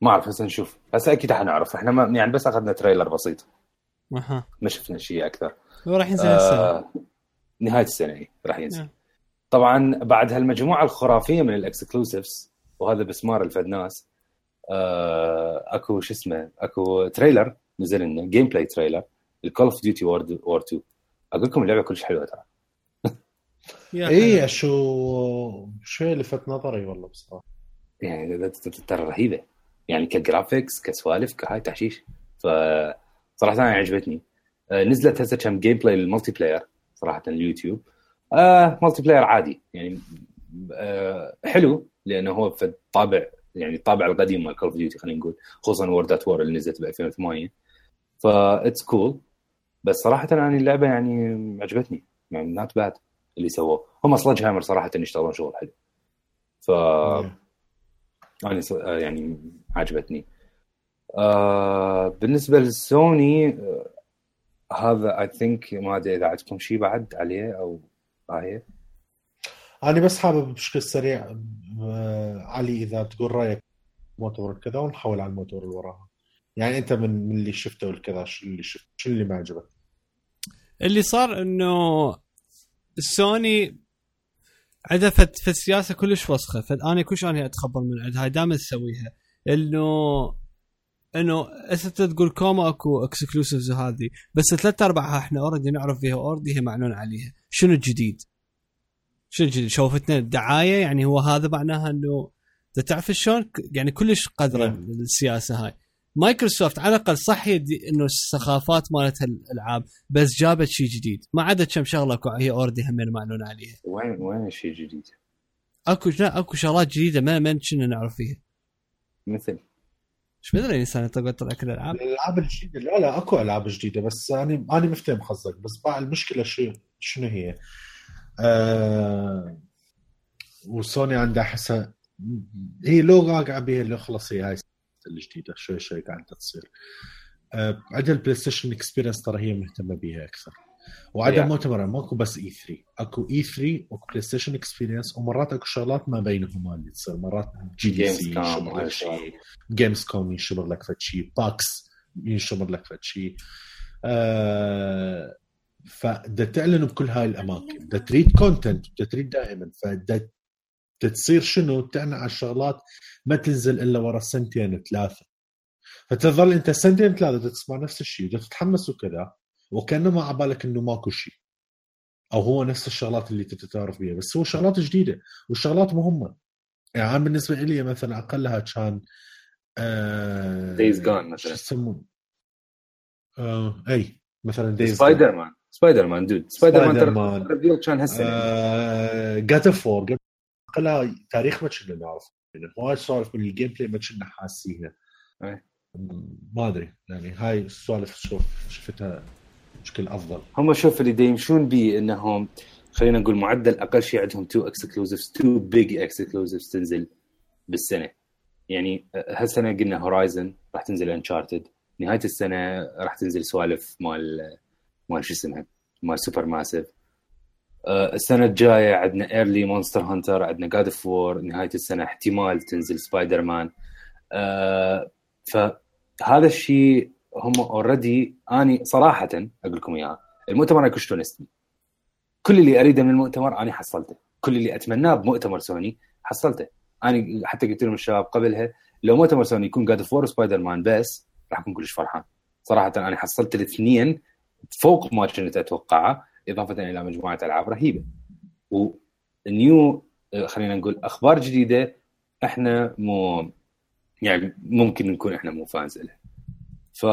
ما أعرف هسه نشوف. هسه أكيد حنعرف. إحنا ما يعني بس أخذنا trailer بسيط. أها. ما شفنا شيء أكثر. هو راح ينزل آه نهاية السنة راح ينزل. نعم. طبعا بعد هالمجموعة الخرافية من ال exclusives وهذا بسمار الفدناس اكو شو اسمه اكو trailer نزل لنا gameplay trailer ال Call of Duty War 2 أقول لكم اللعبة كلش حلوة ترى. اي شو شوي لفت نظري والله بصراحة. يعني ت- ت- ترى رهيبة. يعني ك graphics كسوالف كهاي تحشيش. ف صراحة أنا عجبتني. آه نزلت هسه كم gameplay لل multiplayer صراحة اليوتيوب. آه multiplayer عادي. يعني آه حلو لأنه هو في الطابع يعني الطابع القديم مال Call of Duty خلينا نقول خصوصا World at War اللي نزلت ب 2008 ف it's cool بس صراحة أنا اللعبة يعني عجبتني. يعني not bad اللي سووه. هم Sledgehammer صراحة يشتغلون شغل حلو. ف أنا آه يعني عجبتني. آه بالنسبة للسوني آه هذا اي ثينك ما أدري إذا عندكم شيء بعد عليه أو هاي أنا بس حابب بشكل سريع علي إذا تقول رأيك موتور كذا ونحول على الموتور اللي وراها. يعني أنت من من اللي شفته والكذا شو اللي شفت شو اللي ما عجبك؟ اللي صار إنه السوني عندها في السياسة كلش وسخه فانا كلش أنا أتخبر من عندها دائما تسويها. انه إنه أنت تقول كوما أكو exclusives وهذه بس ثلاث ارباعها إحنا already نعرف فيها already هي معلن عليها. شنو الجديد؟ شنو الجديد؟ شوفتنا الدعايه يعني هو هذا معناها إنه انت تعرف شلون يعني كلش قدره نعم. السياسة هاي مايكروسوفت على الأقل صح إنه السخافات مالت الألعاب بس جابت شيء جديد ما عدا كم شغلة هي اوريدي همين معلون عليها وين وين الشيء الجديد؟ أكو لا أكو شغلات جديدة ما ما كنا نعرف فيها مثل إيش بدري انسان يطلع يطلع كل الألعاب الألعاب الجديدة لا لا أكو ألعاب جديدة بس أنا أنا مفتهم قصدك بس بقى المشكلة شو شنو هي؟ آه وسوني عندها حسا هي لو راقعه بها اللي خلص هي هاي الجديدة شوي شوي قاعدة تصير. آه عندها ال PlayStation Experience ترى هي مهتمة بيها أكثر. وعدم Yeah. مؤتمر ماكو بس E3 أكو E3 وأكو PlayStation Experience ومرات أكو شغلات ما بينهما اللي تصير. مرات GDC ينشمر لك شيء. Gamescom ينشمر لك فد شيء PAX ينشمر لك فد شيء آه فدا تعلن بكل هاي الأماكن. بدها تريد content بدها تريد دائما. فدا بدها تصير شنو؟ تعلن على الشغلات ما تنزل إلا ورا سنتين ثلاثة. فتظل أنت سنتين ثلاثة تسمع نفس الشيء بدها تتحمس وكذا وكأنه ما على بالك إنه ماكو شيء. أو هو نفس الشغلات اللي أنت تعرف بيها. بس هو شغلات جديدة والشغلات مهمة. يعني أنا بالنسبة لي مثلا أقلها كان آه Days Gone شو مثلا. يسمون آه إي مثلا دايز سبايدر مان سبايدر مان دود سبايدر مان سبايدر مان. ترى reveal كان هالسنه God of War اقلها تاريخ ما كنا نعرف يعني هواي سوالف من ال gameplay ما كنا حاسينها. ما أدري. يعني هاي السوالف شوف شفتها بشكل أفضل. هم شوف اللي يمشون بيه إنهم خلينا نقول معدل أقل شيء عندهم two exclusives two big exclusives تنزل بالسنة. يعني هالسنة قلنا Horizon راح تنزل Uncharted نهاية السنة راح تنزل سوالف مال مال شو اسمها مال Supermassive. آه، السنة الجاية عندنا early Monster Hunter عندنا God of War نهاية السنة احتمال تنزل سبايدر مان آه، فهذا الشيء هم already أني صراحة أقول لكم اياها المؤتمر أنا honestly كل اللي أريده من المؤتمر أنا حصلته. كل اللي أتمناه بمؤتمر سوني حصلته. أنا حتى قلت لهم الشباب قبلها لو مؤتمر سوني يكون God of War و Spider-Man بس راح أكون كلش فرحان. صراحة أنا حصلت الاثنين فوق ما كنت أتوقعه إضافة إلى مجموعة ألعاب رهيبة. ونيو خلينا نقول أخبار جديدة إحنا مو يعني ممكن نكون إحنا مو فانز لها ف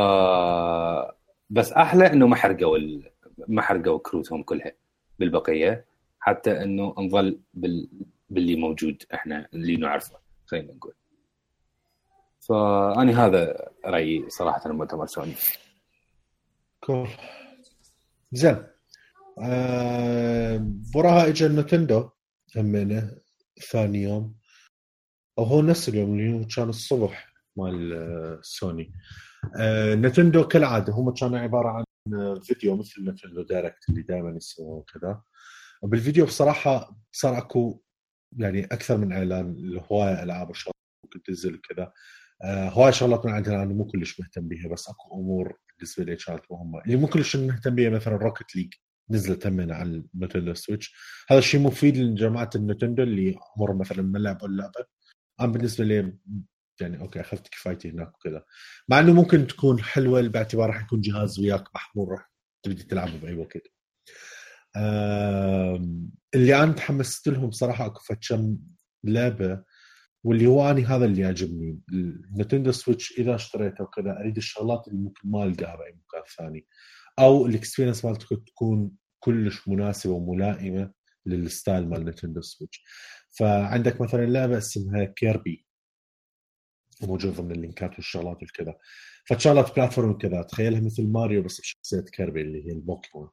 بس أحلى إنه ما حرقوا ال... ما حرقوا كروتهم كلها بالبقية حتى إنه نظل بال... باللي موجود إحنا اللي نعرفه خلينا نقول. فاني هذا رأيي صراحة عن مؤتمر سوني. كول زين. آه وراها اجى نتندو همينه ثاني يوم. أو هو نفس اليوم اللي هو كان الصبح مال آه، سوني. آه نتندو كالعادة هم كانوا عبارة عن آه، فيديو مثل نتندو Direct اللي دائما يسوون كذا بالفيديو بصراحة صار اكو يعني أكثر من اعلان لهواية العاب وشغلات ممكن تنزل كذا آه هواي شغلات من عندنا أنا مو كلش مهتم بيها بس اكو امور بالنسبة لي كانت مهمة. اللي مو كلش مهتم بيها مثلا روكت ليج نزلت همين على النتندو سويتش هذا الشيء مفيد لجماعة النتندو اللي عمرهم مثلا ما لعبوا اللعبة. أنا بالنسبة لي يعني okay أخذت كفايتي هناك وكذا. مع إنه ممكن تكون حلوة باعتبار راح يكون جهاز وياك محمول راح تبدي تلعبه بأي وقت. اللي أنا تحمست لهم صراحة أكو كم لعبة واللي هو اني هذا اللي يعجبني. النتندو سويتش إذا اشتريته وكذا أريد الشغلات اللي ممكن ما ألقاها بأي مكان ثاني. أو ال experience مالتك تكون كلش مناسبة وملائمة لل style مال نتندو سويتش. فعندك مثلا لعبة اسمها كيربي. موجود ضمن اللينكات والشغلات والكذا فشغلات platform كذا تخيلها مثل ماريو بس بشخصية كيربي اللي هي البوكيمون.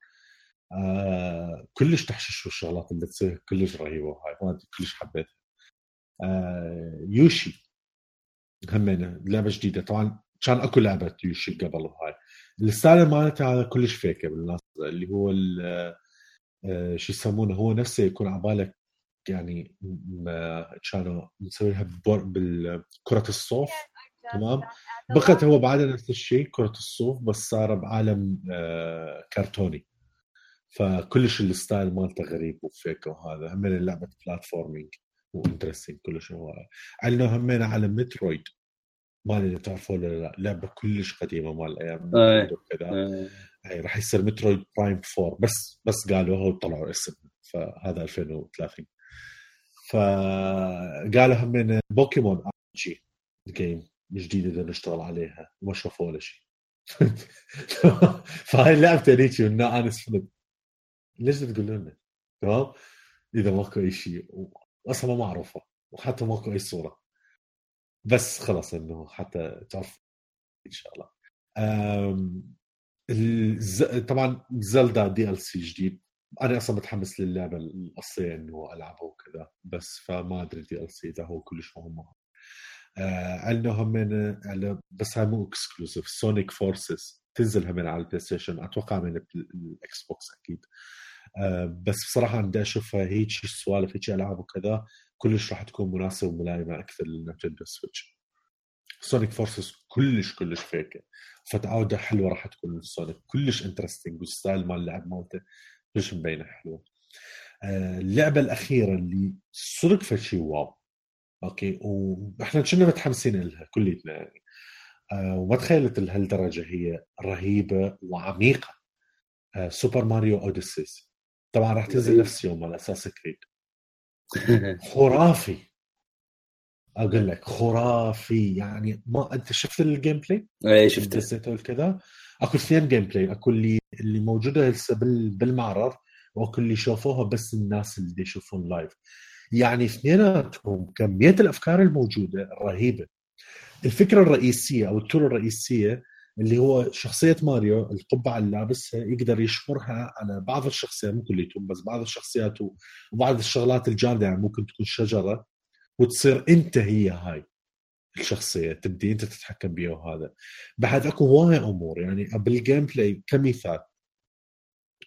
آه كلش تحشش والشغلات اللي تصير. كلش رهيبة. وهاي ما كلش حبيتها. يوشي. همينه لعبة جديدة. طبعا كان أكو لعبة يوشي قبل وهاي ال style مالتها هذا كلش فيكه بالناس اللي هو آه، شو يسمونه هو نفسه يكون على بالك يعني كانوا مسويها ببر- بالكرة الصوف. تمام؟ بقت هو بعد نفس الشيء كرة الصوف بس صار بعالم آه، كرتوني. فكلش الستايل مالته غريب وفيك وهذا. همين اللعبة بلاتفورمينج وانترستنج كلش هو عندنا همين على مترويد ما أدري إذا تعرفوا ولا لا لعبة كلش قديمة مال أيام إيه. مترويد وكذا. هي راح يصير مترويد برايم 4 بس بس قالوا هو طلعوا اسم فهذا 2030 فقالوا همين بوكيمون ار جي جيم جديده بدنا نشتغل عليها وما شافوا ولا شيء. فهاي لعبتي هذيك والناس ليش تقول لنا تمام؟ إذا ماكو أي شيء. أصلا ما معروفة وحتى ماكو اي صورة. بس خلاص إنه حتى تعرف إن شاء الله. طبعا زلدا DLC جديد. أنا أصلا متحمس للعبة الاصليه إنه ألعبها وكذا بس فما أدري DLC إذا هو كلش مهم آه عندنا هم بس هاي مو exclusive سونيك Forces تنزل هم على البلاي ستيشن أتوقع من الاكس بوكس أكيد. بس بصراحة بدي اشوفها هيك سوالف هيك ألعاب وكذا كلش راح تكون مناسبة وملائمة أكثر للنينتندو سويتش. سونيك Forces كلش كلش فيكه فتعودة حلوة راح تكون سونيك كلش interesting وال style مال اللعب مالته كلش مبينة حلوة. آه، اللعبة الأخيرة اللي صدق فشي wow. Okay؟ وإحنا كنا متحمسين لها كليتنا يعني. آه، وما تخيلت لهالدرجة هي رهيبة وعميقة. آه، سوبر ماريو Odyssey طبعا راح تنزل نفس يوم على أساس كريد خرافي. أقول لك خرافي. يعني ما أنت شفت ال gameplay؟ اي شفته دزيته كذا؟ أكو اثنين gameplay أكو اللي اللي موجودة هسه بالمعرض وأكو اللي شافوها بس الناس اللي يشوفون live يعني اثنيناتهم كمية الأفكار الموجودة رهيبة. الفكرة الرئيسية أو ال tour الرئيسية اللي هو شخصية ماريو القبعة اللي لابسها يقدر يشمرها على بعض الشخصيات مو كليتهم بس بعض الشخصيات وبعض الشغلات الجامده يعني ممكن تكون شجرة وتصير أنت هي هاي الشخصية تبدي أنت تتحكم بها وهذا. بعد أكو هواي أمور يعني بال gameplay كمثال.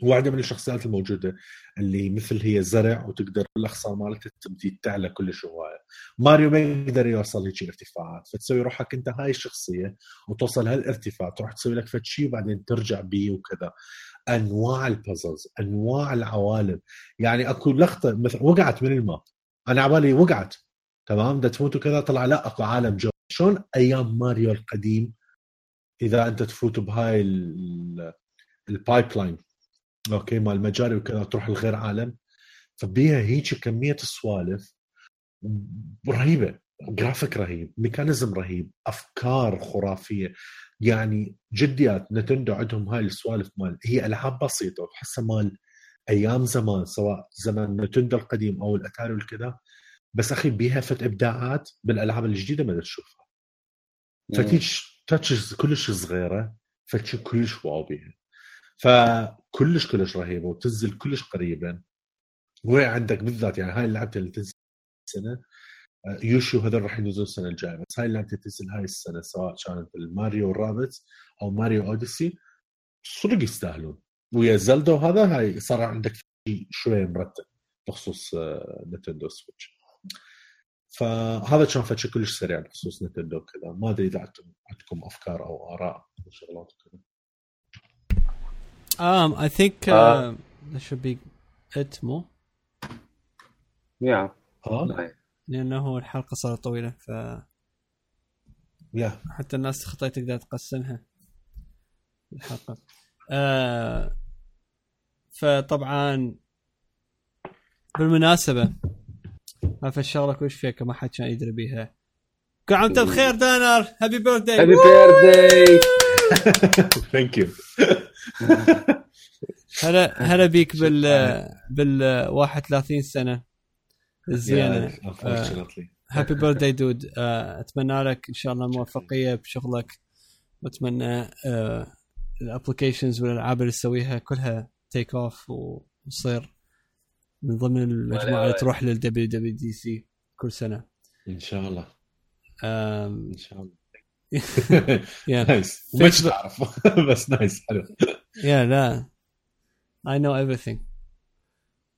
واحدة من الشخصيات الموجودة اللي مثل هي زرع وتقدر بالاخصار مالتها تبدي تعلى كل هواية. ماريو ما يقدر يوصل هيك ارتفاعات فتسوي روحك أنت هاي الشخصية وتوصل هالارتفاع تروح تسوي لك فد شيء وبعدين ترجع بيه وكذا. أنواع ال puzzles أنواع العوالم. يعني أكو لقطة مثلا وقعت من الماء أنا عبالي وقعت. تمام؟ بدها تموت وكذا طلع لا أكو عالم جو شلون أيام ماريو القديم إذا أنت تفوت بهاي ال pipeline okay مال المجاري وكذا تروح لغير عالم. فبيها هيك كمية السوالف رهيبة جرافيك رهيب mechanism رهيب أفكار خرافية. يعني جديات نتندو عندهم هاي السوالف مال هي ألعاب بسيطة وتحسها مال أيام زمان سواء زمان نتندو القديم أو الأتاري والكذا بس أخي بيها فد إبداعات بالألعاب الجديدة ما تشوفها فتيج touches كلش صغيرة فتشي كلش wow بيها. فكلش كلش رهيبه وتنزل كلش قريبا. وهي عندك بالذات يعني هاي اللعبة اللي تنزل السنة آه، يوشي هذول راح ينزلوا السنة الجاية بس هاي اللعبة تنزل هاي السنة سواء كانت الماريو رابت أو ماريو Odyssey صدق يستاهلون. ويا زلدا وهذا هاي صار عندك شوية مرتب بخصوص نتندو سويتش. فهذا كان فتش كلش سريع بخصوص نتندو كذا ما أدري إذا عندكم أفكار أو آراء وشغلات كذا Um, I think uh, uh, that should be it مو؟ Yeah. آه لأنه الحلقة صارت طويلة ف يا حتى الناس خطيت تقدر تقسمها الحلقة. آه فطبعا بالمناسبة هاي الشغلة كلش فيك؟ ما حد كان يدري بيها. كل عام وانت بخير دانر. happy birthday happy birthday thank you هلا هلا بيك بال بال 31 سنة. الزينة. happy birthday dude أتمنى لك إن شاء الله موفقية بشغلك. وأتمنى ال applications والألعاب اللي تسويها كلها take off وتصير من ضمن المجموعه اللي تروح لل WWDC كل سنة. إن شاء الله. إن شاء الله. nice مش تعرف بس nice حلو يا لا I know. Everything.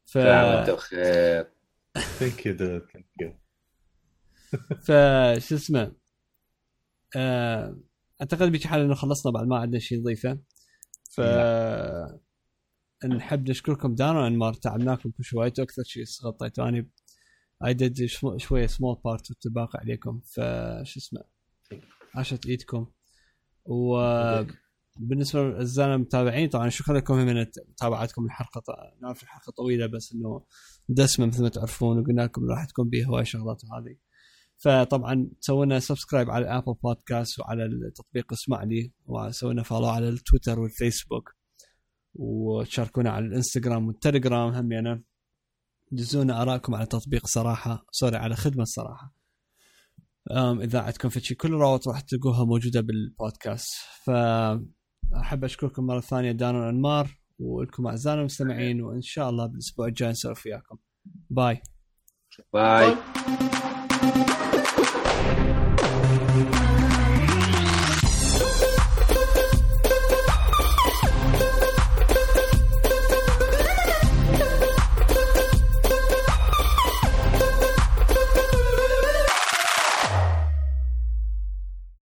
ف انت بخير thank you thank you فشو اسمه آه، أعتقد بيجي حال إنه خلصنا بعد ما عندنا شيء نضيفه ف نحب نشكركم دانا انمار تعبناكم شوية أكثر شيء غطيته أنا I did شوية small part والتباقي عليكم. فشو اسمه. عاشت ايدكم وبالنسبه للزلمة المتابعين طبعا شكرا لكم من متابعتكم الحلقة نعرف الحلقة طويلة بس إنه دسمة مثل ما تعرفون وقلنا لكم راح تكون بها هواي شغلات وهذه. فطبعا سوينا subscribe على ال Apple Podcast وعلى التطبيق اسمع لي وسوينا follow على التويتر والفيسبوك وتشاركونا على الإنستغرام والتليجرام هم يعني دزونا آرائكم على تطبيق صراحة sorry على خدمة الصراحه إذا عندكم في شيء كل روت راح تلقوها موجودة بالبودكاست. فاحب أشكركم مرة ثانية دان وانمار ولكم أعزائنا المستمعين وإن شاء الله بالأسبوع الجاي نسولف وياكم. باي. باي.